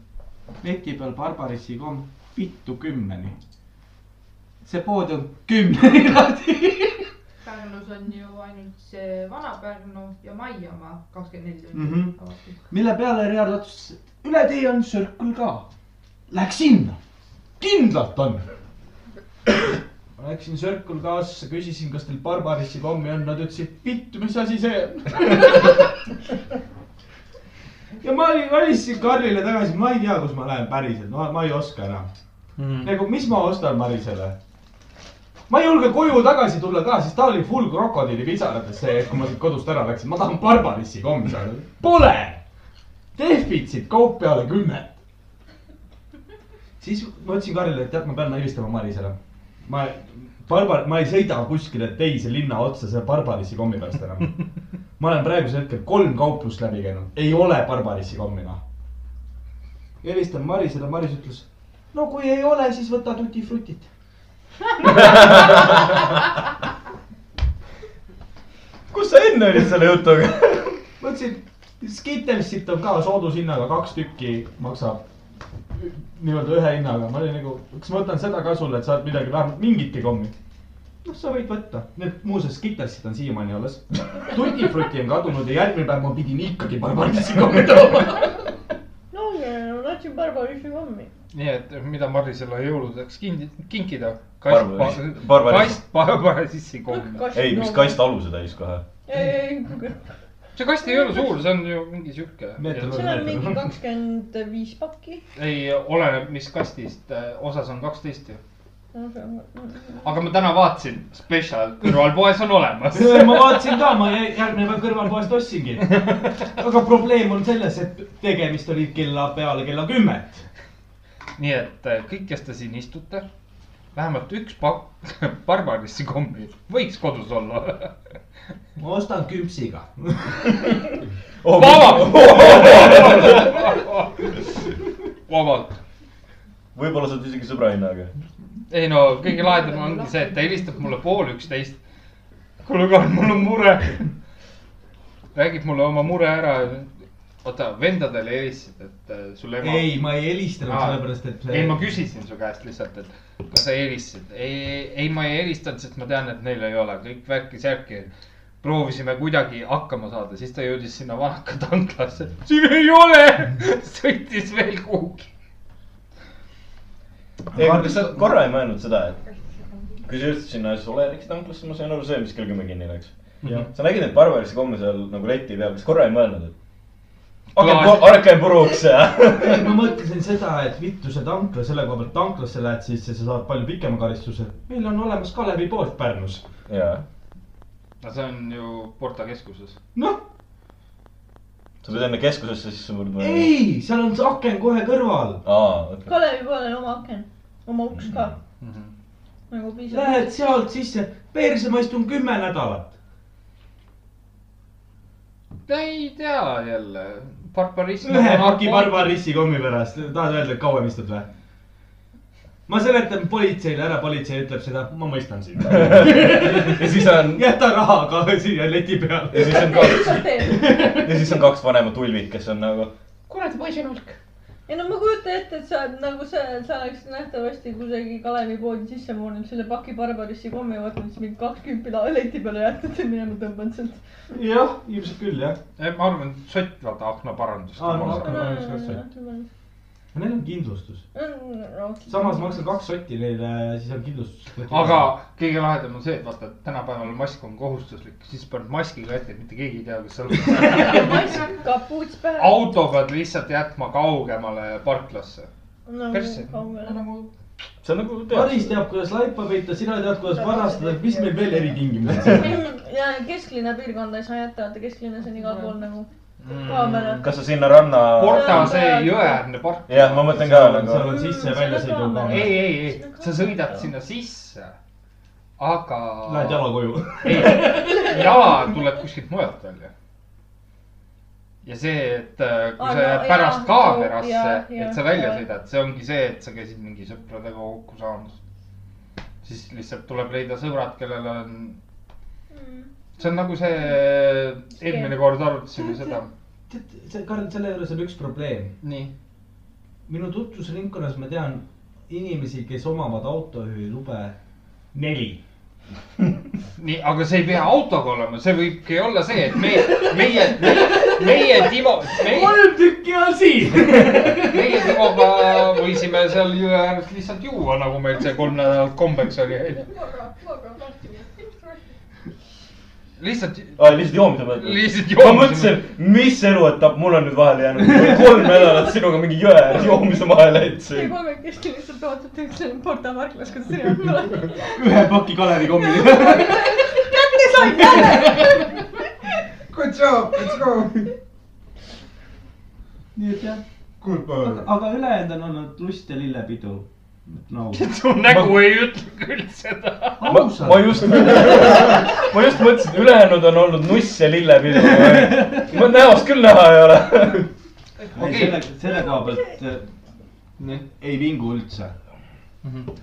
leti peal Barbarissi komm, vittu kümneni. see pood on kümneni lahti. Pärnus on ju ainult see Vana-Pärnu ja Maiamaa kakskümmend neli tundi Mhm. avatud. mille peale Riard otsustas, üle tee on Circle ka. Läks sinna, kindlalt on. ma läksin Circle K-sse, küsisin, kas teil Barbarissi kommi on, nad ütlesid, vittu, mis asi see on. ja ma olin, valisin Karlile tagasi, ma ei tea, kus ma lähen päriselt, no ma ei oska enam mm.. nagu, mis ma ostan Marisele? Ma ei julge koju tagasi tulla ka, sest ta oli full krokodillipisarates see, kui ma siit kodust ära läksin, ma tahan Barbarissi kommi saada. Pole. defitsiit, kaup peale kümmet. siis ma ütlesin Karile, et tead, ma pean helistama Marisele. ma, Barbar, ma ei sõida kuskile teise linna otsa selle Barbarissi kommi pärast enam. ma olen praegusel hetkel kolm kauplust läbi käinud, ei ole Barbarissi kommi noh. helistan Marisele, Maris ütles, no kui ei ole, siis võta tuti frutit. kus sa enne olid selle jutuga? mõtlesin, Skittelsit on ka soodushinnaga kaks tükki, maksab nii-öelda ühe hinnaga, ma olin nagu, kas ma võtan seda ka sulle, et saad midagi vähemalt mingitki kommi. noh, sa võid võtta, need muuseas Skittelsid on siiamaani alles. Tutti Frutti on kadunud ja järgmine päev ma pidin ikkagi Barbarissi kommi tooma. Tahtsin Barbarissi kommi. nii et mida Marisele jõuludeks kinkida? Barbarissi. kast Barbarissi kommi. ei, mis kast aluse täis kohe. see kast ei ole suur, see on ju mingi sihuke. Seal on mingi kakskümmend viis pakki. ei, oleneb, mis kastist, osas on kaksteist ju. Aga ma täna vaatasin, spetsial kõrvalpoes on olemas. ma vaatasin ka, ma jä- järgmine päev kõrvalpoest ostsingi. aga probleem on selles, et tegemist oli kella peale kella kümmet. nii et äh, kõik, kes te siin istute, vähemalt üks pakk Barbarissi kommi võiks kodus olla. ma ostan küpsiga. vabalt. Võib-olla saad isegi sõbra hinnaga. ei no kõige lahedam ongi see, et ta helistab mulle pool üksteist. kuule, Karl, mul on mure. räägib mulle oma mure ära. oota, vendadele helistasid, et äh, sul ema. ei, ma ei helistanud sellepärast, et. ei, ma küsisin su käest lihtsalt, et kas sa helistasid. ei, ei, ma ei helistanud, sest ma tean, et neil ei ole kõik värki-särki. proovisime kuidagi hakkama saada, siis ta jõudis sinna Vanaka tanklasse. siin ei ole, sõitis veel kuhugi. Kas sa korra ei mõelnud seda, et kui sa jõudsid sinna Soleriksi tanklasse, ma sain aru, see, mis kell kümme kinni läks. sa nägid neid Barbarissi komme seal nagu leti peal, kas korra ei mõelnud, et Klaas- aken puruks ja. ma mõtlesin seda, et vittu see tankla, selle koha pealt tanklasse lähed, siis sa saad palju pikema karistuse. meil on olemas Kalevi pood Pärnus. jaa, no see on ju Porta keskuses. noh, sa pead enne keskusesse sisse murdma. ei, seal on see aken kohe kõrval. aa, okei. Kalevi poolel oma aken, oma uks ka Mhm. nagu piisab. Lähed sealt sisse, perse ma istun kümme nädalat. ei tea jälle, barbarism. ühe paki. Barbarissi kommi pärast, tahad öelda, et kauem istud või? Ma seletan politseile ära, politsei ütleb seda, ma mõistan sind. ja siis on, jäta raha ka siia leti peale. ja siis on kaks, ja siis on kaks vanemat ulvit, kes on nagu. kuradi poisinurk. ei no ma kujutan ette, et sa oled nagu see, sa oleks nähtavasti kusagil Kalevi poodi sisse murnud selle paki Barbarissi kommi, võtnud siis mingi kaks kümpi la- leti peale jätnud ja minema tõmmanud sealt. jah, ilmselt küll jah. ma arvan, sott vaata aknaparandust Aa, no ah,. Akna- Neil on kindlustus. samas samas maksan kaks sotti neile, siis on kindlustus. aga kõige lahedam on see, et vaata, tänapäeval mask on kohustuslik, siis paned maski ka ette, et mitte keegi ei tea, kas sa oled. mask, kapuuts pähe. auto pead lihtsalt jätma kaugemale parklasse. persse. kaugele. nagu see on nagu Maris teab, kuidas laipa peita, sina tead, kuidas varastada, mis meil veel eritingimused on? ja kesklinna piirkonda ei saa jätta, vaata kesklinnas on igal pool nagu kaamerad. kas sa sinna ranna. Porta see jõeäärne park. jah, ma mõtlen ka seal nagu. on sisse- ja väljasõidu ei, kaamera. ei, ei, sa sõidad sinna sisse, aga. Lähed jala koju. jala tuleb kuskilt mujalt välja. ja see, et äh, kui Aa, sa no jääd jaa, pärast kaamerasse et sa välja sõidad, see ongi see, et sa käisid mingi sõpradega kokku saamas. siis lihtsalt tuleb leida sõbrad, kellel on, see on nagu see, eelmine kord arutasime seda, tead, see, Karl, selle juures on üks probleem. nii. minu tutvusringkonnas ma tean inimesi, kes omavad autojuhilube neli. nii, aga see ei pea autoga olema, see võibki olla see, et meie, meie, meie, Timo, meie, kolm tükki on siin. meie Timoga võisime seal jõe ääres lihtsalt juua, nagu meil see kolm nädalat kombeks oli. lihtsalt, aa, lihtsalt joomise mõttes. lihtsalt ma joomise mõtlesin, mis eluetapp mul on nüüd vahele jäänud, kolm nädalat sinuga mingi jõe ääres joomise vahele jätsin. kolmekesti lihtsalt ootate üldse Porta parklas, kuidas sina tuled. ühe paki Kalevi kommi. kätte sain, kätte. Good job, let's go. nii et jah, aga, aga ülejäänud on olnud lust ja lillepidu. No su nägu ei ütle küll seda. ma, ma just, ma just mõtlesin, ülejäänud on olnud nuss ja lillepidu. ma näost küll näha ei ole. okay. selle, selle koha pealt äh, ei vingu üldse.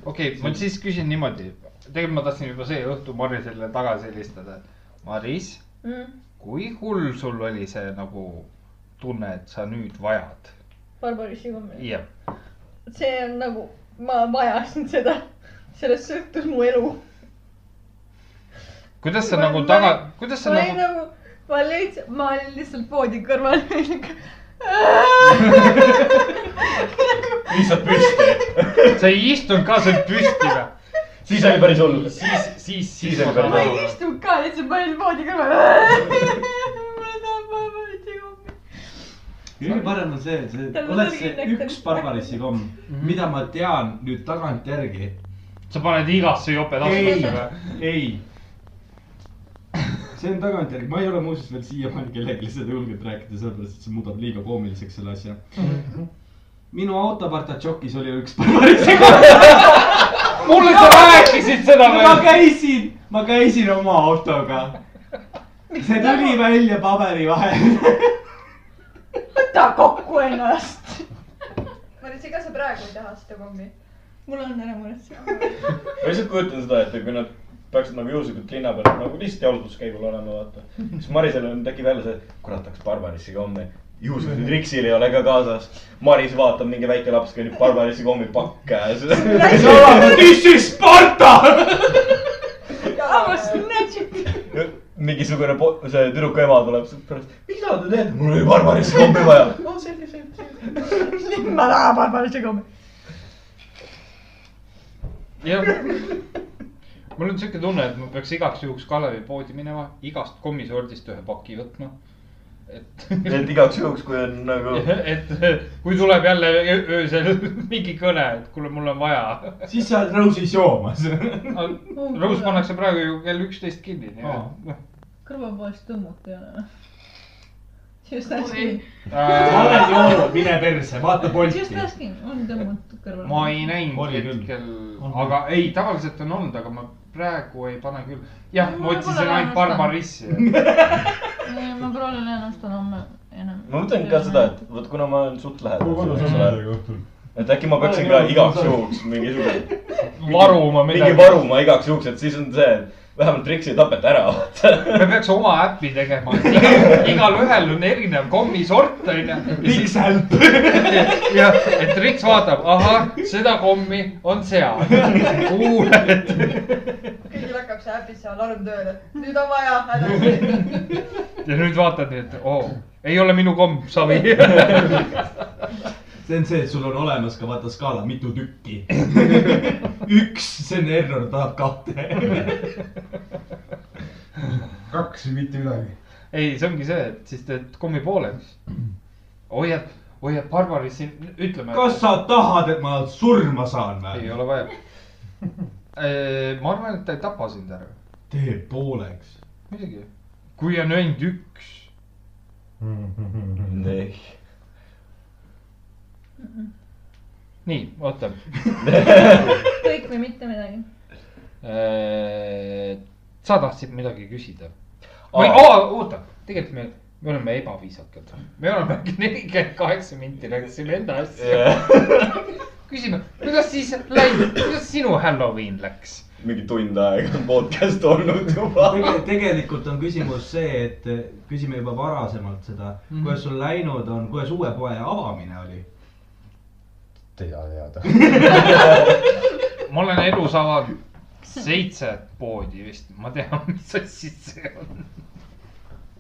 okei, ma siis küsin niimoodi. tegelikult ma tahtsin juba see õhtu Marisele tagasi helistada. Maris, mm.. kui hull sul oli see nagu tunne, et sa nüüd vajad? Barbarissi kommi. jah, see on nagu, ma vajasin seda, sellest sõltus mu elu. kuidas sa Ma- nagu ma- taga, kuidas sa ma nagu, nagu, ma lihtsalt, ma olin lihtsalt voodi kõrval. lihtsalt püsti. sa ei istunud ka seal püsti või? siis oli päris hull. siis, siis, siis ma oli ma päris aru ei. istunud ka, lihtsalt ma olin voodi kõrval. ma tahan barbarissi kommi. Kõige parem on see, see oleks see üks barbarissi komm, mida ma tean nüüd tagantjärgi. sa paned igasse jope ei taskusse või?, ei. see on tagantjärgi, ma ei ole muuseas veel siiamaani kellelegi seda julgenud rääkida, sellepärast et see muudab liiga koomiliseks selle asja. minu autopartatšokis oli üks barbarissi komm. mulle sa rääkisid seda ma veel. käisin, ma käisin oma autoga. see tuli välja paberi vahel. võta kokku ennast. Maris, ega sa praegu ei taha seda kommi? mul on ära muretsenud. ma lihtsalt kujutan seda, et kui nad peaksid nagu juhuslikult linna peal nagu lihtsalt jalutuskäigul olema, vaata. siis Marisel on, tekib jälle see, kurat, tahaks Barbarissi kommi. juhuslikult Riksil ei ole ka kaasas. Maris vaatab, mingi väike laps kõnnib Barbarissi kommi pakk käes. This is Sparta. I was snatched. Mingisugune po- see tüdruku ema tuleb pärast. mida te teete? mul oli Barbarissi kommi vaja. no selge, selge, selge. ma tahan barbarissi kommi. jah. mul on siuke tunne, et ma peaks igaks juhuks Kalevi poodi minema, igast kommisordist ühe paki võtma. et, et igaks juhuks, kui on nagu. et kui tuleb jälle öö- öösel mingi kõne, et kuule, mul on vaja. siis sa oled Rose'is joomas. Rõus pannakse praegu ju kell üksteist kinni, nii et noh. kõrvapoest tõmmut ei ole. Just asking, ma olen joonud, mine perse, vaata just Bolti. asking, on tõmmut kõrval. ma ei näinud hetkel aga ei, tavaliselt on olnud, aga ma praegu ei pane küll. jah, ma Ma otsisin ainult Barbarissi. ma proovin ennast homme enam. ma mõtlen ka seda, et vot kuna ma olen suht lähedal. mul kodus on midagi õhtul. et äkki ma peaksin ka igaks juhuks mingisugune. varuma mingi midagi. varuma igaks juhuks, et siis on see, et vähemalt Riksi ei tapeta ära, vaata. me peaks oma äppi tegema, igalühel on erinev kommisort onju. Pixel. ja, et Riks vaatab, ahah, seda kommi on seal. kuuled. kõigil hakkab see äpis see alarm tööle. nüüd on vaja hädasti. ja nüüd vaatad nii, et oo, ei ole minu komm, savi. See on see, et sul on olemas ka vaata skaala mitu tükki. üks, see on error, tahab kahte. kaks või mitte midagi. ei, see ongi see, et siis teed kommi pooleks. hoiad, hoiad Barbarissi, ütleme. kas sa tahad, et ma surma saan ei või? ole vaja. ma arvan, et ta ei tapa sind ära. tee pooleks. muidugi. kui on ainult üks. nii. nii, oota. kõik või mitte midagi. sa tahtsid midagi küsida? või oota, tegelikult me, me oleme ebaviisakad. me oleme nelikümmend kaheksa minti rääkisime enda asja. küsime, kuidas siis läinud, kuidas sinu Halloween läks? mingi tund aega on podcast olnud juba. Tege, tegelikult on küsimus see, et eh, küsime juba varasemalt seda mm, -hmm. kuidas sul läinud on, kuidas uue poe avamine oli? Ei taha teada. ma olen elus avanud seitse poodi vist, ma tean, mis asi see on.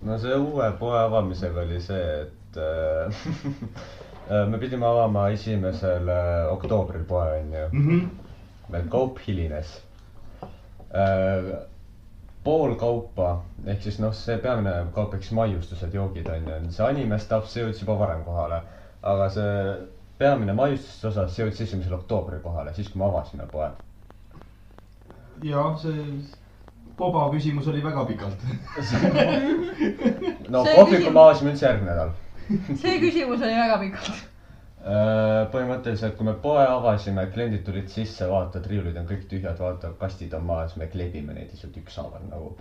no see uue poe avamisega oli see, et äh, me pidime avama esimesel äh, oktoobril poe onju. meil kaup hilines äh,. pool kaupa ehk siis noh, see peamine kaup siis maiustused, joogid onju, see anime stuff, see jõudis juba varem kohale. aga see peamine maiustuste osa, see jõudis esimesel oktoobril kohale, siis kui me avasime poe. jah, see Boba küsimus oli väga pikalt. no kohviku me avasime üldse järgmine nädal. see küsimus oli väga pikalt. Äh, põhimõtteliselt, kui me poe avasime, kliendid tulid sisse, vaatad, riiulid on kõik tühjad, vaata, kastid on maas, me kleebime neid lihtsalt ükshaaval nagu.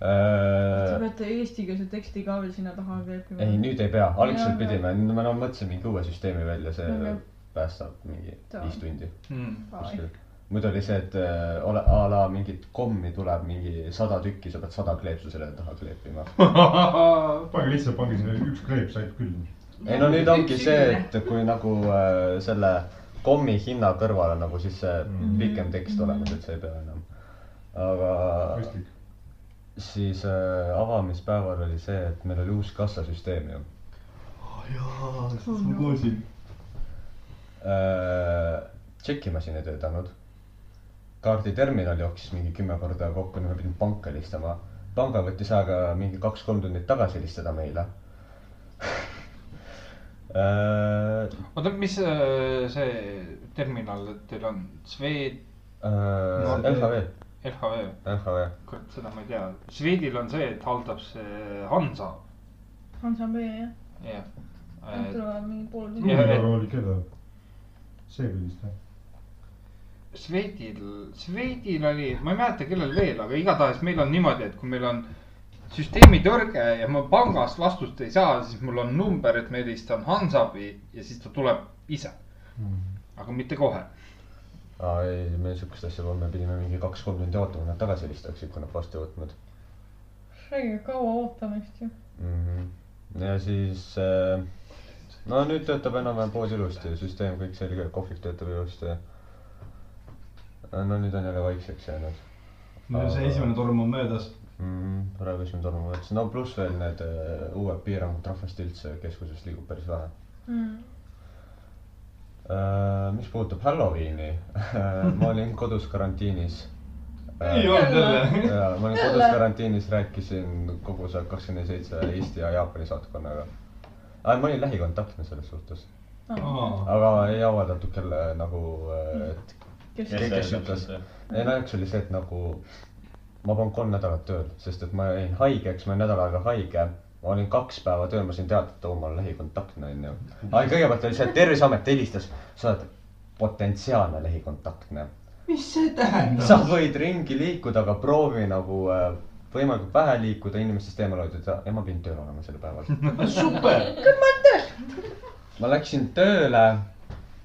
Te peate eestikeelse teksti ka veel sinna taha kleepima. ei, nüüd ei pea, algselt Jaa, pidime, me no, mõtlesime mingi uue süsteemi välja, see Okei. päästab mingi Davai. viis tundi mm.. kuskil. muidu oli see, et äh, ole a la mingit kommi tuleb mingi sada tükki, sa pead sada kleepsu selle taha kleepima. pange lihtsalt, pange sinna üks kleep, said küll. ei no nüüd ongi see, et kui nagu äh, selle kommi hinna kõrval on nagu siis see Mhm. pikem tekst olemas, et sa ei pea enam. aga mõistlik. Siis äh, avamispäeval oli see, et meil oli uus kassasüsteem ju jaa, ma kuulsin. äh,. tšekimasin ei töötanud. kaarditerminal jooksis mingi kümme korda kokku, nüüd ma pidin panka helistama. panga võttis aega mingi kaks-kolm tundi tagasi helistada meile äh,. oota, mis äh, see terminal teil on, Swed, äh, LHV, LHV, LHV. kurat, seda ma ei tea. Swedil on see, et haldab see Hansa, Hansa B jah, jah. nad tulevad mingi pool tundi. Luulerool oli keda? see vist jah? Swedil, Swedil oli, ma ei mäleta, kellel veel, aga igatahes meil on niimoodi, et kui meil on süsteemi tõrge ja ma pangast vastust ei saa, siis mul on number, et ma helistan Hansabi ja siis ta tuleb ise, aga mitte kohe. Aa ei, meil siukest asja polnud, me pidime mingi kaks-kolm tundi ootama, nad tagasi helistaksid, kui nad vastu ei võtnud räägige kaua ootamist ju. mm. -hmm. ja siis äh,, no nüüd töötab enam-vähem pood ilusti, süsteem kõik selge, kohvik töötab ilusti. no nüüd on jälle vaikseks jäänud no see esimene torm on möödas. mm,. praegu esimene torm on võetud, no pluss veel need äh, uued piirangud, rahvast üldse keskuses liigub päris vähe äh,. Mis puudutab Halloweeni ma olin kodus karantiinis. Ei olnud jälle. ja ma olin kodus karantiinis, rääkisin kogu see kakskümmend seitse Eesti ja Jaapani saatkonnaga. ma olin lähikontaktne selles suhtes, aga ei avaldatud kelle nagu, et kes Kes ütles. ei no üks oli see, et nagu ma polnud kolm nädalat tööl, sest et ma jäin haigeks, ma olin nädal aega haige. Ma olin kaks päeva tööl, ma sain teada, et oo, ma olen lähikontaktne onju. aga kõigepealt oli see, et Terviseamet helistas, sa oled potentsiaalne lähikontaktne. mis see tähendab? sa võid ringi liikuda, aga proovi nagu äh, võimalikult vähe liikuda, inimestest eemal hoida ja- ma pidin tööl olema sel päeval. super. ma läksin tööle,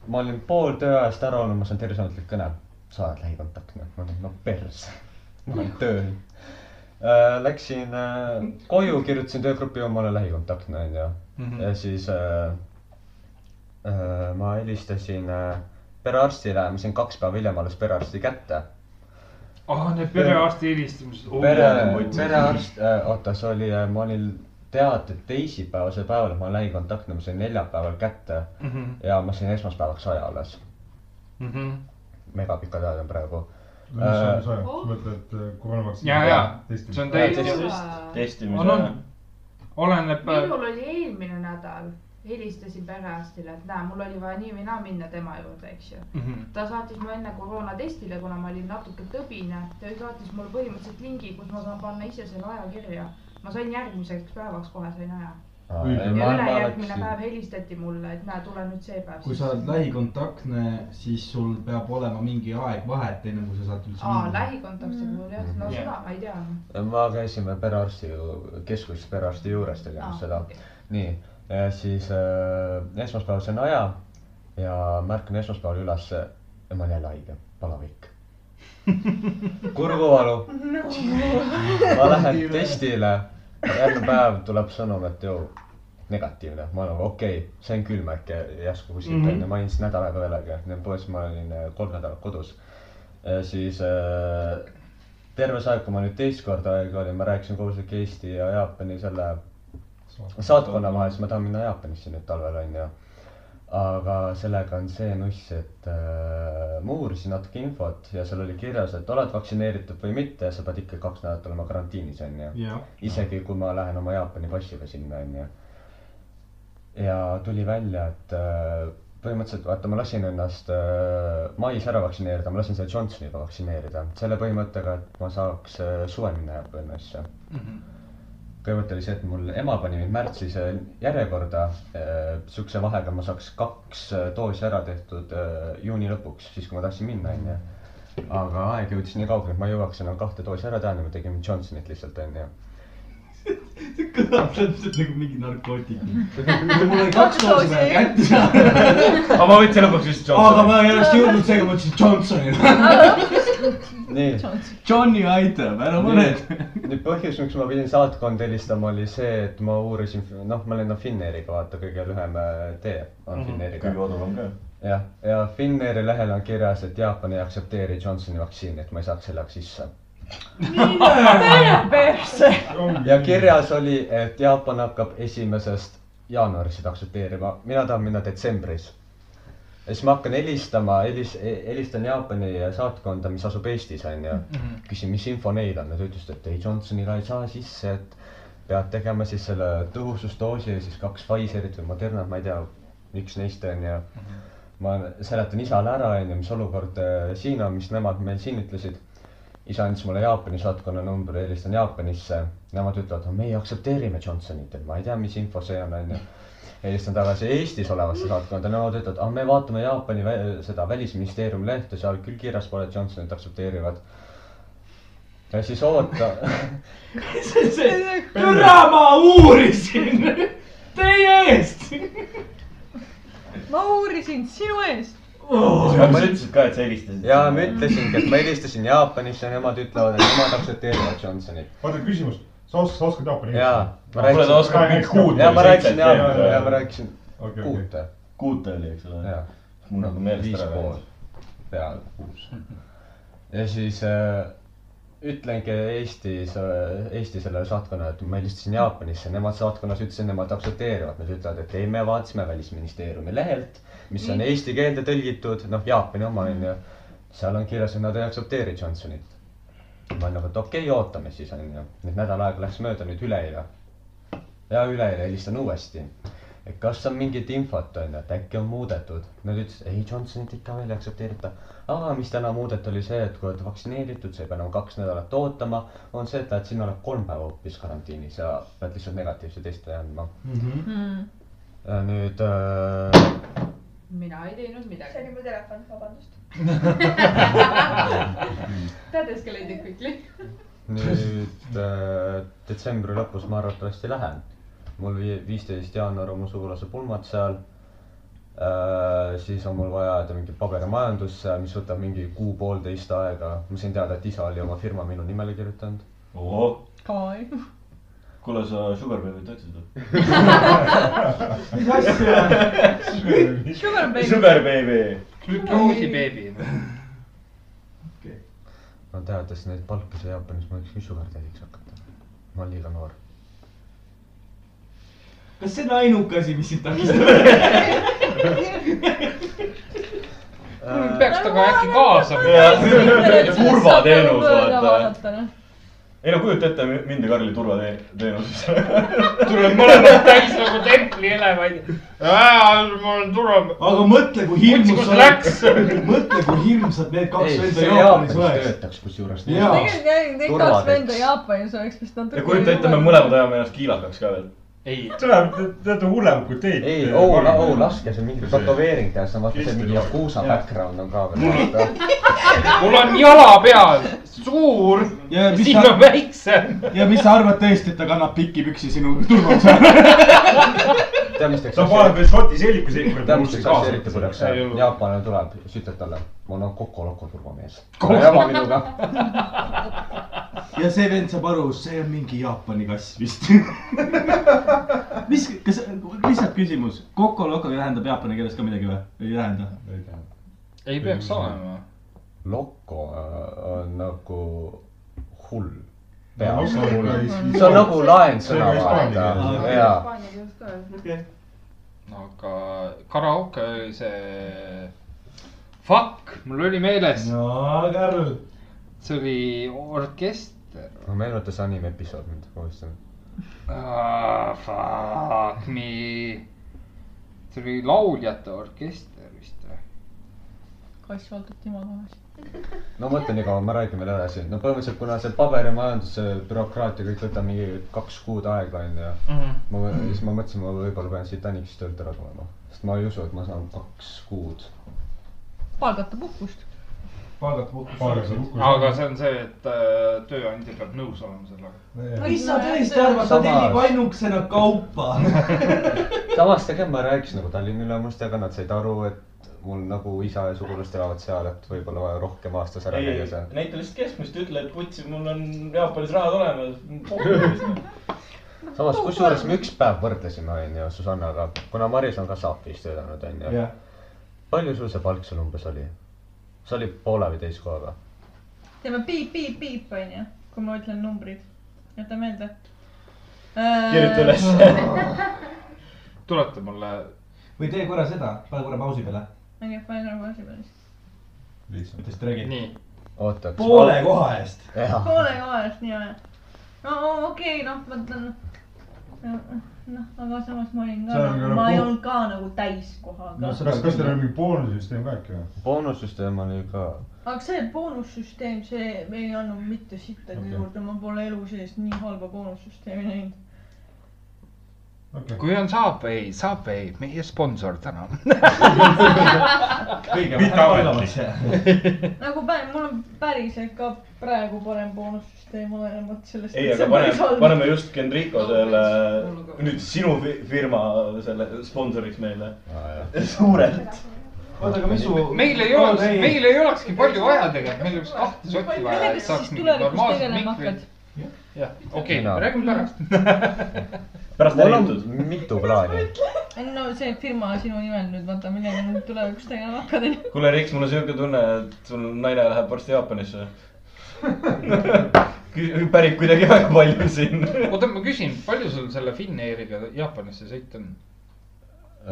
ma olin pool tööajast ära olnud, ma saan Terviseametilt kõne, sa oled lähikontaktne, ma olin no pers, ma olen tööl. Läksin äh, koju, kirjutasin töögruppi, ma olen lähikontaktne onju Mhm. ja siis äh, äh, ma helistasin äh, perearstile, ma sain kaks päeva hiljem alles perearsti kätte ah, need perearsti helistamised oh,. pere, perearst, oota, see oli, ma olin teate teisipäevasel päeval, et ma olen lähikontaktne, ma sain neljapäeval kätte mm. -hmm. ja ma sain esmaspäevaks aja alles. Mm -hmm. megapikad ajad on praegu. Mis sa, Äh, mis sa, mõtled koroonavaktsiini? ja, ja see on täiesti, testimise on, on, oleneb. minul oli eelmine nädal, helistasin perearstile, et näe, mul oli vaja nii või naa minna tema juurde, eks ju. Mhm. ta saatis mu enne koroonatestile, kuna ma olin natuke tõbine, ta saatis mulle põhimõtteliselt lingi, kus ma saan panna ise selle aja kirja. ma sain järgmiseks päevaks kohe sain aja. Ja ülejärgmine päev helistati mulle, et näe, tule nüüd see päev. kui sa oled lähikontaktne, siis sul peab olema mingi aeg vahet, enne kui sa saad üldse aa, lähikontaktse puhul jah, no Jah. seda ma ei tea. ma käisime perearsti, keskuses perearsti juures tegemas seda. nii, ja siis äh, esmaspäeval sain aja ja märkan esmaspäeval üles ja ma olen jälle haige, palavik. kurguvalu. ma lähen testile, järgmine päev tuleb sõnum, et jõu, negatiivne, ma olen nagu okei okay,, sain külma äkki järsku kuskilt onju mm -hmm., ma olin siis nädal aega et poes ma olin äh, kolm nädalat kodus. siis äh, terve see aeg, kui ma nüüd teist korda haige olin, ma rääkisin kogu selle Eesti ja Jaapani selle saatkonna vahel, siis ma tahan minna Jaapanisse nüüd talvel onju. Aga sellega on see nuss, et äh, ma uurisin natuke infot ja seal oli kirjas, et oled vaktsineeritud või mitte, sa pead ikka kaks nädalat olema karantiinis onju. jah, isegi kui ma lähen oma Jaapani passiga sinna onju. ja tuli välja, et äh, põhimõtteliselt vaata, ma lasin ennast äh, mais ära vaktsineerida, ma lasin selle Johnsoniga vaktsineerida selle põhimõttega, et ma saaks äh, suvel minna Jaapanisse. Mhm. Kõigepealt oli see, et mul ema pani mind märtsis äh, järjekorda. Siukse vahega ma saaks kaks äh, doosi ära tehtud äh, juuni lõpuks, siis kui ma tahtsin minna, onju. aga aeg jõudis nii kaugele, et ma ei jõuaks enam kahte doosi ära teha, nii ma tegin Johnsonit lihtsalt, onju. see kõlab täpselt nagu mingi narkootik. mul oli kaks doosi vaja kätte saada, aga ma võtsin lõpuks aga Johnsoni. ma ei oleks jõudnud seega, ma ütlesin Johnsonile. nii, Johnny aitab, ära muretse. nüüd põhjus, miks ma pidin saatkonda helistama, oli see, et ma uurisin, noh, ma lendan Finnairiga, vaata kõige lühem äh, tee on Finnairiga kõige odavam ka. jah, ja Finnairi lehel on kirjas, et Jaapan ei aktsepteeri Johnsoni vaktsiini, et ma ei saaks sellega sisse. mine persse. ja kirjas oli, et Jaapan hakkab esimesest jaanuarist aktsepteerima, mina tahan minna detsembris. Ja siis ma hakkan helistama, helis-, helistan Jaapani saatkonda, mis asub Eestis, onju. küsin, mis info neil on, nad ütlesid, et ei Johnsoniga ei saa sisse, et pead tegema siis selle tõhususdoosi ja siis kaks Pfizerit või Modernat, ma ei tea, üks neist onju. ma seletan isale ära, onju, mis olukord äh, siin on, mis nemad meil siin ütlesid isa andis mulle Jaapani saatkonna numbri, helistan Jaapanisse. Nemad ütlevad, meie aktsepteerime Johnsonit, et ma ei tea, mis info see on, onju. Helistan tagasi Eestis olevasse saatkonda, nemad ütlevad, ah me vaatame Jaapani vä seda välisministeeriumi lehte, seal küll kirjas pole, et Johnsonit aktsepteerivad. ja siis oota, türa, ma uurisin teie eest. ma uurisin sinu eest. aga sa ütlesid ka, et sa helistasid. ja ma ütlesingi, et ma helistasin Jaapanisse, nemad ütlevad, et nemad aktsepteerivad Johnsonit. oota, küsimus, sa oskad, sa oskad jaapani ja, ma kuule, ta rääkisin, oskab mingi kuud ja ma rääkisin ja, ja, ma rääkisin kuute, kuute oli, eks ole. ja. mul nagu meelest ära läinud., peaaegu kuus. ja siis äh, ütlengi Eestis äh,, Eesti sellele saatkonnale, et ma helistasin Jaapanisse, nemad saatkonnas ütlesid, nemad aktsepteerivad, nad ütlevad, et ei, me vaatasime välisministeeriumi lehelt, mis on eesti keelde tõlgitud, noh, Jaapani oma on ju. seal on kirjas, et nad ei aktsepteeri Johnsonit. Ma olen nagu, et okei okay,, ootame siis on ju, nüüd nädal aega läks mööda, nüüd üleeile. ja üleeile helistan uuesti et kas on mingit infot on ju, et äkki on muudetud. Nad ütlesid, ei Johnsonit ikka veel ei aktsepteerita. aga mis täna muudeti, oli see, et kui oled vaktsineeritud, sa ei pea enam kaks nädalat ootama. on see, et lähed sinna, oled kolm päeva hoopis karantiinis ja pead lihtsalt negatiivse testi andma. ja nüüd äh, mina ei teinud see midagi. oli mu telefon, vabandust. That escalated quickly. nüüd äh, detsembri lõpus ma arvatavasti lähen. mul vi- viisteist jaanuar on mu sugulase pulmad seal äh,. siis on mul vaja ajada mingit paberimajandusse, mis võtab mingi kuu-poolteist aega. ma sain teada, et isa oli oma firma minu nimele kirjutanud. Kai. kuule, sa Sugar Baby't otsid või? mis asja? Sugar baby. Sugar Baby. Roosi beebi. no teades neid palkasid Jaapanis, ma võiks sugar daddy'ks hakata. ma olen liiga noor. kas see on ainuke asi, mis sind takistab? peaks temaga äkki kaasa turvateenus, vaata. vaata. Ei no kujuta ette mind ja Karli turvateenuses. tuleb mõlemad täis nagu templi elevaid. mul on turva. aga mõtle, kui hirmus sa oled. mõtle, kui hirmsad need kaks ei, venda Jaapanis oleks. töötaks kusjuures. Tegelikult jah, need kaks venda Jaapanis oleks vist natuke. ja kujuta ette, me mõlemad ajame ennast kiilakaks ka veel. ei, tuleb, te olete hullem kui teid. ei, oo, oo, laske, see mingi tätoveering teha, see on vaata see mingi Yakuusa background on ka veel mul on jala peal suur, ja mis siin sa on, väiksem. ja mis sa arvad tõesti, et ta kannab pikipüksi sinu turvas? tead, mis teeks sa paned veel šoti selliku seikme. tead, mis teeks asja eriti põleks Ei? Jaapanile tuleb, siis ütled talle, mul on Coco Loco turvamees. ära jama minuga. ja see vend saab aru, see on mingi Jaapani kass vist. mis, kas, lihtsalt küsimus, Coco Loco tähendab jaapani keeles ka midagi või? ei tähenda? ei peaks olema. Loco äh, on nagu hull. Peas on hull päris-. see on nagu on hispaania vaata jaa. Aga karaoke oli see, fuck, mul oli meeles, no Karl. see oli orkester meenutas anime episood mind, uuesti. ah,. Fuck me, see oli lauljate orkester vist või? kass valdab Timo tagasi. No mõtle nii kaua, ma räägin veel edasi. no põhimõtteliselt, kuna see paberimajandus, see bürokraatia kõik võtab mingi kaks kuud aega, onju. ma, siis ma mõtlesin, ma võib-olla pean Titanicist töölt ära tulema. sest ma ei usu, et ma saan kaks kuud. palgata puhkust. palgata puhkust. palgata puhkust. aga see on see, et äh, tööandja peab nõus olema sellega. mis sa tõesti arvad, ta tellib ainukesena kaupa. samas tegelikult ma rääkisin nagu Tallinna ülemustega, nad said aru, et mul nagu isa ja sugulased elavad seal, et võib-olla vaja rohkem aastas ära ei käia, seal. näita lihtsalt keskmist, ütle, et putsi, mul on Jaapanis rahad olemas. samas, kusjuures me üks päev võrdlesime, onju, Susannaga, kuna Maris on ka Saapis töötanud, onju. jah, palju sul see palk seal umbes oli? see oli poole või teise kohaga? teeme piip, piip, piip onju, kui ma ütlen numbrid. jäta meelde. kirjuta üles. tuleta mulle, või tee korra seda, pane korra pausi peale. onju, panen nagu asi peale. lihtsalt. ütlesid räägi. nii, oota. poole. koha eest. poole kohast nii on. no okei okay,, noh, ma ütlen. noh, aga samas ma olin ka ka, ma ei nagu- olnud ka nagu täiskohaga No kas, kas teil on mingi boonussüsteem ka äkki või? boonussüsteem oli ka. aga see boonussüsteem, see ei andnud mitte sittagi okay. juurde, ma pole elu sees nii halba boonussüsteemi näinud. okei. kui on Subway, Subway, meie sponsor täna. nagu pä-, mul on päriselt ka praegu parem boonussüsteem olenemata sellest. ei, aga paneme, paneme just Enrico selle, nüüd sinu fi- firma selle sponsoriks meile. suurelt. oota, aga mis su. meil ei oleks, meil ei olekski palju vaja tegelikult, meil oleks kahte sotti vaja, et sa saaks mingit normaalset hakkad?. jah, okei okay,, räägime pärast. pärast mul on jutud. mitu plaani. no see firma sinu nimel nüüd vaata, millega nüüd tulevikus tegelema hakkad, onju. kuule, Riks, mul on siuke tunne, et sul naine läheb varsti Jaapanisse. pärib kuidagi väga palju siin. oota, ma küsin, palju sul selle Finnairiga Jaapanisse sõita on?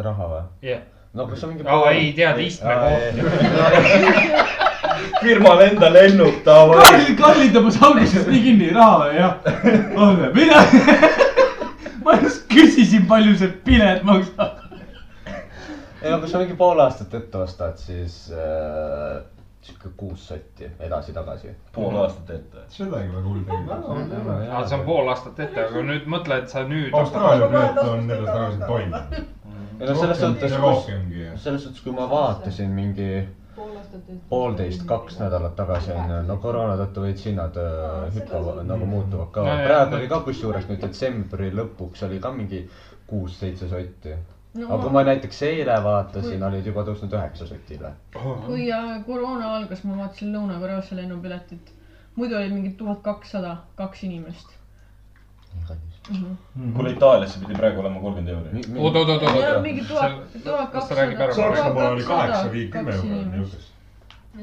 raha või? jah. no kas on mingi. aa, ei tea, istmekoht. firmal enda lennutama. Karl, Karl tõmbas alguses nii kinni, raha või jah? oota, mida? ma just küsisin, palju see pilet maksab. ei no kui sa mingi pool aastat ette ostad, siis äh, sihuke kuus sotti edasi-tagasi. pool aastat ette. sellega väga hull tegelikult. aa, see on pool aastat ette, aga nüüd mõtle, et sa nüüd. Austraalia pilet on edasi-tagasi toime. ei no selles suhtes, kus, selles suhtes, kui ma vaatasin mingi poolteist, kaks nädalat tagasi onju, no koroona tõttu veits hinnad äh, hüppavad nagu muutuvad ka praegu oli ka kusjuures nüüd detsembri lõpuks oli ka mingi kuus-seitse sotti. No aga kui ma näiteks eile vaatasin, olid juba tõusnud üheksa sotile. kui äh, koroona algas, ma vaatasin Lõuna-Koreasse lennupiletit. muidu oli mingi tuhat kakssada, kaks inimest mm. -hmm. kuule, Itaaliasse pidi praegu olema kolmkümmend euri. oot, oot, oot, oot. mingi tuhat, tuhat kakssada. Saksamaal oli kaheksa, viiskümmend eurot niisugust.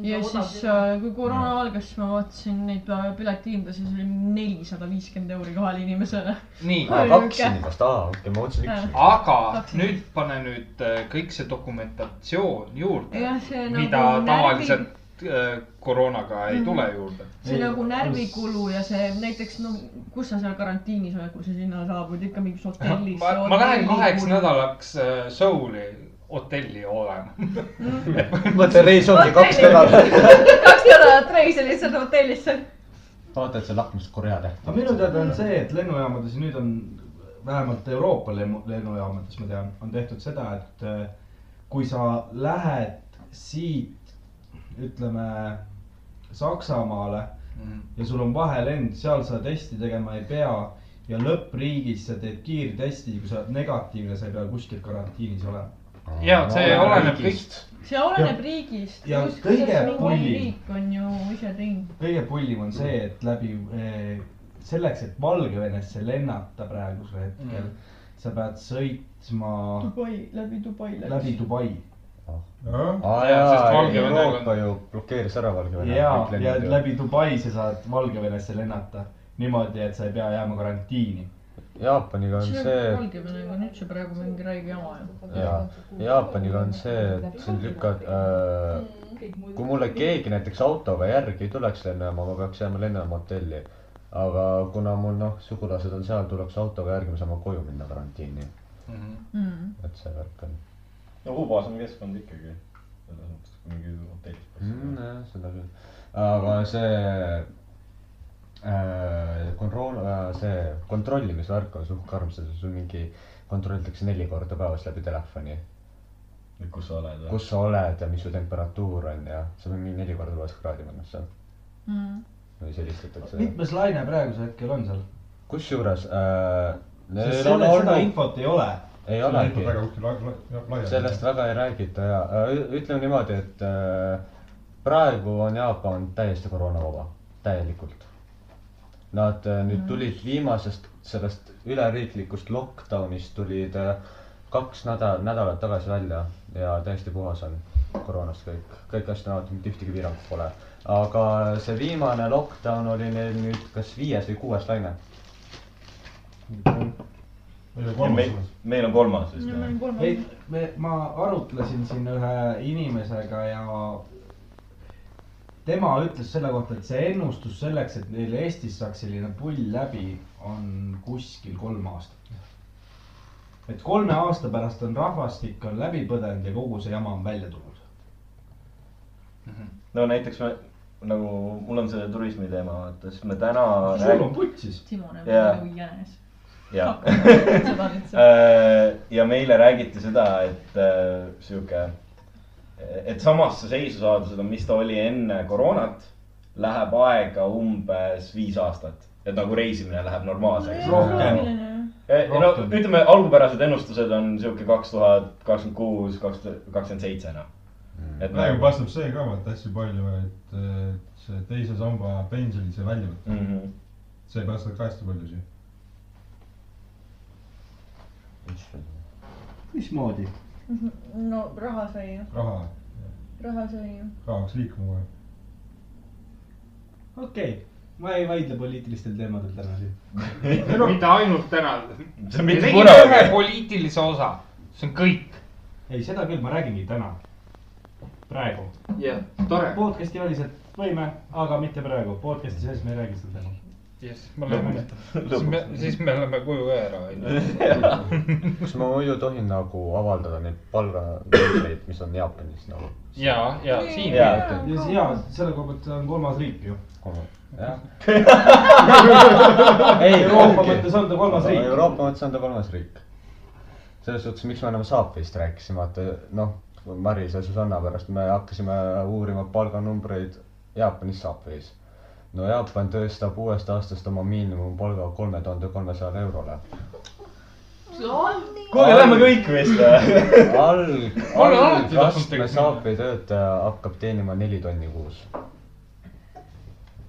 Ja siis äh,, kui koroona algas, siis ma vaatasin neid piletihindasid, siis oli nelisada viiskümmend euri kahele inimesele. nii, kaks inimest, aa okei, ma mõtlesin üks. aga Kaks nüüd pane nüüd äh, kõik see dokumentatsioon juurde, see mida nagu närvi, tavaliselt äh, koroonaga ei tule juurde. see nagu närvikulu ja see näiteks no kus sa seal karantiinis oled, kui sa sinna saabud ikka mingis hotellis. ma, ma lähen kaheks. nädalaks äh, Souli hotelli olema. mõtle, reis ongi kaks nädalat. kaks nädalat reisi lihtsalt hotellisse. vaata, et see lakmus Korea aga täht. minu teada on see, et lennujaamades nüüd on, vähemalt Euroopa lennu, lennujaamades ma tean, on tehtud seda, et äh, kui sa lähed siit, ütleme Saksamaale ja sul on vahelend, seal sa testi tegema ei pea ja lõppriigis sa teed kiirtesti, kui sa oled negatiivne, sa ei pea kuskil karantiinis olema. Ja see oleneb kõik. see oleneb riigist. ja kõige pullim- riik on ju ise teinud. kõige pullim on see, et läbi eh,, selleks, et Valgevenesse lennata praegusel hetkel mm., sa pead sõitma Dubai, läbi Dubai läks. läbi Dubai. aa Jaa, sest jaa, Euroopa ju blokeeris ära Valgevene. ja, ja. läbi Dubai sa saad Valgevenesse lennata niimoodi, et sa ei pea jääma karantiini. Jaapaniga on see, Valgevenega on üldse praegu mingi räige jama ju. jaa, Jaapaniga on see, et sind lükkad äh,, kui mulle keegi näiteks autoga järgi tuleks lennujaama, ma peaks jääma lennujaama hotelli. aga kuna mul noh, sugulased on seal, tuleks autoga järgi, me saame koju minna karantiini, Mm. et see värk on. no Ubas on keskkond ikkagi. selles mõttes, kui mingi hotellis mm,. jah, seda küll. aga see kontroll äh,, see kontrollimisvärk on suht karm, sest sul mingi kontrollitakse neli korda päevas läbi telefoni, et kus sa oled kus sa oled ja mis su temperatuur on ja sa pead mingi neli korda päevas kraadima ennast seal Mm. või siis helistatakse. mitmes laine praegusel hetkel on seal? kusjuures äh,. sest selle, seda infot ei ole. ei olegi sellest väga ei räägita ja äh, ütleme niimoodi, et äh, praegu on Jaapan täiesti koroonavaba, täielikult. Nad äh, nüüd tulid viimasest sellest üleriiklikust lockdown'ist tulid äh, kaks nädalat, nädalat tagasi välja ja täiesti puhas on koroonast kõik, kõik astronaudid, mitte ühtegi piirangut pole. aga see viimane lockdown oli neil nüüd kas viies või kuues laine. meil on ja kolmas. meil, on kolmas vist ei, me, ma arutlesin siin ühe inimesega ja tema ütles selle kohta, et see ennustus selleks, et neil Eestis saaks selline pull läbi, on kuskil kolm aastat. et kolme aasta pärast on rahvastik on läbi põdenud ja kogu see jama on välja tulnud. no näiteks me nagu mul on see turismi teema, vaata, siis me täna. sul on putsis. On Jaa. nagu jänes. seda lihtsalt. ja meile räägiti seda, et äh, sihuke, et samasse seisu saada seda, mis ta oli enne koroonat, läheb aega umbes viis aastat. et nagu reisimine läheb normaalseks. Rohkem. no Rohkem. ütleme, algupärased ennustused on sihuke kaks tuhat kakskümmend kuus, kaks tuhat kakskümmend seitse, noh. et praegu nagu paistab see ka vaata hästi palju, et et see teise samba pensioni, see väljavõtt, mm. -hmm. see päästab ka hästi palju siia. mismoodi? No raha sai ju, raha, raha sai ju. raha hakkas liikuma kohe. okei okay., ma ei vaidle poliitilistel teemadel täna siin. mitte ainult täna. see on mitte tegime ühe kunagi. poliitilise osa, see on kõik. ei, seda küll, ma räägingi täna. praegu. jah, tore. podcast'i väliselt võime, aga mitte praegu. podcast'i sees me ei räägi seda teemat. jess, me oleme, siis me, siis me oleme koju ka ära, onju. kas ma muidu tohin nagu avaldada neid palganumbreid, mis on Jaapanis nagu? ja, ja siin. Ja, ja selle koha pealt on kolmas riik ju. jah. ei, Euroopa mõttes on ta kolmas riik. Euroopa mõttes on ta kolmas riik. selles suhtes, miks me enam Saapist rääkisime, vaata noh, Maris ja Susanna pärast me hakkasime uurima palganumbreid Jaapanis Saapis. No Jaapan tõstab uuest aastast oma miinimumpalga kolme tuhande kolmesajale eurole. kuulge, lähme kõik vist või? alg, Ma olen alati tahtnud algastme tegelikult- Saapi töötaja hakkab teenima neli tonni kuus.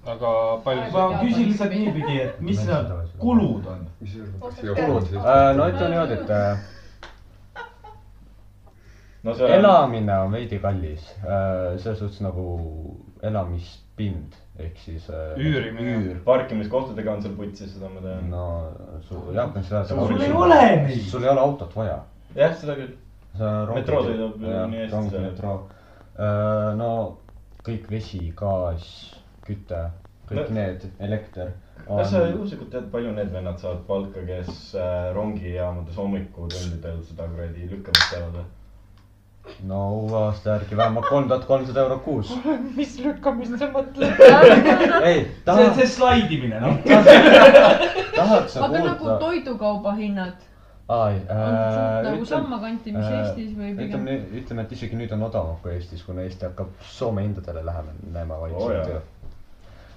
aga palju ma küsin lihtsalt niipidi, et mis need kulud on? kulud, no ütleme niimoodi, et äh, no see on, elamine on veidi kallis, selles suhtes nagu elamispind ehk siis. Üürimine. üür. parkimiskohtadega on seal putsis, seda ma tean. no su Jaapanis elad. sul ei ole neid. sul ei ole autot vaja. jah, seda küll. Metroo sõidab nii hästi metroo. no kõik vesi, gaas, küte, kõik No- need, elekter. kas sa juhuslikult tead, palju need vennad saavad palka, kes äh, rongijaamades hommikutundidel seda kuradi lükkamist teevad või? No uue aasta järgi vähemalt kolm tuhat kolmsada eurot kuus. mis lükkamist sa mõtled? ei, see, tahad, see slaidimine, noh. tahad sa aga nagu kuulda? toidukauba hinnad ai, on suht nagu ütleme, samma kanti, mis äh, Eestis või ütleme pigem. nii, ütleme, et isegi nüüd on odavam kui Eestis, kuna Eesti hakkab Soome hindadele lähenema vaikselt jaa. ju.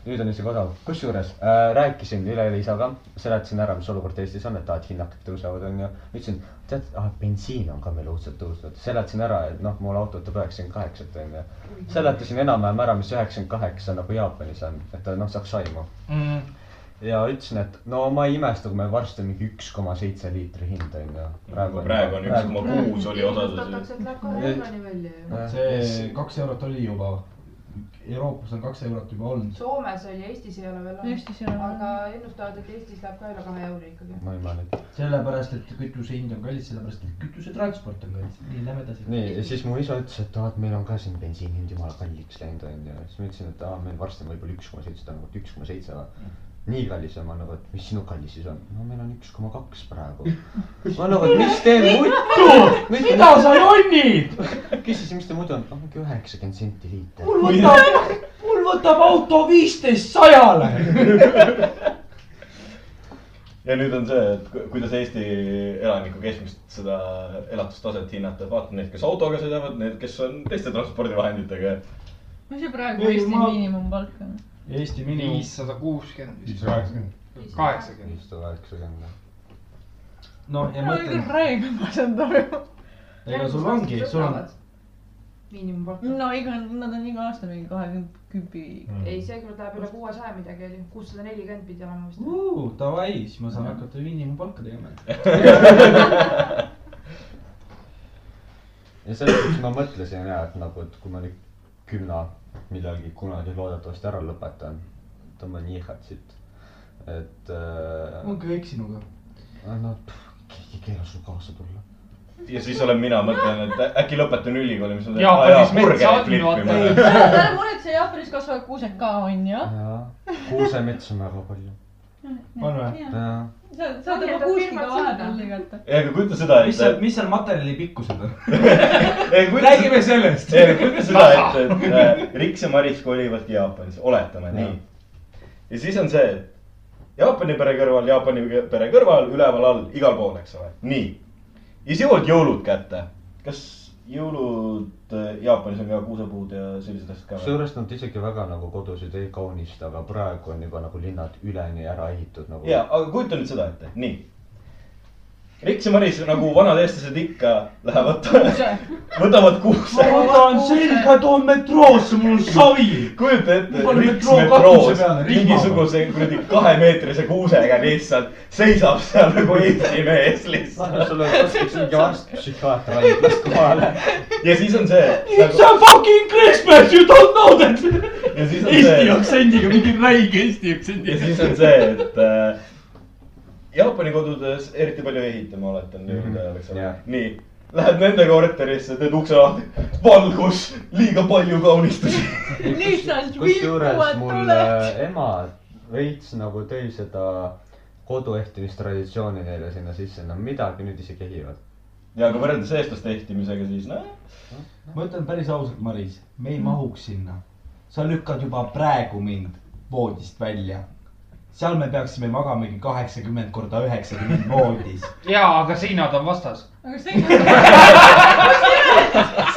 Nüüd on isegi odav, kusjuures äh, rääkisin üleeile isaga, seletasin ära, mis olukord Eestis on, et aa, et hinnad tõusevad, onju. ütlesin, tead, ah bensiin on ka meil õudselt tõusnud, seletasin ära, et noh, mul auto võtab üheksakümmend kaheksat, onju. seletasin enam-vähem ära, mis üheksakümmend kaheksa nagu Jaapanis on, et noh, saaks aimu. ja ütlesin, et no ma ei imesta, kui meil varsti on mingi üks koma seitse liitri hind onju. praegu on üks koma kuus oli välja ju. see kaks eurot oli juba. Euroopas on kaks eurot juba olnud. Soomes oli, Eestis ei ole veel olnud. Eestis ei ole veel. aga ennustavad, et Eestis läheb ka üle kahe euri ikkagi. ma ei mäleta. sellepärast, et kütuse hind on kallis, sellepärast et kütusetransport on kallis. nii, lähme edasi. nii, ja siis mu isa ütles, et aa, et meil on ka siin bensiini hind jumala kalliks läinud onju. siis ma ütlesin, et aa, meil varsti on võib-olla üks koma seitse, tähendab üks koma seitse või. Nii kallis ja ma nagu, et mis sinu kallis siis on? no meil on üks koma kaks praegu. ma nagu, et mis teil muidu, mida sa jonnid? küsisin, mis teil muidu on, no mingi üheksakümmend senti liiter. mul võtab, mul võtab auto viisteist sajale. ja nüüd on see, et ku- kuidas Eesti elaniku keskmist seda elatustaset hinnata, vaata neid, kes autoga sõidavad, need, kes on teiste transpordivahenditega. mis see praegu Eesti ma- miinimumpalk on? Eesti miinimum. viissada kuuskümmend vist. viissada kaheksakümmend. kaheksakümmend. viissada kaheksakümmend. no ja mul oli mõtlen küll, räige masendav. ega sul ongi, sul on, miinimumpalk. no iga, nad on iga aasta mingi kahekümne kümpi. ei, seekord läheb üle kuuesaja midagi oli, kuussada nelikümmend pidi olema vist. davai, siis ma saan hakata miinimumpalka tegema. ja selles suhtes ma mõtlesin ja, et nagu, et kui ma nüüd kümna millalgi kunagi loodetavasti ära lõpetan, tõmban jihad siit, et äh, on kõik sinuga. no pff, keegi ei keela sul kaasa tulla. ja siis olen mina, mõtlen, et äkki lõpetan ülikooli, mis ma Jaapanis metsa on, ära muretse, Jaapanis kasvavad kuused ka on ju. jaa, kuusemetsa on väga palju. on või? jaa, sa saad oma kuuskiga vahepeal lõigata. ei, aga kujuta seda, mis seal, et. mis seal materjali pikkused on? räägime räägime sellest. ei, aga kujuta seda, et, et äh, Riks ja Maris kolivadki Jaapanisse, oletame Jah. nii. ja siis on see, et Jaapani pere kõrval, Jaapani pere kõrval, üleval all, igal pool, eks ole, nii. ja siis jõuavad jõulud kätte. kas jõulud äh, Jaapanis on ka kuusepuud ja sellised asjad ka kusjuures nad isegi väga nagu kodusid ei kaunista, aga praegu on juba nagu linnad üleni ära ehitud nagu. ja, aga kujuta nüüd seda ette, nii. Riks ja Maris nagu vanad eestlased ikka lähevad, võtavad kuuse. ma võtan selga, toon metroosse, mul on savi. kujuta ette Riks metroo metroos mingisuguse kuradi kahemeetrise kuusega lihtsalt seisab seal nagu Eesti mees lihtsalt. sulle kuskilt mingi arst, psühhiaater haiglas kohale. ja siis on see It's nagu,, a fucking Christmas, you don't know that. ja siis on Eesti aktsendiga, mingi räige Eesti ja aktsendiga. siis on see, et äh, Jaapani kodudes eriti palju ei ehita, ma oletan jõulude ajal, eks ole nii. Lähed nende korterisse, teed ukse lahti, valgus, liiga palju kaunistusi. lihtsalt kusjuures vilkuvad mul tuled. äh, ema veits nagu tõi seda koduehtimistraditsiooni neile sinna sisse, no midagi nüüd isegi ehivad. ja aga võrreldes eestlaste ehtimisega, siis noh, ma ütlen päris ausalt, Maris, me ei mahuks sinna. sa lükkad juba praegu mind voodist välja. Seal me peaksime magamagi kaheksakümmend korda üheksakümmend voodis. jaa, aga seinad on vastas. aga seinad,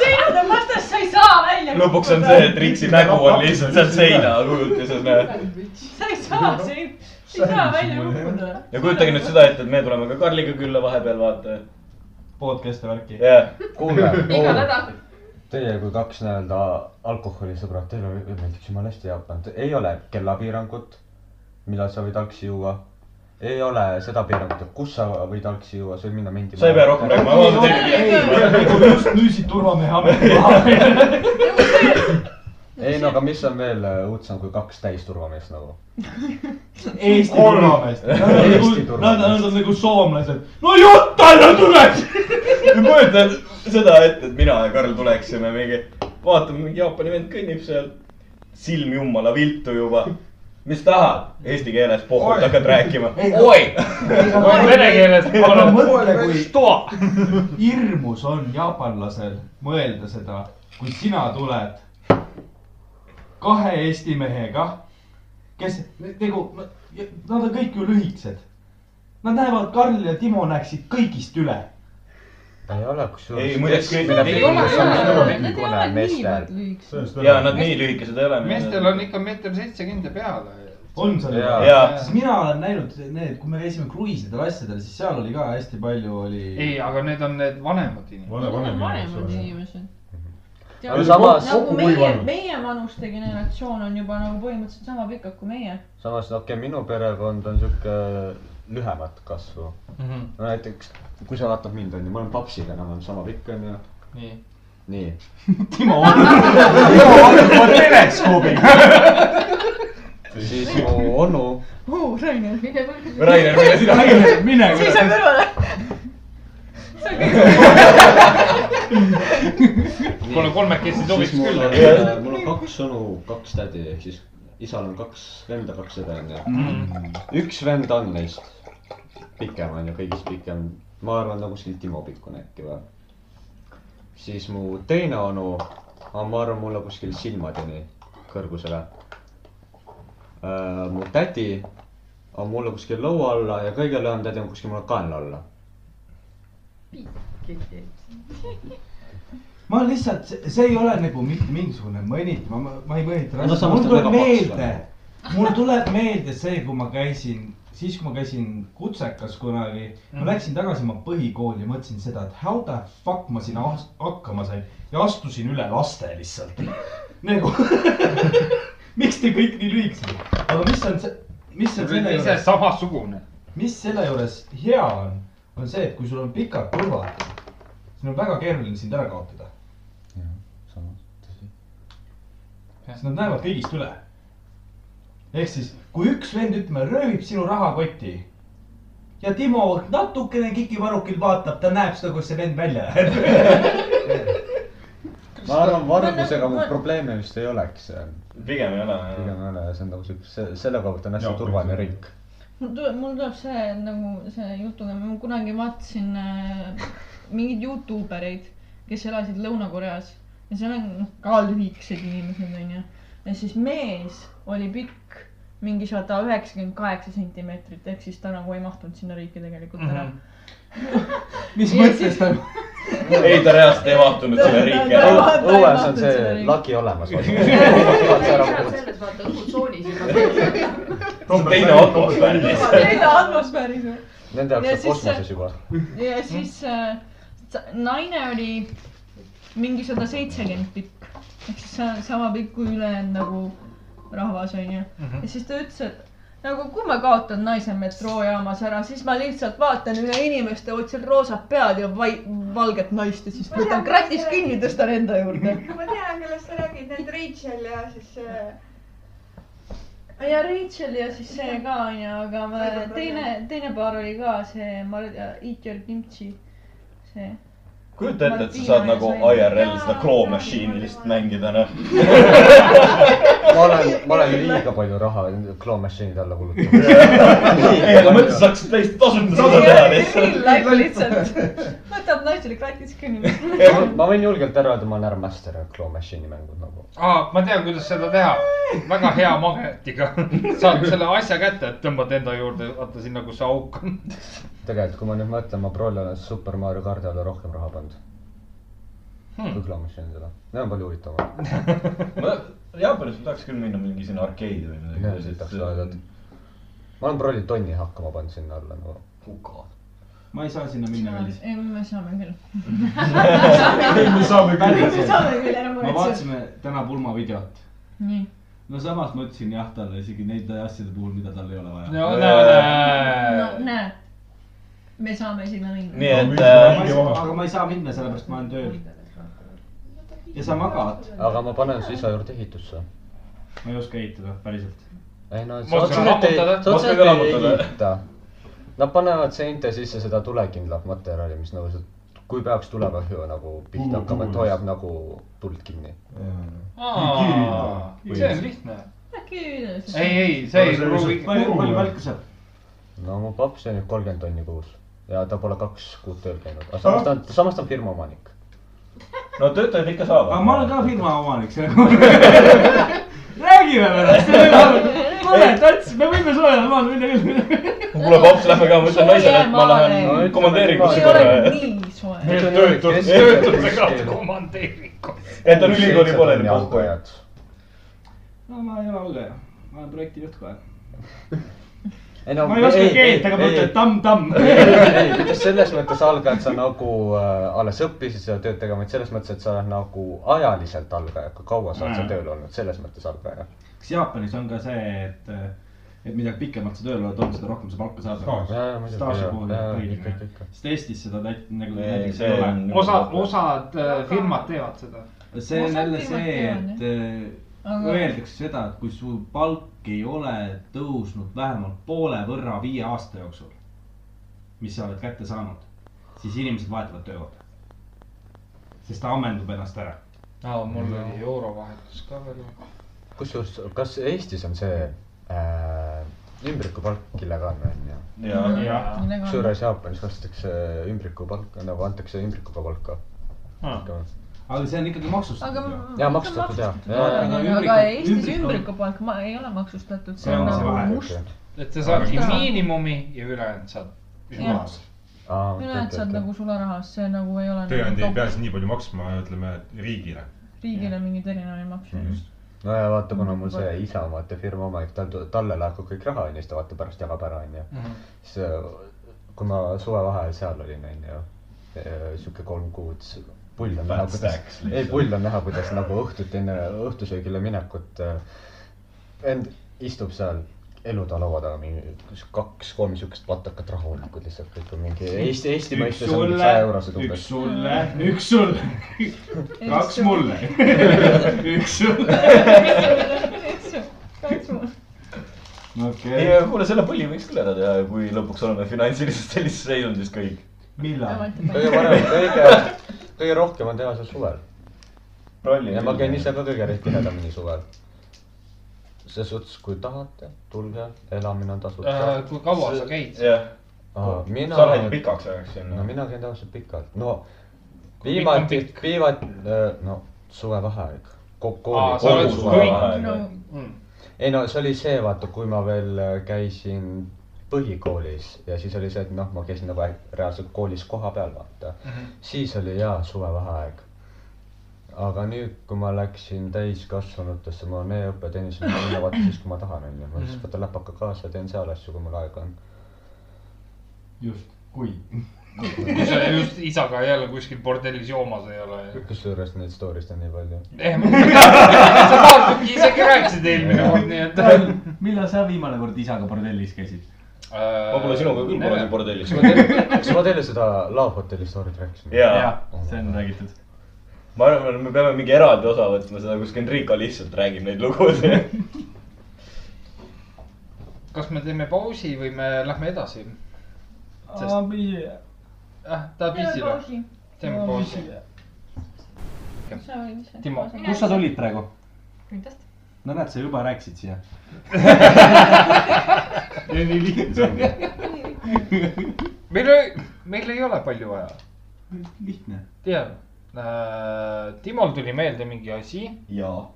seinad on vastas, sa ei saa välja. lõpuks on see, et Riksi nägu on lihtsalt seal seina kujutuses, näed. sa ei saa sein, sa ei saa välja kukkuda. ja kujutage nüüd seda ette, et me tuleme ka Karliga külla vahepeal, vaata. podcast'e värki. jah, kuulge, iga nädal. teie kui kaks nii-öelda alkoholisõbrad, teile meeldiks jumala hästi Jaapan, ei ole kellapiirangut, millal sa võid algsi juua. ei ole seda piirangut, et kus sa võid algsi juua, sa võid minna mendima. sa ei pea rohkem rääkima, ma vaatan teile. nagu just müüsid turvamehe ameti maha. ei no aga mis on veel äh, õudsem kui kaks täisturvameest nagu. Eesti turvameest. Eesti Nad turvameest. nad on nagu soomlased. no jutt alla tuleb. ma kujutan seda ette, et mina ja Karl tuleksime mingi, vaatame, mingi Jaapani vend kõnnib seal, silm jumala viltu juba. Mis tahad? Eesti keeles pohhult hakkad rääkima. Oi, Vene keeles aga mõtle, kui hirmus on jaapanlasel mõelda seda, kui sina tuled kahe Eesti mehega, kes nagu, nad on kõik ju lühikesed. Nad näevad, Karl ja Timo näeksid kõigist üle. ei ole, kusjuures. Ei, muideks kõik- ja nad nii lühikesed ei ole. meestel on ikka meeter seitsekümmend ja peale. On seal. Jaa. sest mina olen näinud need, kui me käisime kruiisidel asjadel, siis seal oli ka hästi palju oli. ei, aga need on need vanemad inimesed. vanemad inimesed. Aga samas- nagu kokku meie kuivanud., meie vanuste generatsioon on juba nagu põhimõtteliselt sama pikad kui meie. samas, okei okay,, minu perekond on sihuke lühemat kasvu. Mhm. no näiteks, kui sa vaatad mind, onju, ma olen papsiga enam-vähem sama pikk, onju. nii. nii. Timo on, Timo on teleskoobis. Siis mu onu, oo, Rainer. Rainer, mille sina tegid? mine seisa kõrvale. kuule, kolmekesi sobiks mul küll on. mul on kaks onu, kaks tädi ehk siis isal on kaks venda, kaks õde onju. Mm. üks vend on neist pikem onju, kõigist pikem. ma arvan, ta kuskil Timo pikkune äkki või. siis mu teine onu on, ma arvan, mulle kuskil silmadeni kõrgusele. Mu tädi on mulle kuskil lõua alla ja kõige lühem tädi on kuskil mulle kaenla alla. ma lihtsalt, see ei ole nagu mitte mingisugune mõnit, ma, ma ei mõnita No mul tuleb meelde, mul tuleb meelde see, kui ma käisin, siis kui ma käisin kutsekas kunagi, ma läksin tagasi oma põhikooli ja mõtlesin seda, et how the fuck ma sinna hakkama sain ja astusin üle laste lihtsalt. nagu, miks te kõik nii lühikesed, aga mis on see, mis on selle ise juures, samasugune. mis selle juures hea on, on see, et kui sul on pikad kõrvad, siis on väga keeruline sind ära kaotada, sest nad näevad kõigist üle. ehk siis, kui üks vend, ütleme, röövib sinu rahakoti ja Timo natukene kikivarrukil vaatab, ta näeb seda, kuidas see vend välja läheb. ma arvan, vargusega mul probleeme vist ei oleks. pigem ei ole. pigem ei ole, see on nagu siukse, selle koha pealt on hästi turvaline ring. mul tuleb, mul tuleb see nagu see jutuga, ma kunagi vaatasin äh, mingeid Youtube ereid, kes elasid Lõuna-Koreas ja seal on noh, ka lühikesed inimesed onju. ja siis mees oli pikk mingi sada üheksakümmend kaheksa sentimeetrit, ehk siis ta nagu ei mahtunud sinna riiki tegelikult ära mm. mis Ja mõttes ta, ei, ta reaalselt ei mahtunud selle riiki ära. õues on see lagi olemas. selles vaata õhutsoonis teine atmosfäär lihtsalt. teine atmosfääris? Nende Ja jaoks on siis kosmoses juba. ja siis äh, naine oli mingi sada seitsekümmend pikk, ehk siis sa- sama pikk kui ülejäänud nagu rahvas onju. ja siis ta ütles, et nagu kui ma kaotan naise metroojaamas ära, siis ma lihtsalt vaatan üle inimeste otsil roosat pead ja vai-, valget naist ja siis võtan kratist kinni, tõstan enda juurde. ma tean, kellest sa räägid, need Rachel ja siis see. ja Rachel ja siis see ka onju, aga ma, teine, teine paar oli ka see Mar-, Eat Your Kimchi, see kujuta ette, et sa saad nagu IRL seda Claw Machine'i lihtsalt mängida, noh. ma olen, ma olen liiga palju raha Claw Machine'ide alla kulutanud. ei, aga mõtle, sa saaksid täiesti tasuta seda teha lihtsalt. lihtsalt, võtab naisele kratist kinni. ma võin julgelt ära öelda, ma olen ära master Claw Machine'i mängud nagu. aa, ma tean, kuidas seda teha. väga hea magnetiga. saad selle asja kätte, et tõmbad enda juurde, vaata siin nagu see auk on. tegelikult, kui ma nüüd mõtlen, ma Prole olen Super Mario kardi alla rohkem raha pannud Hmm. kui Claw Machine'idele. Need on palju huvitavam. ma Jaapanis ma tahaks küll minna mingi sinna arkeedi või midagi et ma olen Proli tonni hakkama pannud sinna alla nagu. ma ei saa sinna minna veel. ei, me saame küll. me saame päris. me saame küll, ära me muretse. vaatasime täna pulmavideot. nii, no samas ma ütlesin jah talle isegi nende asjade puhul, mida tal ei ole vaja. no näe no. näe, me saame sinna minna. nii et äh, ei aga ma ei saa minna, sellepärast ma olen tööl. Ja sa magad. aga ma panen su isa juurde ehitusse. ma ei oska ehitada, päriselt. ei no, Ma sa oskan otseselt ei, lammutada. sa otseselt ka ei lammutada. ehita. Nad panevad seinte sisse seda tulekindlat materjali, mis nagu see, kui peaks tulekahju nagu pihta hakkama, et hoiab nagu tuld kinni. see on lihtne. ei, ei, see ei pruugi. palju, palka saab? no mu paps teenib kolmkümmend tonni kuus ja ta pole kaks kuud tööl käinud, aga samas ta on, samas ta on firma omanik. No töötajaid ikka saab. aga ma olen ka firma omanik, räägime pärast. kuule, Tats, me võime soojale maale minna küll. kuule, paps, lähme ka, ma ütlen naisele, et ma lähen komandeeringusse korra. nii soe. töötud, töötusega komandeeringu. et on ülikooli pooleli pohku. algajad. no ma ei ole algaja, ma olen projektijuht kohe. ei no ma ei oska keelt, aga ma ütlen tamm-tamm. ei, mitte selles mõttes algaja, et sa nagu äh, alles õppisid seda tööd tegema, vaid selles mõttes, et sa oled nagu ajaliselt algaja, kui kaua sa oled seal tööl olnud, selles mõttes algaja. kas Jaapanis on ka see, et, et mida pikemalt sa tööl oled olnud, seda rohkem sa palka saad? Staaži puhul põhiline. sest Eestis seda täit- nagu Ei, näiteks ei ole on-. osa, osad äh, firmad teevad seda. see on Osad jälle see, et Aga- öeldakse seda, et kui su palk ei ole tõusnud vähemalt poole võrra viie aasta jooksul, mis sa oled kätte saanud, siis inimesed vahetavad töökohta. sest ta ammendub ennast ära. aa, mul oli eurovahetus ka veel. kusjuures, kas Eestis on see äh, ümbrikupalk illegaalne on ju? ja, kusjuures Jaapanis makstakse ümbrikupalka, nagu antakse ümbrikuga palka. Aga see on ikkagi maksustatud aga ju. Jaa, maksustatud, jaa. Aga Eestis ümbriku- ümbrikupalk ma ei ole maksustatud, see on on nagu must. et sa saadki miinimumi ja ülejäänud saad ühimas. ülejäänud saad nagu sularahas, see nagu ei ole tööandja ei pea nagu siis nii palju maksma, ütleme riigile. riigile mingeid erinevaid makse Mhm. just. no ja vaata, kuna mul see isa, vaata firma omanik, tal, talle laekub kõik raha onju, siis ta vaata pärast jagab ära onju. siis äh, kui ma suvevaheajal seal olin onju, sihuke kolm kuud, pull on näha, kuidas ei pull on näha, kuidas nagu õhtuti enne õhtusöögile minekut äh, vend istub seal elutoa laua taga mingi kaks-kolm siukest patakat rahulikult lihtsalt kõik on mingi Eesti, Eesti üks mõistes on mingi sulle saja, eurosed üks umbes. sulle, üks sulle, kaks mulle, üks sulle. kaks mul. okei, ei, kuule, selle pulli võiks küll ära teha, kui lõpuks oleme finantsiliselt sellises seisundis kõik. millal? kõige parem, kõige, kõige rohkem on teha see suvel. ja ma käin ise ka kõige tihedamini suvel. selles suhtes, kui tahate, tulge, elamine on tasuta. Äh, kui kaua sa käid? jah, mina sa lähed pikaks ajaks no sinna. mina käin tavaliselt pikalt, no viimati viimati, no suvevaheaeg. Kõik- ei no see oli see, vaata, kui ma veel äh, käisin põhikoolis ja siis oli see, et noh, ma käisin nagu reaalselt koolis kohapeal, vaata. siis oli jaa suvevaheaeg. aga nüüd, kui ma läksin täiskasvanutesse, ma olen e-õppeteenistus, ma võin vaata siis, kui ma tahan, onju. ma siis võtan läpaka kaasa teen seal asju, kui mul aega on. just, kui. kui sa just isaga jälle kuskil bordellis joomas ei ole. kusjuures neid story sid on nii palju. sa paar tükki isegi rääkisid eelmine kord, nii et. millal sa viimane kord isaga bordellis käisid? Ma pole sinuga küll kunagi bordellis. kas ma teile seda Love Hotelli story't rääkisin? jaa, jah, see on räägitud. ma arvan, et me peame mingi eraldi osa võtma seda, kus Enrico lihtsalt räägib neid lugusid. kas me teeme pausi või me lähme edasi? ah, tahad viisi või? teeme pausi. Timo, kust sa tulid praegu? Rindast. No näed, sa juba rääkisid siia. nii lihtne ongi. meil ei, meil ei ole palju vaja. lihtne. tead, Timol tuli meelde mingi asi, jaa.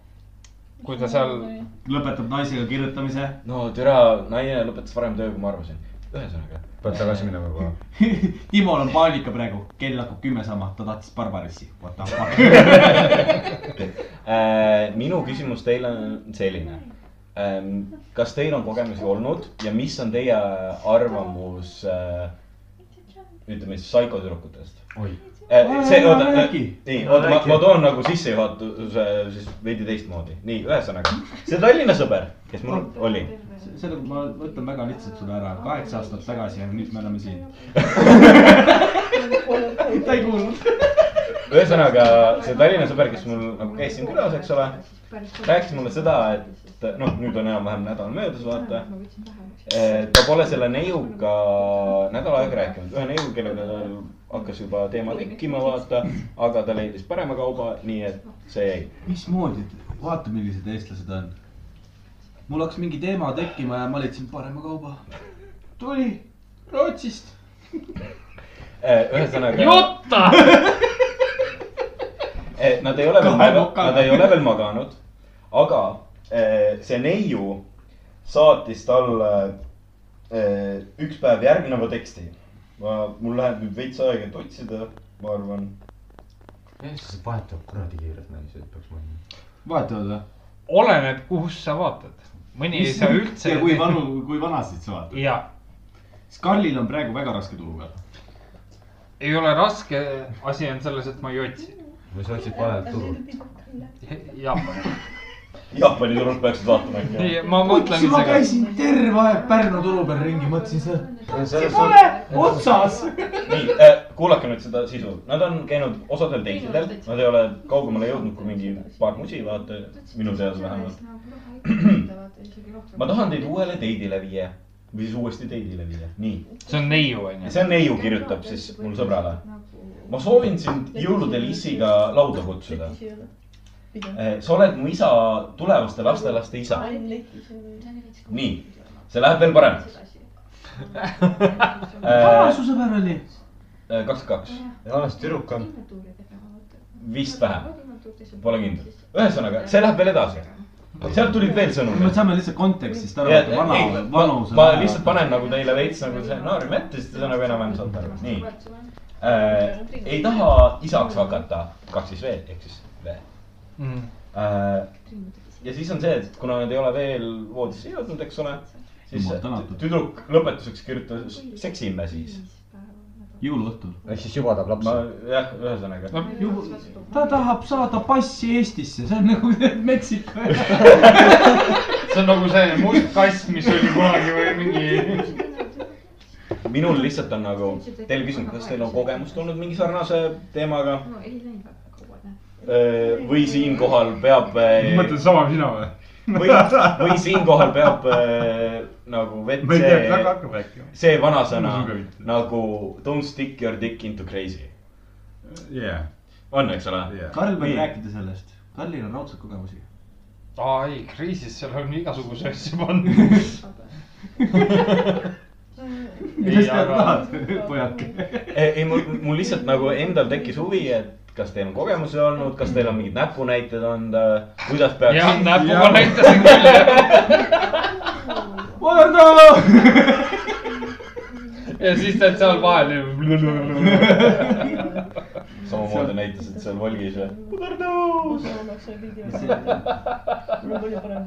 kui ta seal, lõpetab naisega kirjutamise. no türa, naine lõpetas varem töö, kui ma arvasin. ühesõnaga. pead tagasi minema juba. Timol on paanika praegu, kell hakkab kümme sama, ta tahtis Barbarissi. What the fuck. Äh, minu küsimus teile on selline. kas teil on kogemusi olnud ja mis on teie arvamus äh, ütleme siis psühhotüdrukutest? oi. see, oota, nii, oota, ma, ma toon nagu sissejuhatuse siis veidi teistmoodi. nii, ühesõnaga, see Tallinna sõber, kes mul oli. seda ma ütlen väga lihtsalt sulle ära, kaheksa aastat tagasi ja nüüd me oleme siin. ta ei kuulnud. ühesõnaga, see Tallinna sõber, kes mul nagu käis siin külas, eks ole, rääkis mulle seda, et noh, nüüd on enam-vähem nädal möödas, vaata. ta pole selle neiuga nädal aega rääkinud, ühe neiuga, kellega tal hakkas juba teema tekkima, vaata. aga ta leidis parema kauba, nii et see jäi. mismoodi, vaata, millised eestlased on. mul hakkas mingi teema tekkima ja ma leidsin parema kauba. tuli Rootsist. ühesõnaga, Jutta. nad ei ole veel maganud, nad ei ole veel maganud, aga eh, see neiu saatis talle üks päev järgneva teksti. ma, mul läheb nüüd veits aega, et otsida, ma arvan eestlased vahetavad kuradi kiirelt naisi, peaks mõtlema. vahetavad või? oleneb, kus sa vaatad. mõni ei saa üldse. ja kui vanu, kui vanasid sa vaatad? ja, Scarlil on praegu väga raske tulu peal. ei ole raske, asi on selles, et ma ei otsi. või sa otsid valelt turul. Jaapani. Jaapani turult peaksid vaatama ikka. ei, ma mõtlen ma ise ka. käisin terve aeg Pärnu turu peal ringi, mõtlesin seda. see pole otsas. nii äh,, kuulake nüüd seda sisu, nad on käinud osadel teistidel, nad ei ole kaugemale jõudnud kui mingi paar musi, vaata minu teada vähemalt. ma tahan teid uuele teidile viia või siis uuesti teidile viia, nii. see on neiu, onju. see on neiu kirjutab siis mul sõbrale. ma soovin sind jõuludel issiga lauda kutsuda. Sa oled mu isa tulevaste lastelaste isa. nii, see läheb veel paremaks. kaua su sõber oli? kakskümmend kaks, Jaanas tüdruk on. vist vähem, pole kindel. ühesõnaga, see läheb veel edasi. sealt tulid veel me sõnumid. saame lihtsalt kontekstist aru, et vana ei,, ma, lihtsalt panen nagu teile veits nagu stsenaariumi ette, siis te nagu enam-vähem saate aru, nii äh,. ei taha isaks hakata, kaks siis V ehk siis V äh,. ja siis on see, et kuna nad ei ole veel voodisse jõudnud, eks ole, siis tüdruk lõpetuseks kirjutas, seksime siis. jõuluõhtul. ehk siis juba tahab ma lapsi. jah, ühesõnaga. ta tahab saada passi Eestisse, see on nagu Meksiko. see on nagu see must kass, mis oli kunagi või mingi. minul lihtsalt on nagu, teile küsimus, kas teil on kogemust olnud mingi sarnase teemaga? Või siinkohal peab. mõtled sama sina või? või, või siinkohal peab äh, nagu vett see väga, hakkab rääkima. see vanasõna nagu don't stick your dick into crazy. jah, on, eks ole? jah. Karl võib rääkida sellest. Karlil on raudselt kogemusi. aa ei, kriisis seal on igasuguseid asju pandud. millest aga- tahad, pojake? ei, mul, mul lihtsalt nagu endal tekkis huvi, et kas teil on kogemusi olnud, kas teil on mingid näpunäited anda, kuidas peaks. jah, näpuga näitasin küll jah. Vardo. ja siis teed seal vahel. samamoodi näitasid seal Volgis või?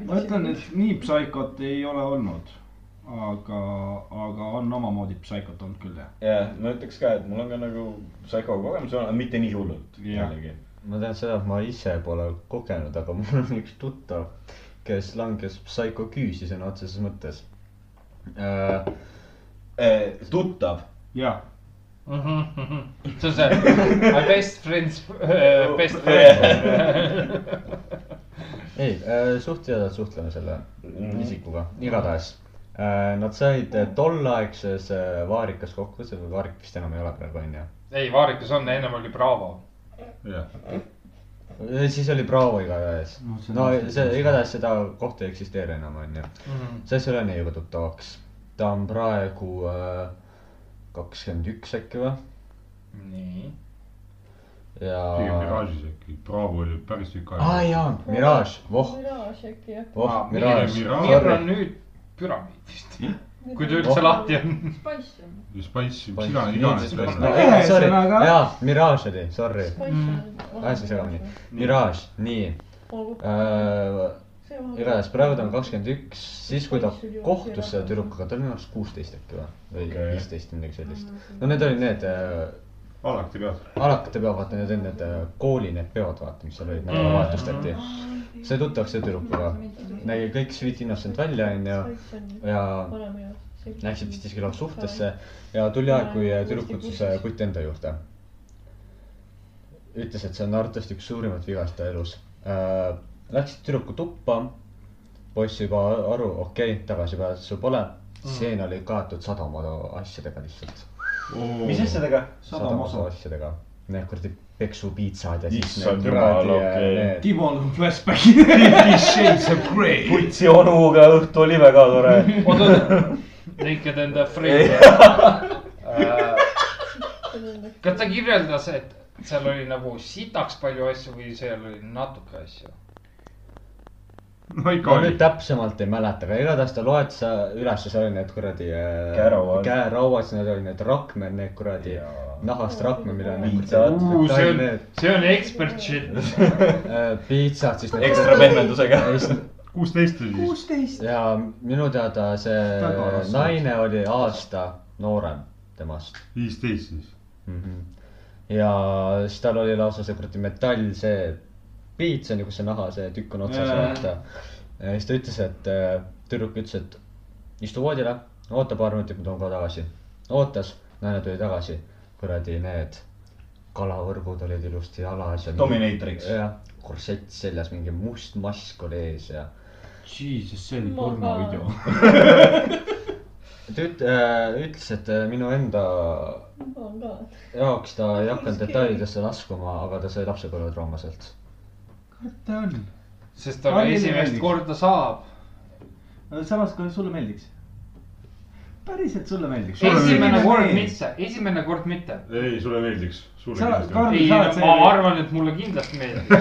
ma ütlen, et nii psaikot ei ole olnud. aga, aga on omamoodi psaikot olnud küll jah. ja ma ütleks ka, et mul on ka nagu psycho kogemus olnud, mitte nii hullult jällegi. ma tean seda, et ma ise pole kogenud, aga mul on üks tuttav, kes langes psühhoküüsi sõna otseses mõttes äh,. Eh, tuttav, jah, see on see my best friend's uh, best friend. ei äh,, suht tihedalt suhtleme selle Mhm. isikuga, igatahes. Nad said äh, tolleaegses äh, Vaarikas kokku, see Vaarik vist enam ei ole praegu onju. ei, Vaarikas on, ennem oli Bravo. jah, siis oli Bravo igatahes No see no see igatahes seda kohta ei eksisteeri enam onju. see asi oli neiuga tuttavaks, ta on praegu äh, kakskümmend üks äkki või nii. ja. pigem Mirage'is äkki, Bravo oli päris tükk aega. aa jaa, Mirage, voh, Mirage äkki jah. voh, Aa, Mirage. Mir on nüüd püramiid vist. kui ta üldse Oh. lahti on. Spice mis iganes, iganes sorry, jaa, Mirage oli, sorry, Mm. ajasin segamini. Mirage, nii. Äh,. igatahes praegu ta on kakskümmend üks, siis kui ta kohtus selle tüdrukuga, ta oli minu arust kuusteist äkki või, viisteist või midagi sellist. no need olid need äh, alati pead. alakate peod, vaata need olid need äh, kooli need peod, vaata, mis seal olid, nädalavahetustati. sai tuttavaks selle tüdrukuga, nägi kõik sweet innocent välja, onju, ja läksid vist isegi lausa suhtesse ja tuli aeg, kui tüdruk kutsus kutt enda juurde. ütles, et see on arvatavasti üks suurimaid vigasid ta elus äh,. Läksid tüdruku tuppa, poiss juba aru, okei okay,, tagasipääsu pole. seen oli kaetud sadama asjadega lihtsalt. mis asjadega? sada masu. asjadega, need kuradi peksupiitsad ja siis Issand need jumal, kuradi okei. need Timol on flashback'id. Fifty Shades of Grey. putsi onuga õhtu oli väga tore. oota, Naked and Afraid. kas ta kirjeldas, et seal oli nagu sitaks palju asju või seal oli natuke asju? no ikka ma oli nüüd. täpsemalt ei mäleta, aga igatahes ta loetas ülesse, seal oli need kuradi äh, Käerauad. käerauad, siis need olid need rakmed, need kuradi nahast rakmed, millel on Piitsad. see on need, see on expert shit. äh, piitsad, siis need ekstra. pehmendusega. kuusteist oli siis. kuusteist. ja minu teada see naine oli aasta noorem temast viisteist siis. mm. -hmm. ja siis tal oli lausa see kuradi metall, see piits on ju, kus see naha, see tükk on otsas vaata. ja siis ta ütles, et äh, tüdruk ütles, et istu voodile, oota paar minutit, ma tulen kohe tagasi. ootas, naine tuli tagasi, kuradi need kalavõrgud olid ilusti jalas ja. Dominatoriks. jah, korsett seljas, mingi must mask oli ees ja. Jesus, see oli pornovideo. ta üt- äh,, ütles, et äh, minu enda jaoks ta ei hakanud detailidesse laskuma, aga ta sai lapsepõlvetrauma sealt. Ta on. sest ta Karlile esimest meeldiks. korda saab. samas, kui sulle meeldiks. päriselt sulle meeldiks. esimene kord mitte, esimene kord mitte. ei, sulle meeldiks. meeldiks. ei, ma arvan, et mulle kindlasti meeldib.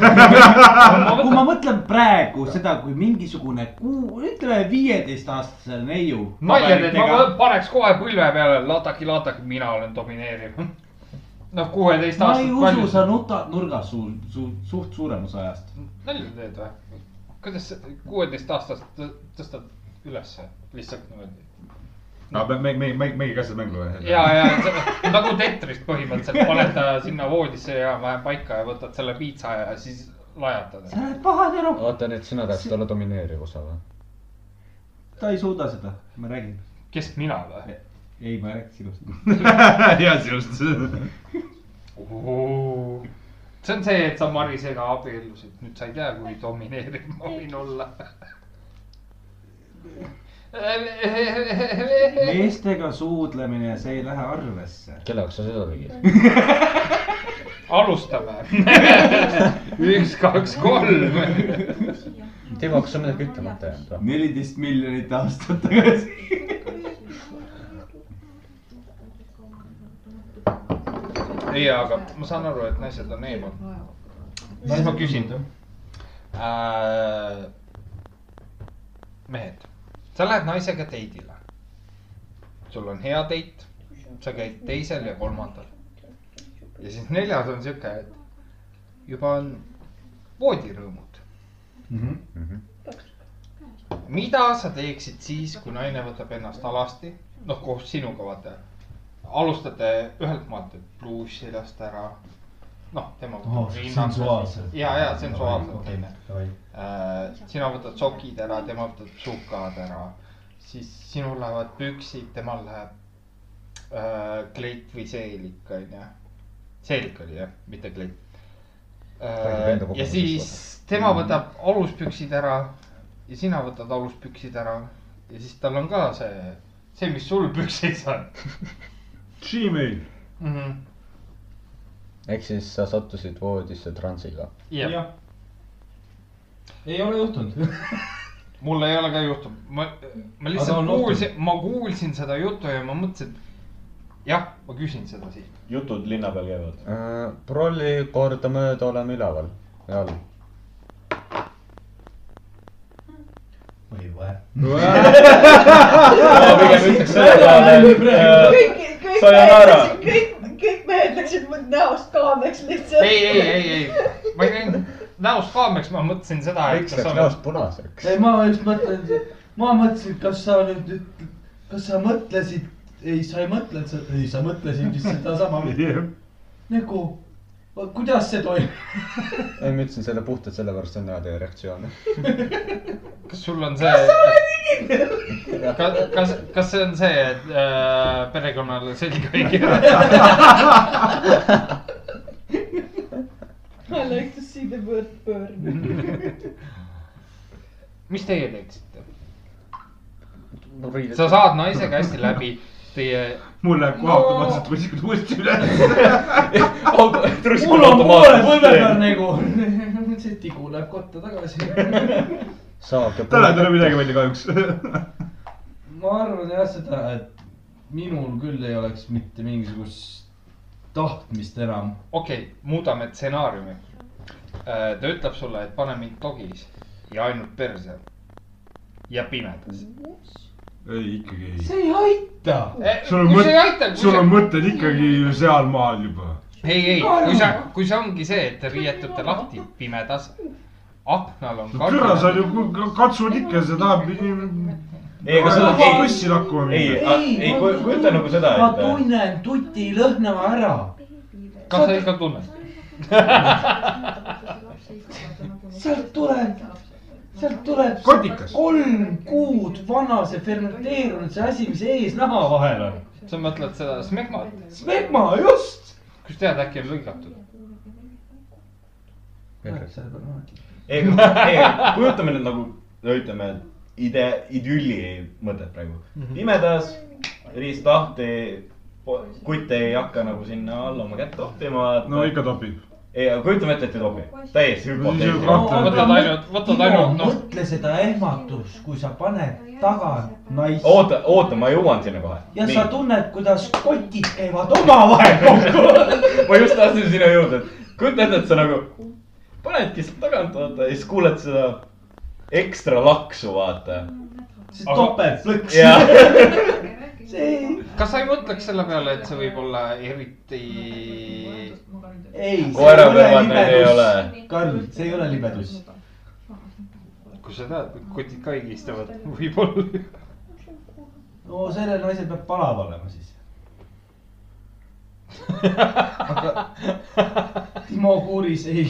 kui ma mõtlen praegu seda, kui mingisugune kuu, ütleme viieteistaastasel neiu. nalja teed, ma paneks kohe põlve peale, lataki, lataki, mina olen domineeriv. noh, kuueteist ma ei aastat usu, sa. nutad nurgas su, su suht suurem osa ajast. nalja teed või? kuidas kuueteist aastast tõ- tõstad ülesse lihtsalt niimoodi? no me, me, me, me, mängige ka seda mängu või? ja, ja nagu Tetrist põhimõtteliselt, paned ta sinna voodisse ja vähe paika ja võtad selle piitsa ja siis lajatad. sa oled pahane noh. oota, nüüd sina tahaksid olla domineeriv osa või? ta ei suuda seda, ma räägin. kes mina või? ei, ma ei räägi sinust. hea sinust. see on see, et sa Marisega abiellusid, nüüd sa ei tea, kui domineeriv ma võin olla. meestega suudlemine, see ei lähe arvesse. kelle jaoks sa seda tegid? alustame. üks, kaks, kolm. Timo, kas sul midagi ütlemata jäänud või? neliteist miljonit aastat tagasi. ei, aga ma saan aru, et naised on eemal. siis ma küsin äh,. mehed, sa lähed naisega date'ile. sul on hea date, sa käid teisel ja kolmandal. ja siis neljas on siuke, et juba on voodirõõmud. mida sa teeksid siis, kui naine võtab ennast alasti, noh koos sinuga vaata. Alustate ühelt maalt, et pluus seljast ära. noh, tema Oh, sensuaalselt. ja, ja sensuaalselt onju davai. äh,. sina võtad sokid ära, tema võtab sukad ära, siis sinul lähevad püksid, temal läheb äh, kleit või seelik onju. seelik oli jah, mitte kleit äh,. ja siis tema võtab aluspüksid ära ja sina võtad aluspüksid ära ja siis tal on ka see, see, mis sul püksis on Gmail. mm. -hmm. ehk siis sa sattusid voodisse transiga. jah, ei ole juhtunud. mul ei ole ka juhtunud, ma, ma lihtsalt kuulsin, ma kuulsin seda juttu ja ma mõtlesin, et jah, ma küsin seda siin. jutud linna peal käivad. prolli kordamööda oleme üleval ja all. või või? ma pigem ütleks selle peale, et kõik Sayonara. kõik, kõik mehed läksid mul näost kaameks lihtsalt. ei, ei, ei, ei, ma ei läinud näost kaameks, ma mõtlesin seda, et miks läks näost punaseks? ei, ma just mõtlen, ma mõtlesin, kas sa nüüd, kas sa mõtlesid, ei, sa ei mõtlenud seda, ei, sa mõtlesid vist sedasama nagu, kuidas see toimub? ei, ma ütlesin selle puhtalt sellepärast, et on näha teie reaktsioone. kas sul on see, kas, kas, kas see on see, et äh, perekonnale selga ei keerata? I like to see the word burn. mis teie teeksite? sa saad naisega hästi läbi, teie mul läheb kohe automaatselt rusikud uuesti üles. mul on poole põlve peal nagu, see tigu läheb kotta tagasi. saage. täna ei tule midagi välja kahjuks. ma arvan jah seda, et minul küll ei oleks mitte mingisugust tahtmist enam. okei okay,, muudame stsenaariumi. ta ütleb sulle, et pane mind dogis ja ainult perse ja pimedas. ei, ikkagi ei. see ei aita. sul on ei kui sul see on, mõtted ikkagi ju sealmaal juba. ei, ei, kui sa, kui see ongi see, et te riietute lahti pimedas, aknal on kõrra sa ju katsud ikka seda. ei, aga seda, ei, bussi lakkuma ei, minna. ei, kujuta nagu seda, ma et tunnen tuti lõhnava ära. kas sa ikka tunned? sealt tuleb, sealt tuleb Kotikas. kolm kuud vana see fermenteerunud see asi, mis ees naha vahel on. sa mõtled seda smegmat, smegma, just. kust tead, äkki on lõigatud? ei, ei, kujutame nüüd nagu, ütleme, ide-, idülli mõtet praegu mm. -hmm. pimedas, riist lahti, kutt ei hakka nagu sinna alla oma kätt toppima. no ikka topib. ei, aga kujutame ette, et ei topi. täiesti hüpoteetiline. võtad ainult, võtad ainult noh, mõtle seda ehmatust, kui sa paned tagant naist oota, oota, ma jõuan sinna kohe. ja sa tunned, kuidas kotid käivad omavahel kokku. ma just tahtsin sinna jõuda, et kujuta ette, et sa nagu panedki sealt tagant, vaata ja siis kuuled seda ekstra laksu, vaata. see topeltplõks. see, kas sa ei mõtleks selle peale, et see võib olla eriti, ei, see Koera ei ole kõrvad need ei ole. Karl, see ei ole libedus. kui sa tead, kotid ka higistavad, võib-olla. no sellel naisel peab palav olema siis. aga Timo Kuuris ei,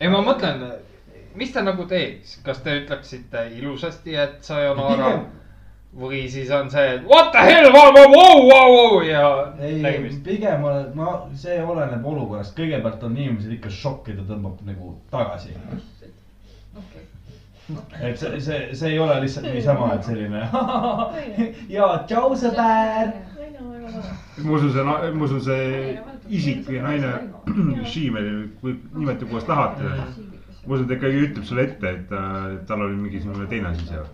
ei, ma mõtlen, mis te nagu teeks, kas te ütleksite ilusasti, et sayonara Pigem- või siis on see, et what the hell, vau, vau, vau, vau ja ei, pigem olen, ma, see oleneb olukorrast, kõigepealt on inimesed ikka šokki, ta tõmbab nagu tagasi. et see, see, see ei ole lihtsalt niisama, et selline ja tšau, sõber. ma usun, see, ma usun, see isik või naine, Šiimel, või nimetage kuidas tahate. ma usun, ta ikkagi ütleb sulle ette, et ta, tal oli mingisugune teine asi seal.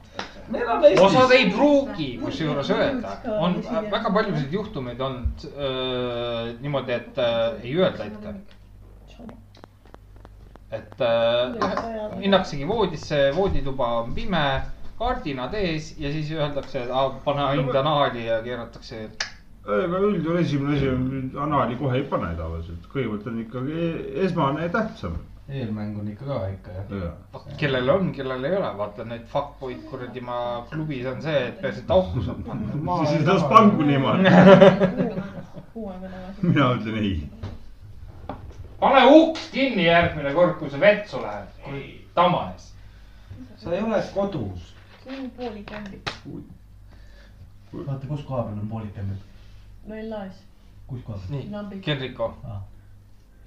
On osad Eestis, ei pruugi kusjuures öelda, on väga paljusid juhtumeid olnud öö, niimoodi, et öö, ei öelda ette. et öö, minnaksegi voodisse, voodituba on pime, kardinad ees ja siis öeldakse, et aa, pane ainult anaali ja keeratakse. aga üldjuhul esimene asi on, anaali kohe ei pane tavaliselt, kõigepealt on ikkagi e- esmane tähtsam. Eelmäng on ikka ka ikka jah. kellel on, kellel ei ole, vaata need fuckboy'd kuradi ma klubis on see, et peaasi, et auku saab panna. siis las pangu niimoodi, mina ütlen ei. pane uks kinni järgmine kord, kui sa vetsu lähed, kui tamanes. sa ei ole kodus. see on poolik ämbik. vaata, kus koha peal on poolik ämbel, no LA-s. kus koha peal? nii Henriko Aa.,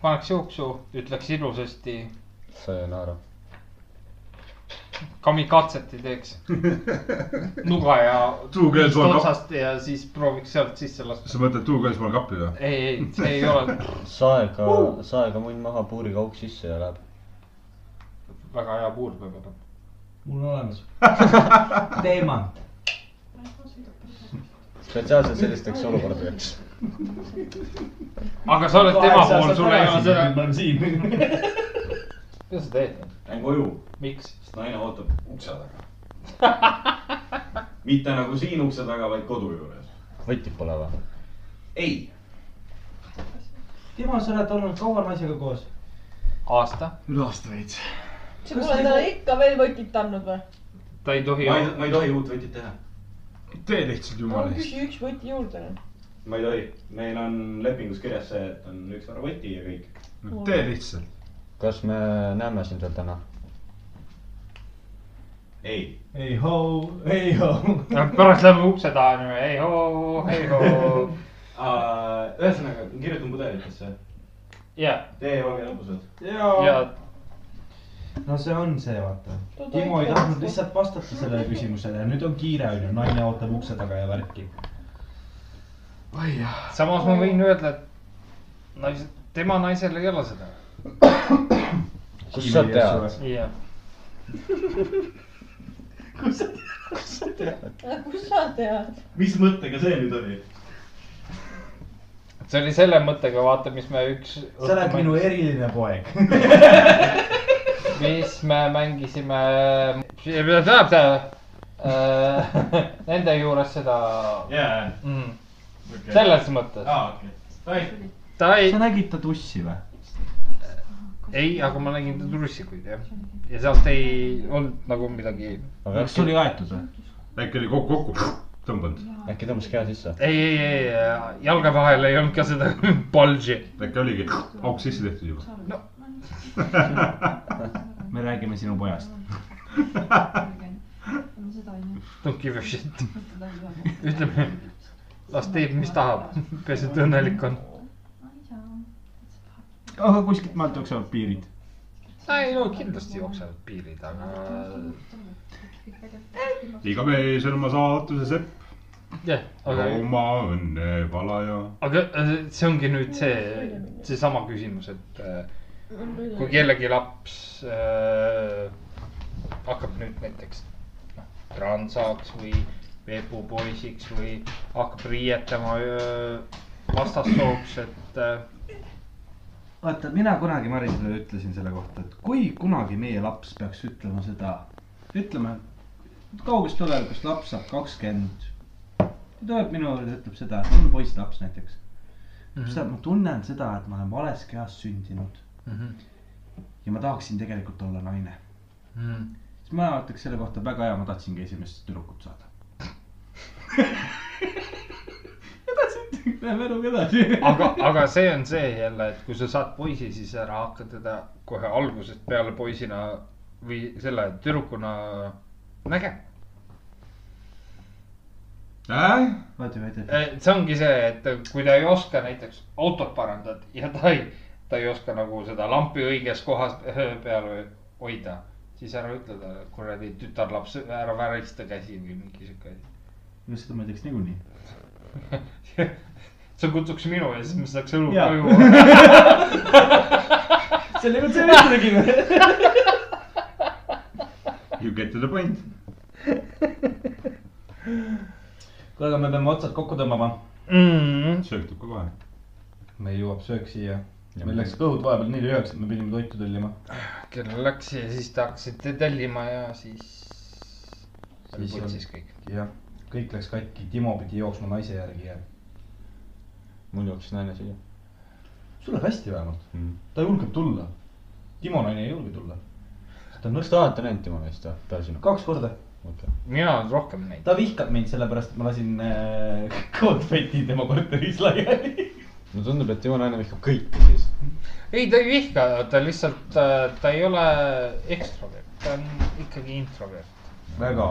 paneks juuksu, ütleks ilusasti, sayonara. kamikatset ei teeks. nuga ja Two girls one otsast ja siis prooviks sealt sisse lasta. sa mõtled tuukaismaal kappi või? ei, ei, see ei ole saega, saega munn maha, puuriga auk sisse ja läheb. väga hea puur peab olema. mul on olemas. teemant. spetsiaalselt sellisteks olukordadeks. Aga sa oled tema pool, sul ei ole seda. ma olen siin. mida sa teed? lähen koju, miks? sest naine ootab ukse taga. mitte nagu siin ukse taga, vaid kodu juures. võtid pole või? ei, Timo, sa oled olnud kaua naisega koos? aasta. üle aasta veits. sa pole talle ikka veel võtit andnud või? ta ei tohi ma. ei, tohi uut võtit teha. tee lihtsalt jumala eest. küsi üks võti juurde nüüd. Ma ei tohi, meil on lepingus kirjas see, et on üks vara võti ja kõik. tee lihtsalt. kas me näeme sind veel täna? ei, ei hoo, ei hoo. pärast lähme ukse taha niimoodi, ei hoo, ei hoo. ühesõnaga, kirjutan pudelitesse. ja, tee olge lõbusad. ja ja. no see on see, vaata. Timo ei tahtnud lihtsalt vastata sellele küsimusele, nüüd on kiire, onju, naine ootab ukse taga ja värki. Samas ma võin öelda, et nais-, tema naisel ei ole seda. kust sa tead?? jah. kus sa tead? mis mõttega see nüüd oli? see oli selle mõttega, vaata, mis me üks. sa oled minu eriline poeg. mis me mängisime. äh, Nende juures seda jaa, mm,, selles mõttes. aa okei, davai. ta ei sa, nägid ta tussi või? ei, aga ma nägin ta trussikuid jah. ja sealt ei olnud nagu midagi. aga kas tuli aetud või? äkki oli kokku, kokku tõmmanud, äkki tõmbas keha sisse? ei, ei, ei, jalge vahel ei olnud ka seda bulge'i. äkki oligi auk sisse tehtud juba. me räägime sinu pojast. Don't give a shit. ütleme, las teeb, mis tahab, peaasi, et õnnelik on. aga kuskilt maalt jooksevad piirid. ei no kindlasti jooksevad piirid, aga iga mees on oma saatuse sepp. jah, aga, oma õnne valaja. aga äh, see ongi nüüd see, seesama küsimus, et äh, kui kellegi laps äh, hakkab nüüd näiteks noh, transaks või veepupoisiks või hakkab riietama vastassooks, et äh, vaata, mina kunagi Marisele ütlesin selle kohta, et kui kunagi meie laps peaks ütlema seda, ütleme, kaugest tulevikust laps saab kakskümmend. tuleb minu juurde, ütleb seda, et on poisslaps näiteks. Mhm. siis ta, ma tunnen seda, et ma olen vales kehas sündinud Mhm. ja ma tahaksin tegelikult olla naine. mm, siis ma ütleks selle kohta väga hea, ma tahtsingi esimest tüdrukut saada. edasi, läheme eluga edasi. aga, aga see on see jälle, et kui sa saad poisi, siis ära hakka teda kohe algusest peale poisina või selle tüdrukuna nägema. äh? vaata, vaata. see ongi see, et kui ta ei oska näiteks autot parandada ja ta ei, ta ei oska nagu seda lampi õiges kohas peal hoida, siis ära ütle talle, kuradi tütarlaps, ära värista käsi või mingi sihuke asi. No seda ma teeks niikuinii. sa kutsuks minu ja siis me saaks õlu ka juua. selle juurde me üldse tegime. You get to the point. kuule, aga me peame otsad kokku tõmbama. Mm. söök tuleb ka kohe. meil jõuab söök siia. meil läks kõhud vahepeal nii lühjaks, et me pidime toitu tellima. kell läks ja siis te hakkasite tellima ja siis. Siis oli kõik. jah, kõik läks katki, Timo pidi jooksma naise järgi ja. mul jooksis naine siia sul läheb hästi vähemalt, mm.. ta julgeb tulla. Timo naine ei julge tulla. ta on kas nõrk, te olete näinud Timo meest või? peale sinu? kaks korda. okei. mina olen rohkem näinud. ta vihkab mind sellepärast, et ma lasin äh, konfeti tema korteris laiali. no tundub, et Timo naine vihkab kõiki siis. ei, ta ei vihka, ta lihtsalt, ta ei ole ekstrovert, ta on ikkagi introvert. väga.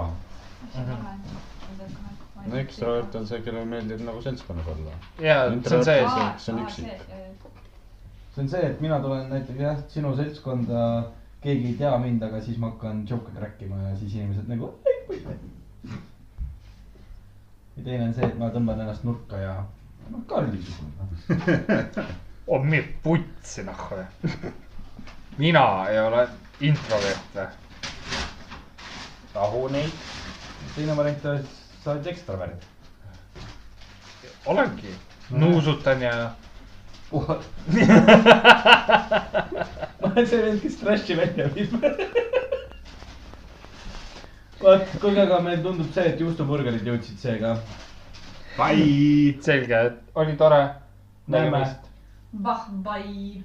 No ekstravert on see, kellele meeldib nagu seltskonnas olla. ja see on see, see on üksik. see on see, et mina tulen näiteks jah, sinu seltskonda, keegi ei tea mind, aga siis ma hakkan joke rääkima ja siis inimesed nagu. ja teine on see, et ma tõmban ennast nurka ja noh, Karli-sugune. on mind putsi nahku. mina ei ole introvert või? rahu neid, teine variant et sa oled ekstravert. olengi, nuusutan ja ma olen see vend, kes trash'i välja viib. vaat, kuulge, aga meile tundub see, et juustuburgerid jõudsid seega. Bye. selge, oli tore. näeme. Bah-bai.